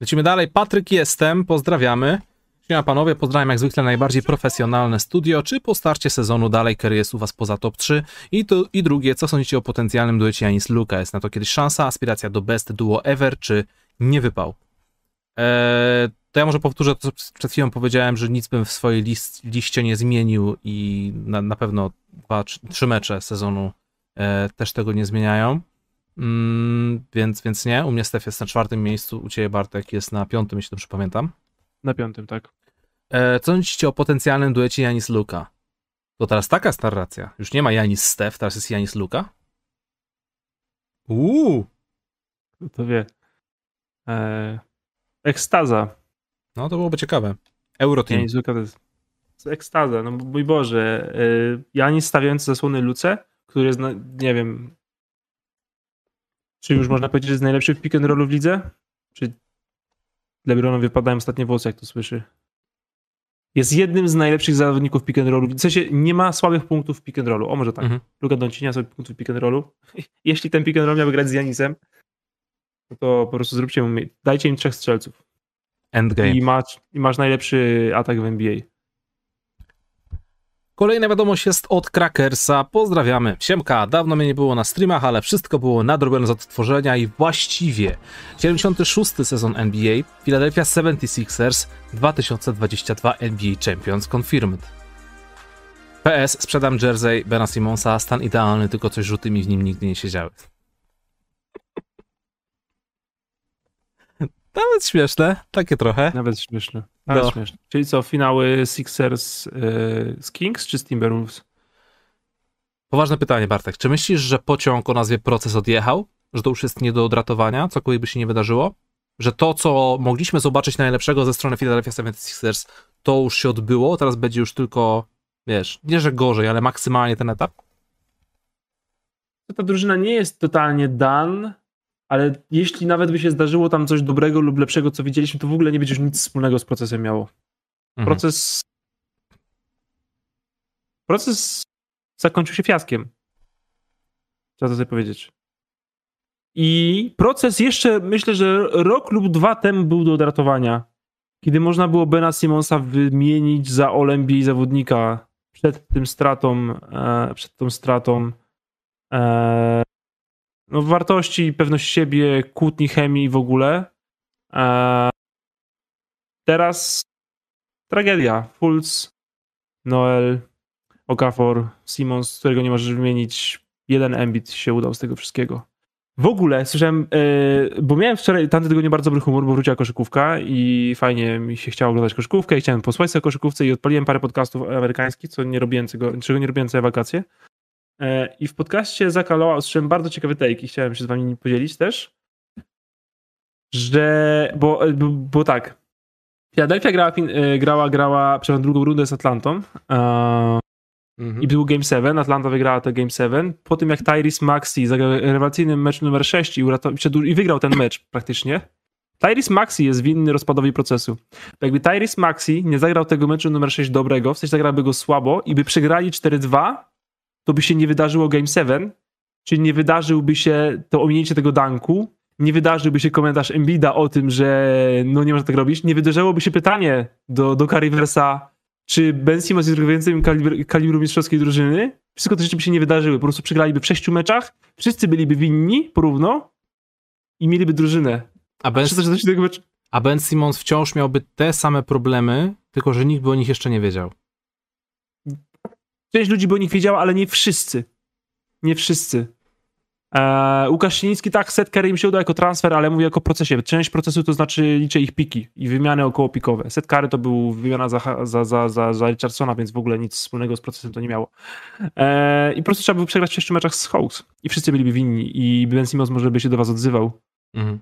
A: Lecimy dalej. Patryk jestem, pozdrawiamy. Siema panowie, pozdrawiam jak zwykle najbardziej profesjonalne studio. Czy po starcie sezonu dalej Kerry jest u was poza top 3? I, to, I drugie, co sądzicie o potencjalnym duecie Janis Luka? Jest na to kiedyś szansa, aspiracja do best duo ever, czy nie wypał? Eee, to ja może powtórzę to, co przed chwilą powiedziałem, że nic bym w swojej list, liście nie zmienił i na, na pewno dwa, trzy, mecze sezonu e, też tego nie zmieniają. Mm, więc, więc nie. U mnie Stef jest na czwartym miejscu, u ciebie Bartek jest na piątym, jeśli dobrze pamiętam.
B: Na piątym, tak.
A: E, co sądzicie o potencjalnym duecie Janis Luka? To teraz taka jest narracja. Już nie ma Janis Stef, teraz jest Janis Luka. Uuu,
B: Kto To wie. Eee, ekstaza.
A: no to byłoby ciekawe. Euroteam.
B: Janis Luka to jest, ekstaza. No mój Boże. Eee, Janis stawiający zasłony Luce, który jest, nie wiem, czy już można powiedzieć, że jest najlepszy w pick and rollu w lidze? Czy LeBronowi wypadają ostatnie włosy, jak to słyszy? Jest jednym z najlepszych zawodników pick and rollu. W sensie nie ma słabych punktów w pick and rollu. O, może tak.
A: Mhm.
B: Luka Doncic nie ma słabych punktów w pick and rollu. *laughs* Jeśli ten pick and roll miałby grać z Janisem, no to po prostu zróbcie mu, dajcie im trzech strzelców.
A: Endgame.
B: I masz, I masz najlepszy atak w NBA.
A: Kolejna wiadomość jest od Krakersa. Pozdrawiamy. Siemka, dawno mnie nie było na streamach, ale wszystko było nadrobione z odtworzenia i właściwie 76. sezon NBA Philadelphia 76ers 2022 NBA Champions Confirmed. PS, sprzedam jersey Bena Simonsa, stan idealny, tylko coś rzutymi w nim nigdy nie siedziały. *laughs* Nawet śmieszne, takie trochę.
B: Nawet śmieszne. Nawet
A: No.
B: śmieszne. Czyli co, finały Sixers y, z Kings czy z Timberwolves?
A: Poważne pytanie, Bartek. Czy myślisz, że pociąg o nazwie proces odjechał? Że to już jest nie do odratowania, cokolwiek by się nie wydarzyło? Że to, co mogliśmy zobaczyć najlepszego ze strony Philadelphia 76ers, to już się odbyło, teraz będzie już tylko, wiesz, nie że gorzej, ale maksymalnie ten etap?
B: Ta drużyna nie jest totalnie done, ale jeśli nawet by się zdarzyło tam coś dobrego lub lepszego, co widzieliśmy, to w ogóle nie będzie już nic wspólnego z procesem miało.
A: Mhm.
B: Proces. Proces zakończył się fiaskiem. Trzeba to sobie powiedzieć. I proces jeszcze, myślę, że rok lub dwa temu był do odratowania. Kiedy można było Bena Simonsa wymienić za All-NBA zawodnika przed tym stratą, e, przed tą stratą e, no, wartości, pewność siebie, kłótni, chemii w ogóle. E, teraz tragedia. Fultz, Noel, Okafor, Simons, którego nie możesz wymienić. Jeden Embiid się udał z tego wszystkiego. W ogóle słyszałem, e, bo miałem wczoraj, tamty tygodnie bardzo dobry humor, bo wróciła koszykówka i fajnie mi się chciało oglądać koszykówkę i chciałem posłuchać sobie koszykówce i odpaliłem parę podcastów amerykańskich, co nie robiłem czego nie robiłem całe wakacje. E, I w podcaście Zaka Loa usłyszałem bardzo ciekawy take i chciałem się z wami podzielić też, że, bo, bo, bo tak, Philadelphia grała, e, grała, grała przepraszam, drugą rundę z Atlantą e,
A: Mhm.
B: i był Game 7, Atlanta wygrała to Game 7, po tym jak Tyrese Maxey zagrał rewelacyjny mecz numer 6 i, uratow- przedłuż- i wygrał ten mecz praktycznie, Tyrese Maxey jest winny rozpadowi procesu. Bo jakby Tyrese Maxey nie zagrał tego meczu numer 6 dobrego, w sensie zagrałby go słabo i by przegrali 4-2, to by się nie wydarzyło Game 7, czyli nie wydarzyłby się to ominięcie tego danku, nie wydarzyłby się komentarz Embida o tym, że no nie można tak robić, nie wydarzyłoby się pytanie do, do Carriversa, czy Ben Simmons jest więcej kalibr, kalibru mistrzowskiej drużyny. Wszystko te rzeczy by się nie wydarzyły. Po prostu przegraliby w sześciu meczach, wszyscy byliby winni porówno i mieliby drużynę.
A: A ben,
B: meczu.
A: a ben Simmons wciąż miałby te same problemy, tylko że nikt by o nich jeszcze nie wiedział.
B: Część ludzi by o nich wiedziała, ale nie wszyscy. Nie wszyscy. Eee, Łukasz Sienicki, tak, setker im się uda jako transfer, ale mówię jako procesie. Część procesu to znaczy liczę ich piki i wymiany okołopikowe. Setkary to był wymiana za, za, za, za, za Richardsona, więc w ogóle nic wspólnego z procesem to nie miało. Eee, I po prostu trzeba było przegrać w meczach z Hawks i wszyscy byliby winni i Ben Simmons może by się do was odzywał
A: Mhm.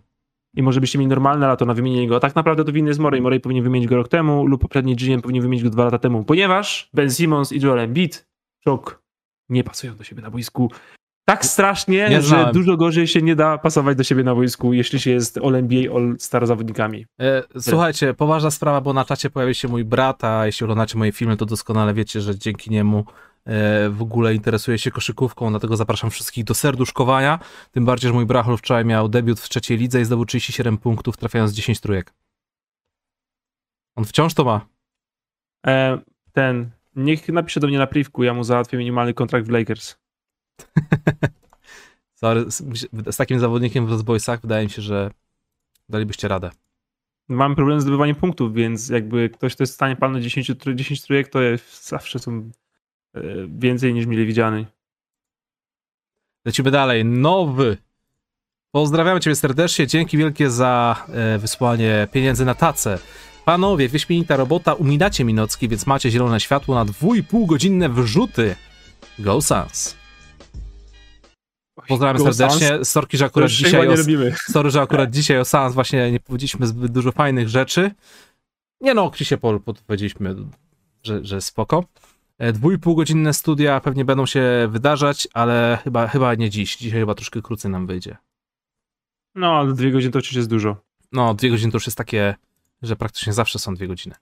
B: I może byście mieli normalne lato na wymienienie go. A tak naprawdę to winny jest Morey. Morey powinien wymienić go rok temu lub poprzedni GM powinien wymienić go dwa lata temu, ponieważ Ben Simmons i Joel Embiid, szok, nie pasują do siebie na boisku. Tak strasznie,
A: Nie
B: że
A: znałem.
B: dużo gorzej się nie da pasować do siebie na boisku, jeśli się jest All NBA, All Star zawodnikami.
A: E, słuchajcie, poważna sprawa, bo na czacie pojawił się mój brat, a jeśli oglądacie moje filmy, to doskonale wiecie, że dzięki niemu w ogóle interesuje się koszykówką, dlatego zapraszam wszystkich do serduszkowania. Tym bardziej, że mój brachol wczoraj miał debiut w trzeciej lidze i zdobył 37 punktów, trafiając 10 trójek. On wciąż to ma.
B: E, ten, niech napisze do mnie na privku, ja mu załatwię minimalny kontrakt w Lakers. *laughs*
A: Sorry, z, z takim zawodnikiem w Rozboysach wydaje mi się, że dalibyście radę.
B: Mam problem z zdobywaniem punktów, więc jakby ktoś, kto jest w stanie palnąć 10, tr- 10 trójek, to jest, zawsze są e, więcej niż mile widziany.
A: Lecimy dalej. Nowy. Pozdrawiamy Ciebie serdecznie. Dzięki wielkie za e, wysłanie pieniędzy na tacę. Panowie, wyśmienita robota. Uminacie minocki, więc macie zielone światło na 2,5 godzinne wrzuty. Go Sans. Pozdrawiam
B: Go
A: serdecznie. Sorki, że akurat dzisiaj o, sorry, że akurat *laughs* dzisiaj o Sans właśnie nie powiedzieliśmy zbyt dużo fajnych rzeczy. Nie no, o Chrisie Paul powiedzieliśmy, że, że spoko. E, Dwójpół godzinne studia pewnie będą się wydarzać, ale chyba, chyba nie dziś. Dzisiaj chyba troszkę krócej nam wyjdzie.
B: No, ale dwie godziny to oczywiście jest dużo.
A: No, dwie godziny to już jest takie, że praktycznie zawsze są dwie godziny.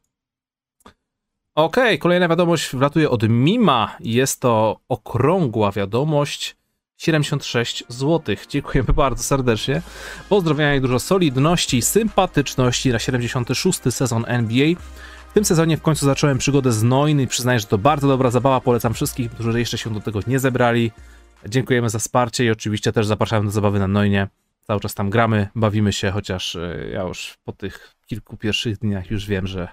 A: Okej, kolejna wiadomość wlatuje od Mima. Jest to okrągła wiadomość. 76 zł. Dziękujemy bardzo serdecznie. Pozdrowienia i dużo solidności i sympatyczności na 76 sezon NBA. W tym sezonie w końcu zacząłem przygodę z Noin i przyznaję, że to bardzo dobra zabawa. Polecam wszystkich, którzy jeszcze się do tego nie zebrali. Dziękujemy za wsparcie i oczywiście też zapraszamy do zabawy na Noinie. Cały czas tam gramy, bawimy się, chociaż e, ja już po tych kilku pierwszych dniach już wiem, że,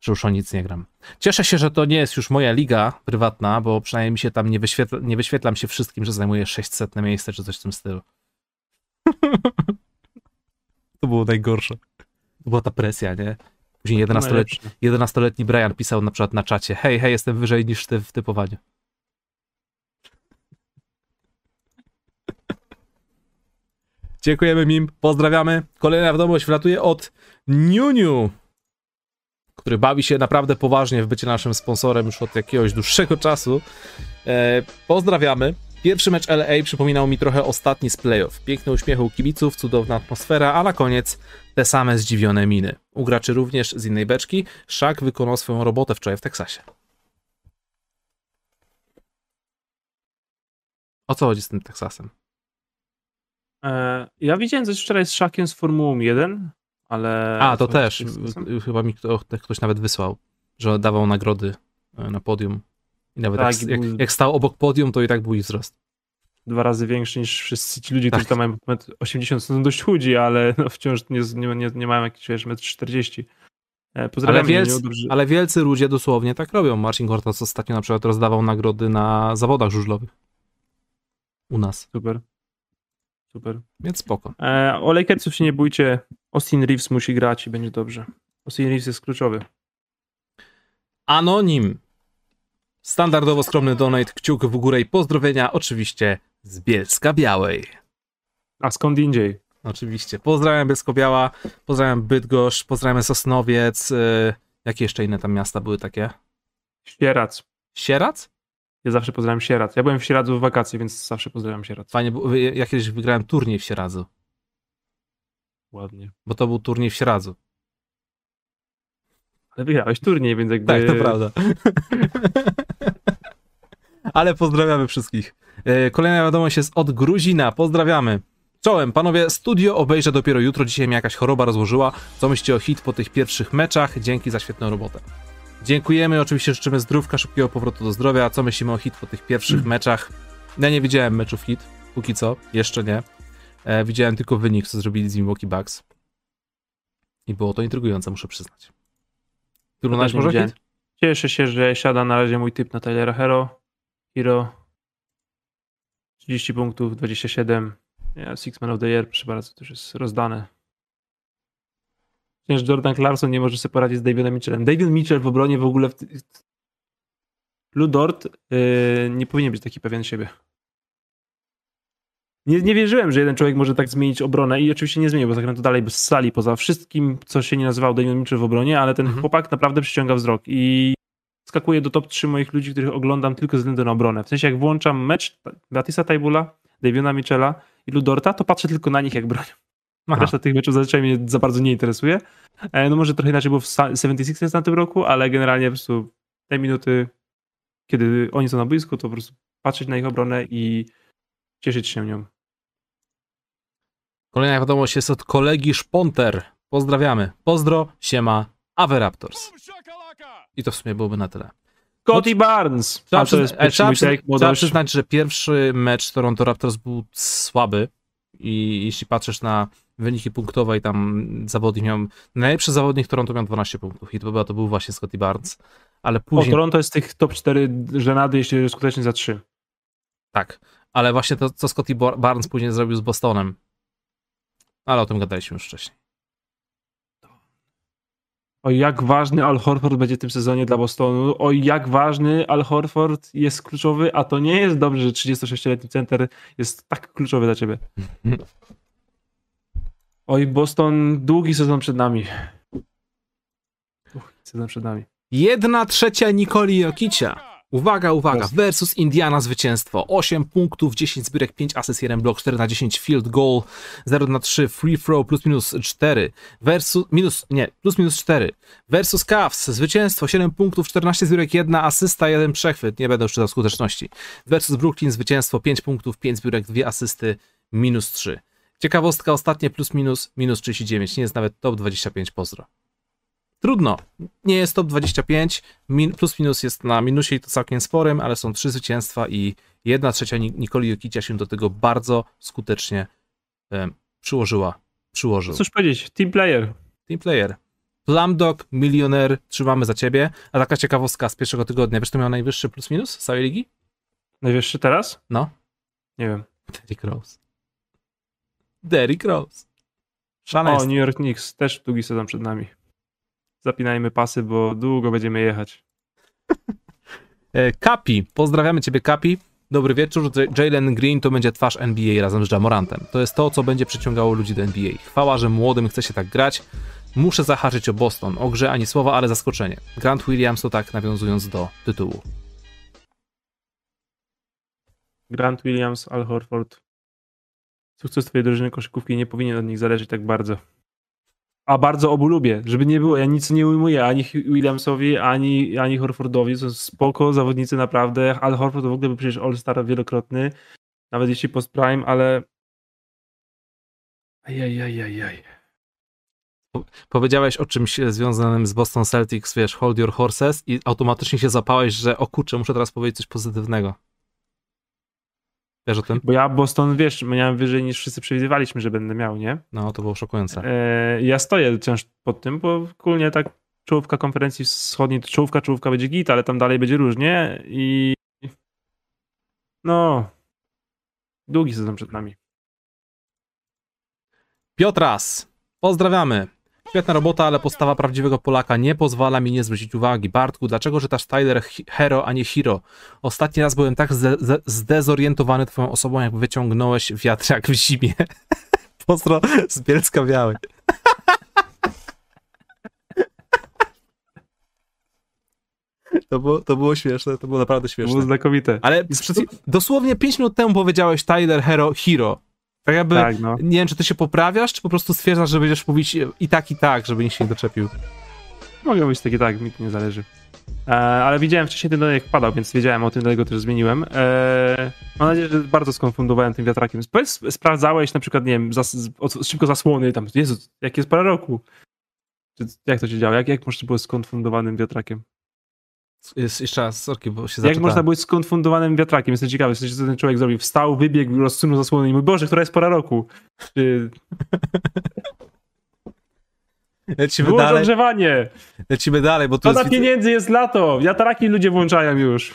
A: że już o nic nie gram. Cieszę się, że to nie jest już moja liga prywatna, bo przynajmniej mi się tam nie, wyświetla, nie wyświetlam się wszystkim, że zajmuję 600 miejsce czy coś w tym stylu. *laughs* to było najgorsze. To była ta presja, nie? Później 11-letni,
B: Najlepsze.
A: 11-letni Brian pisał na przykład na czacie, hej, hej, jestem wyżej niż ty w typowaniu. Dziękujemy Mim, pozdrawiamy. Kolejna wiadomość wlatuje od Niuniu, który bawi się naprawdę poważnie w bycie naszym sponsorem już od jakiegoś dłuższego czasu. E, pozdrawiamy. Pierwszy mecz LA przypominał mi trochę ostatni z playoff. Piękne uśmiechy u kibiców, cudowna atmosfera, a na koniec te same zdziwione miny. U graczy również z innej beczki. Shaq wykonał swoją robotę wczoraj w Teksasie. O co chodzi z tym Teksasem?
B: E, ja widziałem coś wczoraj z Szakiem z Formułą 1, ale...
A: A, to też.
B: Teksasem?
A: Chyba mi kto, ktoś nawet wysłał, że dawał nagrody e, na podium. I nawet
B: Tak,
A: jak, jak, jak stał obok podium, to i tak był ich wzrost.
B: Dwa razy większy niż wszyscy ci ludzie, którzy
A: Tak.
B: tam mają 1,80 m, są dość chudzi, ale *laughs* no, wciąż nie, nie, nie, mają jakichś, wiesz, 1,40 m. E, Pozdrawiam
A: Ale wielcy,
B: dobrze-
A: ale wielcy ludzie dosłownie tak robią. Marcin Gortas ostatnio na przykład rozdawał nagrody na zawodach żużlowych. U nas.
B: Super. Super.
A: Więc spoko.
B: E, o Lakersów się nie bójcie. Austin Reeves musi grać i będzie dobrze. Austin Reeves jest kluczowy.
A: Anonim. Standardowo skromny donate, kciuk w górę i pozdrowienia oczywiście z Bielska Białej.
B: A skąd indziej?
A: Oczywiście. Pozdrawiam Bielsko-Biała, pozdrawiam Bydgoszcz, pozdrawiam Sosnowiec. Yy, jakie jeszcze inne tam miasta były takie?
B: Sierac.
A: Sierac?
B: Ja zawsze pozdrawiam Sierac. Ja byłem w Sieradzu w wakacje, więc zawsze pozdrawiam Sierac.
A: Fajnie, bo ja kiedyś wygrałem turniej w Sieradzu,
B: Ładnie.
A: bo to był turniej w Sieradzu.
B: Ale wygrałeś turniej, więc jakby...
A: Tak, to prawda. *laughs* Ale pozdrawiamy wszystkich. E, Kolejna wiadomość jest od Gruzina. Pozdrawiamy. Czołem, panowie, studio obejrzę dopiero jutro. Dzisiaj mnie jakaś choroba rozłożyła. Co myślicie o hit po tych pierwszych meczach? Dzięki za świetną robotę. Dziękujemy, oczywiście życzymy zdrówka, szybkiego powrotu do zdrowia. Co myślimy o hit po tych pierwszych meczach? Ja nie widziałem meczów hit, póki co, jeszcze nie. E, widziałem tylko wynik, co zrobili z Milwaukee Bucks. I było to intrygujące, muszę przyznać. Ty oglądałeś
B: nie
A: może hit?
B: Cieszę się, że siada na razie mój typ na Tylera Hero. Hero. 30 punktów, 27. Ja, Six Man of the Year, proszę bardzo, to już jest rozdane. Przecież Jordan Clarkson nie może sobie poradzić z Davionem Mitchellem. David Mitchell w obronie w ogóle... W... Ludort yy, nie powinien być taki pewien siebie. Nie, nie wierzyłem, że jeden człowiek może tak zmienić obronę i oczywiście nie zmienił, bo zagrał to dalej bez sali, poza wszystkim, co się nie nazywał David Mitchell w obronie, ale ten
A: Mhm.
B: chłopak naprawdę przyciąga wzrok i skakuje do top 3 moich ludzi, których oglądam tylko ze względu na obronę. W sensie jak włączam mecz Batisa Taibula, Daviona Mitchella i Ludorta, to patrzę tylko na nich jak bronią.
A: Aha.
B: Reszta tych meczów zazwyczaj mnie za bardzo nie interesuje. E, No może trochę inaczej było w Sa- 76ers na tym roku, ale generalnie po prostu te minuty, kiedy oni są na boisku, to po prostu patrzeć na ich obronę i cieszyć się nią.
A: Kolejna wiadomość jest od kolegi Szponter. Pozdrawiamy. Pozdro, siema, Ave Raptors. I to w sumie byłoby na tyle.
B: Scotty Barnes!
A: Trzeba,
B: A to jest
A: e, trzeba,
B: bo
A: trzeba przyznać, że pierwszy mecz Toronto Raptors był słaby i jeśli patrzysz na wyniki punktowe i tam zawodnik miał, najlepszy zawodnik Toronto miał 12 punktów i to, była, to był właśnie Scotty Barnes, ale
B: O,
A: później,
B: Toronto jest tych top 4 żenady, jeśli skutecznie za 3.
A: tak, ale właśnie to, co Scotty Bar- Barnes później zrobił z Bostonem, ale o tym gadaliśmy już wcześniej.
B: O jak ważny Al Horford będzie w tym sezonie dla Bostonu. O jak ważny Al Horford jest kluczowy, a to nie jest dobrze, że 36-letni center jest tak kluczowy dla ciebie. *laughs* Oj, Boston, długi sezon przed nami. Długi sezon przed nami.
A: Jedna trzecia Nikoli Jokicia. Uwaga, uwaga, versus Indiana zwycięstwo. 8 punktów, 10 zbiórek, 5 asyst, 1 blok, 4 na 10 field goal, 0 na 3 free throw, plus minus 4. Versus, minus, nie, plus minus 4. Versus Cavs, zwycięstwo, 7 punktów, 14 zbiórek, 1 asysta, 1 przechwyt. Nie będę już czytał skuteczności. Versus Brooklyn, zwycięstwo, 5 punktów, 5 zbiórek, 2 asysty, minus 3. Ciekawostka, ostatnie plus minus, minus 39. Nie jest nawet top 25, pozdro. Trudno. Nie jest top 25, min, plus minus jest na minusie i to całkiem sporym, ale są trzy zwycięstwa i jedna trzecia Ni- Nikoli Jokicia się do tego bardzo skutecznie em, przyłożyła. Przyłożył.
B: Cóż powiedzieć, team player.
A: Team player. Plumdog, milioner, trzymamy za ciebie. A taka ciekawostka z pierwszego tygodnia. Wiesz, kto miał najwyższy plus minus z całej ligi?
B: Najwyższy teraz?
A: No,
B: Nie wiem.
A: Derrick Rose. Derrick Rose. Szaleństwo.
B: O, New York Knicks, też długi sezon przed nami. Zapinajmy pasy, bo długo będziemy jechać.
A: E, Kapi, pozdrawiamy ciebie Kapi. Dobry wieczór. Jalen Green to będzie twarz NBA razem z Jamorantem. To jest to, co będzie przyciągało ludzi do NBA. Chwała, że młodym chce się tak grać. Muszę zahaczyć o Boston. O grze ani słowa, ale zaskoczenie. Grant Williams to tak nawiązując do tytułu.
B: Grant Williams, Al Horford. Sukces twojej drużyny koszykówki nie powinien od nich zależeć tak bardzo. A bardzo obu lubię, żeby nie było. Ja nic nie ujmuję ani Williamsowi, ani, ani Horfordowi. Są spoko zawodnicy naprawdę. Al Horford to w ogóle był przecież All-Star wielokrotny. Nawet jeśli post prime, ale. Ajajajajaj.
A: Powiedziałeś o czymś związanym z Boston Celtics, wiesz, hold your horses i automatycznie się zapałeś, że o kurczę, muszę teraz powiedzieć coś pozytywnego. Wiesz o tym?
B: Bo ja Boston, wiesz, miałem wyżej niż wszyscy przewidywaliśmy, że będę miał, nie?
A: No, to było szokujące.
B: E, ja stoję wciąż pod tym, bo kulnie tak czołówka konferencji wschodniej, to czołówka, czołówka będzie git, ale tam dalej będzie różnie i no długi sezon przed nami.
A: Piotras, pozdrawiamy. Świetna robota, ale postawa prawdziwego Polaka nie pozwala mi nie zwrócić uwagi. Bartku, dlaczego czytasz Tyler Hero, a nie Hero? Ostatni raz byłem tak zde- zde- zdezorientowany twoją osobą, jak wyciągnąłeś wiatrak w zimie. *laughs* Pozdro z Bielska Białej. *laughs* To było, to było śmieszne, to było naprawdę
B: To było
A: śmieszne.
B: znakomite.
A: Ale dosłownie 5 minut temu powiedziałeś Tyler Hero, Hero. Tak jakby,
B: Tak, no.
A: nie wiem, czy ty się poprawiasz, czy po prostu stwierdzasz, że będziesz mówić i tak, i tak, żeby nikt się nie doczepił.
B: Mogę być taki tak, mi to nie zależy. E, ale widziałem wcześniej ten dodatek wpadał, więc wiedziałem o tym, dlatego też zmieniłem. E, mam nadzieję, że bardzo skonfundowałem tym wiatrakiem. Powiedz, sprawdzałeś na przykład, nie wiem, zas, od, szybko zasłony, tam, Jezu, jak jest para roku. Jak to się działo? Jak, jak można było skonfundowanym wiatrakiem?
A: Jest, jeszcze raz, sorki, bo się
B: Jak
A: zaczytałem.
B: można być skonfundowanym wiatrakiem? Jestem ciekawy, co ten człowiek zrobił. Wstał, wybiegł, rozsunął zasłonę i mój Boże, która jest pora roku? Czy *laughs*
A: Lecimy
B: było
A: dalej,
B: ogrzewanie?
A: lecimy dalej, bo tu
B: Szkoda
A: jest,
B: pieniędzy, jest lato. Wiatraki ludzie włączają już.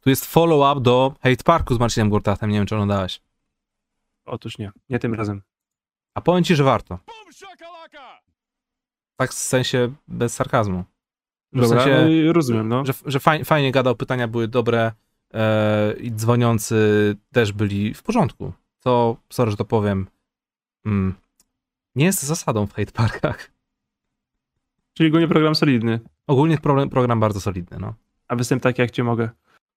A: tu jest follow-up do Hate Parku z Marcinem Gurtatem, nie wiem, czy oglądałeś.
B: Otóż nie, nie tym razem.
A: A powiem ci, że warto. Tak w sensie bez sarkazmu. Że w
B: Dobra,
A: sensie,
B: no, rozumiem, no.
A: że, że fajnie, fajnie gadał, pytania były dobre e, i dzwoniący też byli w porządku. To, sorry, że to powiem, mm, nie jest zasadą w Hate Parkach.
B: Czyli go nie program solidny.
A: Ogólnie problem, program bardzo solidny, no.
B: A występ taki, jak cię mogę.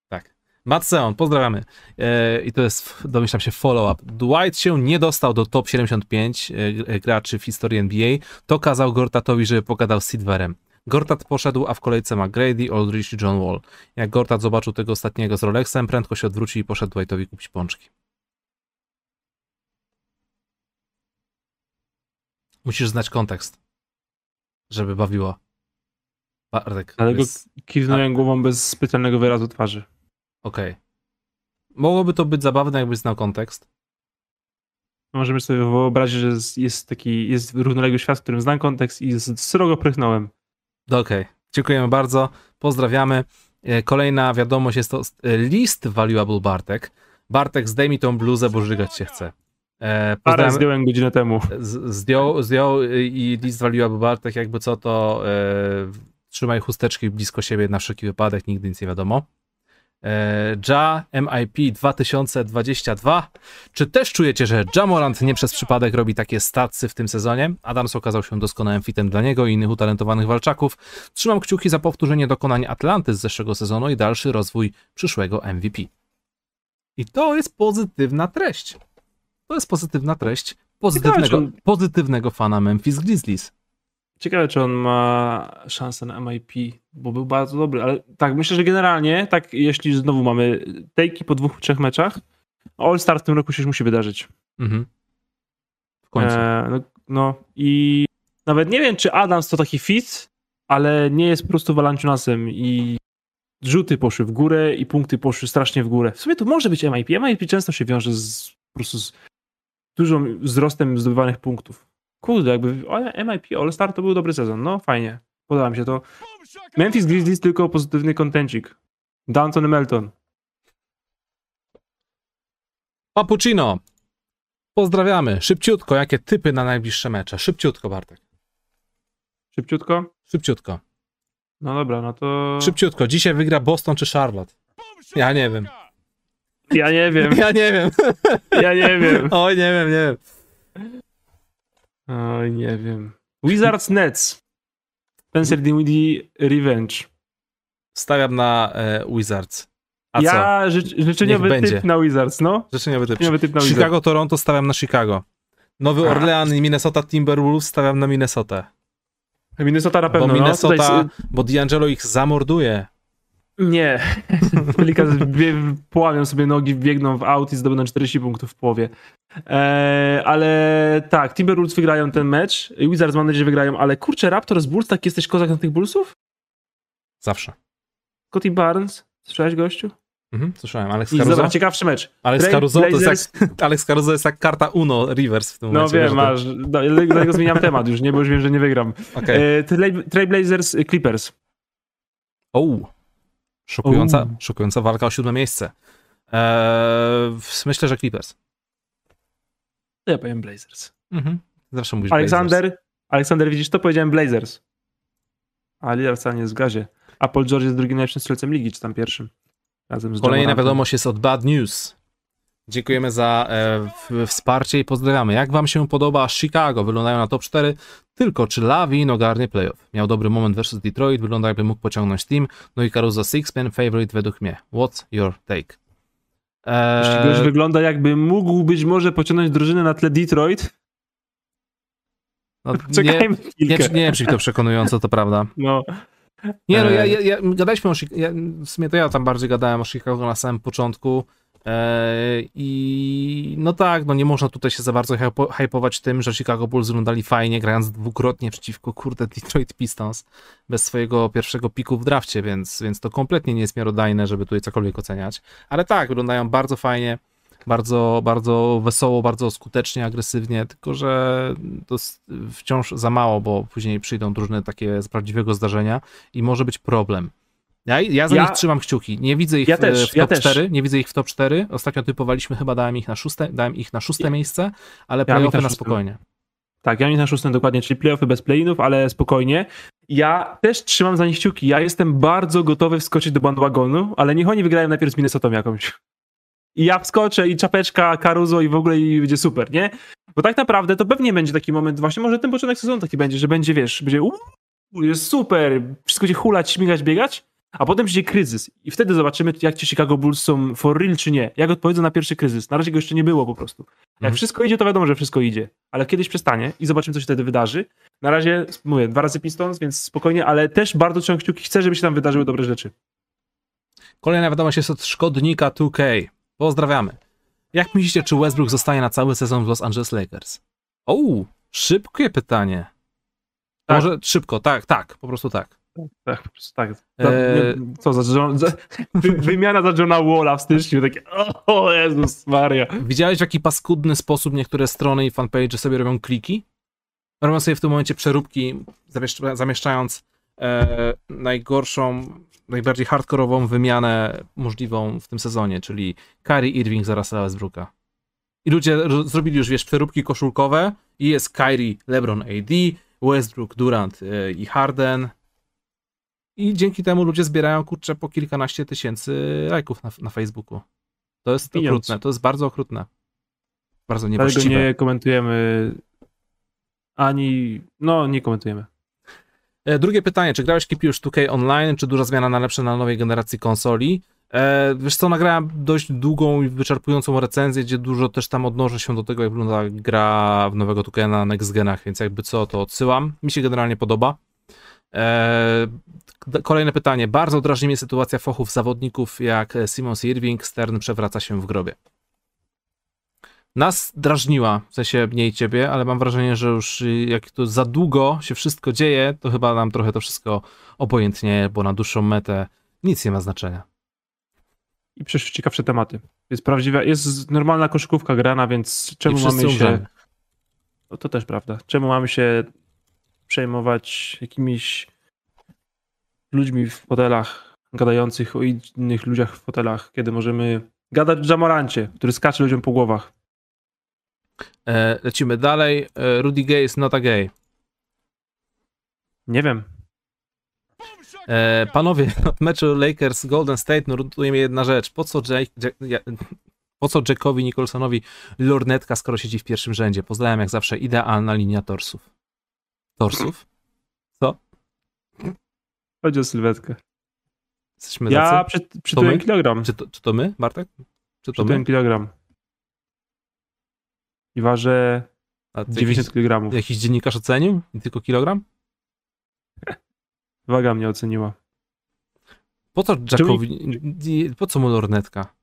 A: Tak. Matt Seon, pozdrawiamy. E, I to jest, domyślam się, follow-up. Dwight się nie dostał do top 75 e, graczy w historii NBA. To kazał Gortatowi, żeby pogadał z Sidwerem. Gortat poszedł, a w kolejce ma Grady, Aldrich i John Wall. Jak Gortat zobaczył tego ostatniego z Rolexem, prędko się odwrócił i poszedł Dwightowi kupić pączki. Musisz znać kontekst, żeby bawiło. Bartek,
B: Ale go kiwnąłem głową bez specjalnego wyrazu twarzy.
A: Okej. Mogłoby to być zabawne, jakbyś znał kontekst.
B: Możemy sobie wyobrazić, że jest- jest taki, jest równoległy świat, w którym znam kontekst i z- srogo prychnąłem.
A: Okej, dziękujemy bardzo, pozdrawiamy. E, Kolejna wiadomość jest to e, list Valuable Bartek. Bartek, zdejmij tą bluzę, bo żygać się chce. E,
B: Parę zdjąłem godzinę temu.
A: Z- Zdjął, zdjął y, i list Valuable Bartek, jakby co to e, trzymaj chusteczki blisko siebie na wszelki wypadek, nigdy nic nie wiadomo. E, Ja MIP 2022. Czy też czujecie, że Jamorant nie przez przypadek robi takie stacy w tym sezonie? Adams okazał się doskonałym fitem dla niego i innych utalentowanych walczaków. Trzymam kciuki za powtórzenie dokonań Atlanty z zeszłego sezonu i dalszy rozwój przyszłego MVP. I to jest pozytywna treść. To jest pozytywna treść pozytywnego, pozytywnego fana Memphis Grizzlies.
B: Ciekawe, czy on ma szansę na MIP, bo był bardzo dobry, ale tak, myślę, że generalnie, tak, jeśli znowu mamy tejki po dwóch, trzech meczach, All-Star w tym roku się już musi wydarzyć.
A: Mhm. W końcu.
B: E, no, no i nawet nie wiem, czy Adams to taki fit, ale nie jest po prostu Valanciunasem i rzuty poszły w górę i punkty poszły strasznie w górę. W sumie to może być MIP. MIP często się wiąże z po prostu z dużym wzrostem zdobywanych punktów. Kurde, jakby MIP All-Star to był dobry sezon. No fajnie. Podoba mi się to. Memphis Grizzlies tylko pozytywny kontencik. Danton Melton.
A: Papuccino. Pozdrawiamy. Szybciutko, jakie typy na najbliższe mecze? Szybciutko, Bartek.
B: Szybciutko?
A: Szybciutko.
B: No dobra, no to...
A: Szybciutko. Dzisiaj wygra Boston czy Charlotte? Ja nie wiem.
B: Ja nie wiem,
A: Ja nie wiem.
B: ja nie wiem. *laughs*
A: Oj, nie wiem, nie wiem.
B: Oj, nie wiem. Wizards Nets. Spencer Dinwiddie Revenge.
A: Stawiam na e, Wizards. A co?
B: ja ży życzeniowy
A: Niech będzie.
B: typ na Wizards, no.
A: Życzeniowy typ.
B: Życzeniowy typ na Wizards.
A: Chicago, Toronto stawiam na Chicago. Nowy
B: A.
A: Orlean i Minnesota Timberwolves stawiam na Minnesotę.
B: Minnesota na pewno,
A: Bo Minnesota,
B: no. Tutaj...
A: bo D'Angelo ich zamorduje.
B: Nie. *laughs* Pelicans bie- połamią sobie nogi, biegną w aut i zdobędą 40 punktów w połowie. Eee, ale tak, Timberwolves wygrają ten mecz, Wizards mam nadzieję, że wygrają, ale kurczę, Raptors, Bulls, tak jesteś kozak na tych Bullsów?
A: Zawsze.
B: Scotty Barnes, słyszałeś gościu?
A: Mhm, słyszałem. Alex
B: I
A: Caruso?
B: dobra, ciekawszy mecz.
A: Alex Caruso, to jest jak, *laughs* Alex Caruso jest jak karta Uno Reverse w tym
B: No
A: momencie.
B: wiem, masz, no, dlatego zmieniam temat już, nie, bo już wiem, że nie wygram. Eee, Trail- Trailblazers, Clippers.
A: O, Szokująca, szokująca walka o siódme miejsce. Eee, myślę, że Clippers.
B: To ja powiem Blazers.
A: Mhm. Zawsze mówisz Blazers.
B: Aleksander, widzisz to? Powiedziałem Blazers. A Lillard wcale nie jest w gazie. A Paul George jest drugim najlepszym strzelcem ligi, czy tam pierwszym. Razem z
A: Kolejna wiadomość jest od Bad News. Dziękujemy za e, wsparcie i pozdrawiamy. Jak wam się podoba Chicago? Wyglądają na top 4, tylko czy Lavin ogarnie playoff? Miał dobry moment versus Detroit, wygląda jakby mógł pociągnąć team, no i Caruso Sixpen favorite według mnie. What's your take?
B: Jeśli
A: Eee,
B: goś wygląda jakby mógł być może pociągnąć drużynę na tle Detroit,
A: no, nie, *laughs*
B: czekajmy
A: nie,
B: chwilkę.
A: nie wiem, czy to przekonująco, to prawda.
B: No.
A: Nie, no ja,
B: Eee.
A: ja, ja gadaliśmy o Chicago, ja, w sumie to ja tam bardziej gadałem o Chicago na samym początku i no tak, no nie można tutaj się za bardzo hypo, hypować tym, że Chicago Bulls wyglądali fajnie, grając dwukrotnie przeciwko, kurde, Detroit Pistons bez swojego pierwszego piku w drafcie, więc, więc to kompletnie nie jest miarodajne, żeby tutaj cokolwiek oceniać, ale tak, wyglądają bardzo fajnie, bardzo, bardzo wesoło, bardzo skutecznie, agresywnie, tylko że to wciąż za mało, bo później przyjdą różne takie z prawdziwego zdarzenia i może być problem. Ja, ja za
B: Ja-
A: nich trzymam kciuki. Nie widzę ich
B: Ja
A: w,
B: też,
A: w
B: ja
A: top
B: też.
A: 4. Nie widzę ich w top 4. Ostatnio typowaliśmy, chyba dałem ich na szóste, dałem ich na szóste
B: Ja-
A: miejsce, ale
B: Ja
A: playoffy
B: ich na
A: na spokojnie.
B: Tak, ja nie na szóstym dokładnie, czyli playoffy bez play-inów, ale spokojnie. Ja też trzymam za nich kciuki. Ja jestem bardzo gotowy wskoczyć do bandwagonu, ale niech oni wygrają najpierw z Minnesotą jakąś. I ja wskoczę i czapeczka, Caruso i w ogóle i będzie super, nie? Bo tak naprawdę to pewnie będzie taki moment, właśnie może ten początek sezonu taki będzie, że będzie, wiesz, będzie uuu, jest super, wszystko będzie hulać, śmigać, biegać, a potem przyjdzie kryzys i wtedy zobaczymy, jak ci Chicago Bulls są for real czy nie. Jak odpowiedzą na pierwszy kryzys. Na razie go jeszcze nie było po prostu. Jak
A: Mhm.
B: wszystko idzie, to wiadomo, że wszystko idzie, ale kiedyś przestanie i zobaczymy, co się wtedy wydarzy. Na razie, mówię, dwa razy Pistons, więc spokojnie, ale też bardzo trzymam kciuki, chcę, żeby się tam wydarzyły dobre rzeczy.
A: Kolejna wiadomość jest od szkodnika 2K. Pozdrawiamy. Jak myślicie, czy Westbrook zostanie na cały sezon w Los Angeles Lakers? O, szybkie pytanie.
B: Tak.
A: Może szybko, tak, tak, po prostu tak.
B: Tak, po prostu tak. Za,
A: Eee.
B: co za, John, za wy, wymiana za Johna Walla w styczniu, takie o Jezus Maria.
A: Widziałeś w jaki paskudny sposób niektóre strony i fanpage sobie robią kliki? Robią sobie w tym momencie przeróbki, zamieszcza- zamieszczając e, najgorszą, najbardziej hardkorową wymianę możliwą w tym sezonie, czyli Kyrie Irving za Russella Westbrooka. I ludzie ro- zrobili już, wiesz, przeróbki koszulkowe i jest Kyrie, LeBron AD, Westbrook, Durant e, i Harden. I dzięki temu ludzie zbierają, kurczę, po kilkanaście tysięcy lajków na, na Facebooku. To jest
B: Pieniądz.
A: okrutne, to jest bardzo okrutne. Bardzo
B: Dlatego
A: niewłaściwe.
B: nie komentujemy ani, no nie komentujemy.
A: E, Drugie pytanie, czy grałeś Keep już 2K online, czy duża zmiana na lepsze na nowej generacji konsoli? E, wiesz co, nagrałem dość długą i wyczerpującą recenzję, gdzie dużo też tam odnoszę się do tego, jak wygląda gra w nowego 2K na next genach, więc jakby co, to odsyłam. Mi się generalnie podoba. E, k- kolejne pytanie. Bardzo drażni mnie sytuacja fochów zawodników jak Simons Irving. Stern przewraca się w grobie. Nas drażniła, w sensie mnie i ciebie, ale mam wrażenie, że już jak to za długo się wszystko dzieje, to chyba nam trochę to wszystko obojętnieje, bo na dłuższą metę nic nie ma znaczenia.
B: I przecież ciekawsze tematy. Jest prawdziwa, jest normalna koszykówka grana, więc czemu mamy się...
A: umrzemy.
B: No to też prawda. Czemu mamy się przejmować jakimiś ludźmi w fotelach, gadających o innych ludziach w fotelach, kiedy możemy gadać w Jamorancie, który skacze ludziom po głowach.
A: E, lecimy dalej. E, Rudy Gay is not a gay.
B: Nie wiem.
A: E, panowie, od *laughs* meczu Lakers Golden State nurtuje mnie jedna rzecz. Po co, Jack, Jack, ja, po co Jackowi Nicholsonowi lornetka, skoro siedzi w pierwszym rzędzie? Pozdrawiam jak zawsze, idealna linia torsów. Torsów? Co?
B: Chodzi o sylwetkę.
A: Jesteśmy
B: Ja przy, przytułem
A: my?
B: kilogram.
A: Czy to, czy to my, Bartek? Czy to my?
B: kilogram. I ważę
A: A ty
B: 90
A: jakiś,
B: kg.
A: jakiś dziennikarz ocenił? I tylko kilogram? *laughs*
B: Waga mnie oceniła.
A: Po co Jackowi, po co mu lornetka?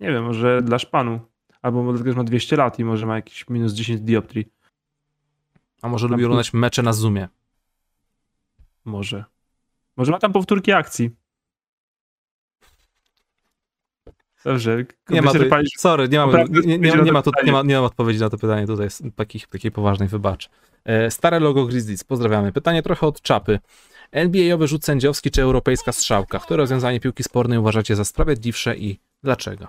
B: Nie wiem, może dla szpanu. Albo może dlatego, że ma 200 lat i może ma jakieś minus 10 dioptrii.
A: A może
B: Tam
A: lubi oglądać mecze na Zoomie?
B: Może. Może ma tam powtórki akcji. Dobrze.
A: Nie ma, tu,
B: wyczerpaliśmy-
A: sorry, nie, mamy, nie, nie,
B: odpowiedzi na
A: nie,
B: to
A: ma tu,
B: pytanie.
A: nie, ma, nie ma odpowiedzi na to pytanie, tutaj jest takich, takiej poważnej wybacz. E, Stare logo Grizzlies, pozdrawiamy. Pytanie trochę od czapy. NBA-owy rzut sędziowski czy europejska strzałka? Które rozwiązanie piłki spornej uważacie za sprawiedliwsze i dlaczego?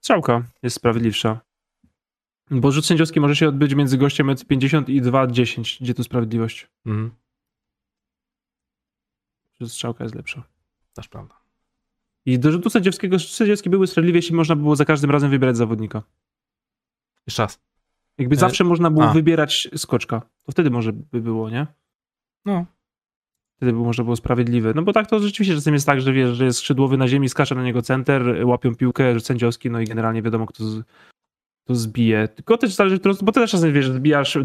B: Strzałka jest sprawiedliwsza. Bo rzut sędziowski może się odbyć między gościem 1,50 i 2,10. Gdzie tu sprawiedliwość?
A: Mhm,
B: strzałka jest lepsza.
A: też prawda.
B: I do rzutu sędziowskiego sędziowski były sprawiedliwie, jeśli można było za każdym razem wybierać zawodnika.
A: Jeszcze raz.
B: Jakby
A: E,
B: zawsze można było
A: a.
B: wybierać skoczka. To wtedy może by było, nie?
A: No,
B: Wtedy by można było sprawiedliwe. No bo tak to rzeczywiście czasem jest tak, że wiesz, że jest skrzydłowy na ziemi, skacze na niego center, łapią piłkę, rzut sędziowski, no i generalnie wiadomo, kto, z, kto zbije. Tylko też zależy, bo ty też czasem wiesz, zbijasz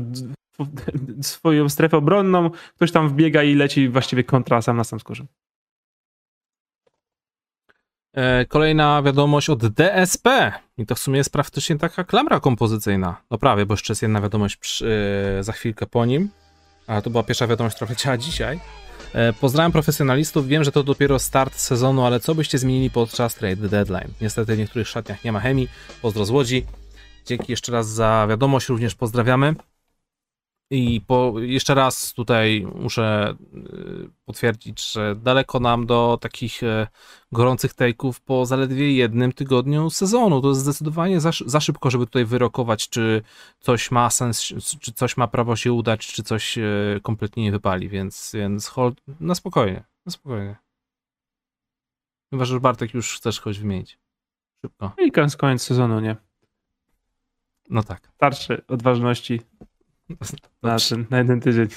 B: swoją strefę obronną, ktoś tam wbiega i leci właściwie kontra, sam na sam skorzy.
A: E, Kolejna wiadomość od DSP. I to w sumie jest praktycznie taka klamra kompozycyjna. No prawie, bo jeszcze jest jedna wiadomość przy, e, za chwilkę po nim. Ale to była pierwsza wiadomość, która leciała dzisiaj. E, Pozdrawiam profesjonalistów. Wiem, że to dopiero start sezonu, ale co byście zmienili podczas trade deadline? Niestety w niektórych szatniach nie ma chemii. Pozdro z Łodzi. Dzięki jeszcze raz za wiadomość, również pozdrawiamy. I po, jeszcze raz tutaj muszę y, potwierdzić, że daleko nam do takich e, gorących take'ów po zaledwie jednym tygodniu sezonu. To jest zdecydowanie za, za szybko, żeby tutaj wyrokować, czy coś ma sens, czy coś ma prawo się udać, czy coś e, kompletnie nie wypali, więc, więc hold, na spokojnie, na spokojnie. Chyba, że Bartek już chcesz kogoś wymienić. Szybko.
B: I koniec sezonu, nie?
A: No tak.
B: Starczy odważności na, ten, na jeden tydzień.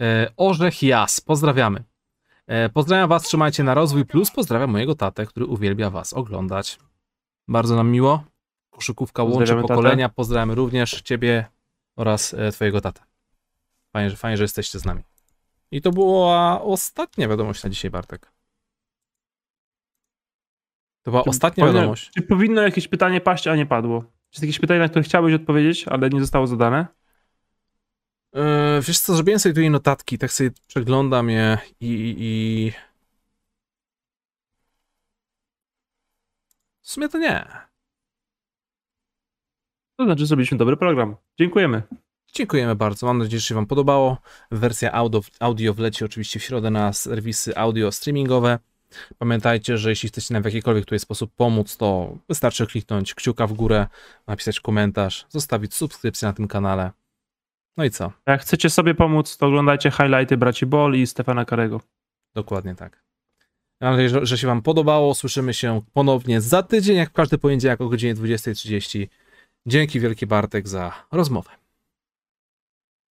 A: E, Orzech Jas, pozdrawiamy. E, Pozdrawiam Was, trzymajcie na rozwój, plus pozdrawiam mojego tatę, który uwielbia Was oglądać. Bardzo nam miło. Koszykówka łączy
B: Pozdrawiamy tatę.
A: pokolenia. Pozdrawiamy również Ciebie oraz e, Twojego tatę. Fajnie, że, fajnie, że jesteście z nami. I to była ostatnia wiadomość na dzisiaj, Bartek. To była
B: Czy
A: ostatnia
B: powinno-
A: wiadomość.
B: Czy powinno jakieś pytanie paść, a nie padło? Czy jest jakieś pytanie, na które chciałbyś odpowiedzieć, ale nie zostało zadane?
A: Yy, wiesz co, zrobiłem sobie tutaj notatki, tak sobie przeglądam je i, i, i... W sumie to nie.
B: To znaczy, zrobiliśmy dobry program. Dziękujemy.
A: Dziękujemy bardzo. Mam nadzieję, że się Wam podobało. Wersja audio, audio wleci oczywiście w środę na serwisy audio streamingowe. Pamiętajcie, że jeśli chcecie nam w jakikolwiek tutaj sposób pomóc, to wystarczy kliknąć kciuka w górę, napisać komentarz, zostawić subskrypcję na tym kanale. No i co?
B: Jak chcecie sobie pomóc, to oglądajcie highlighty braci Ball i Stefana Karego.
A: Dokładnie tak. Mam nadzieję, że- że się Wam podobało. Słyszymy się ponownie za tydzień, jak w każdy poniedziałek o godzinie 20.30. Dzięki wielkie Bartek za rozmowę.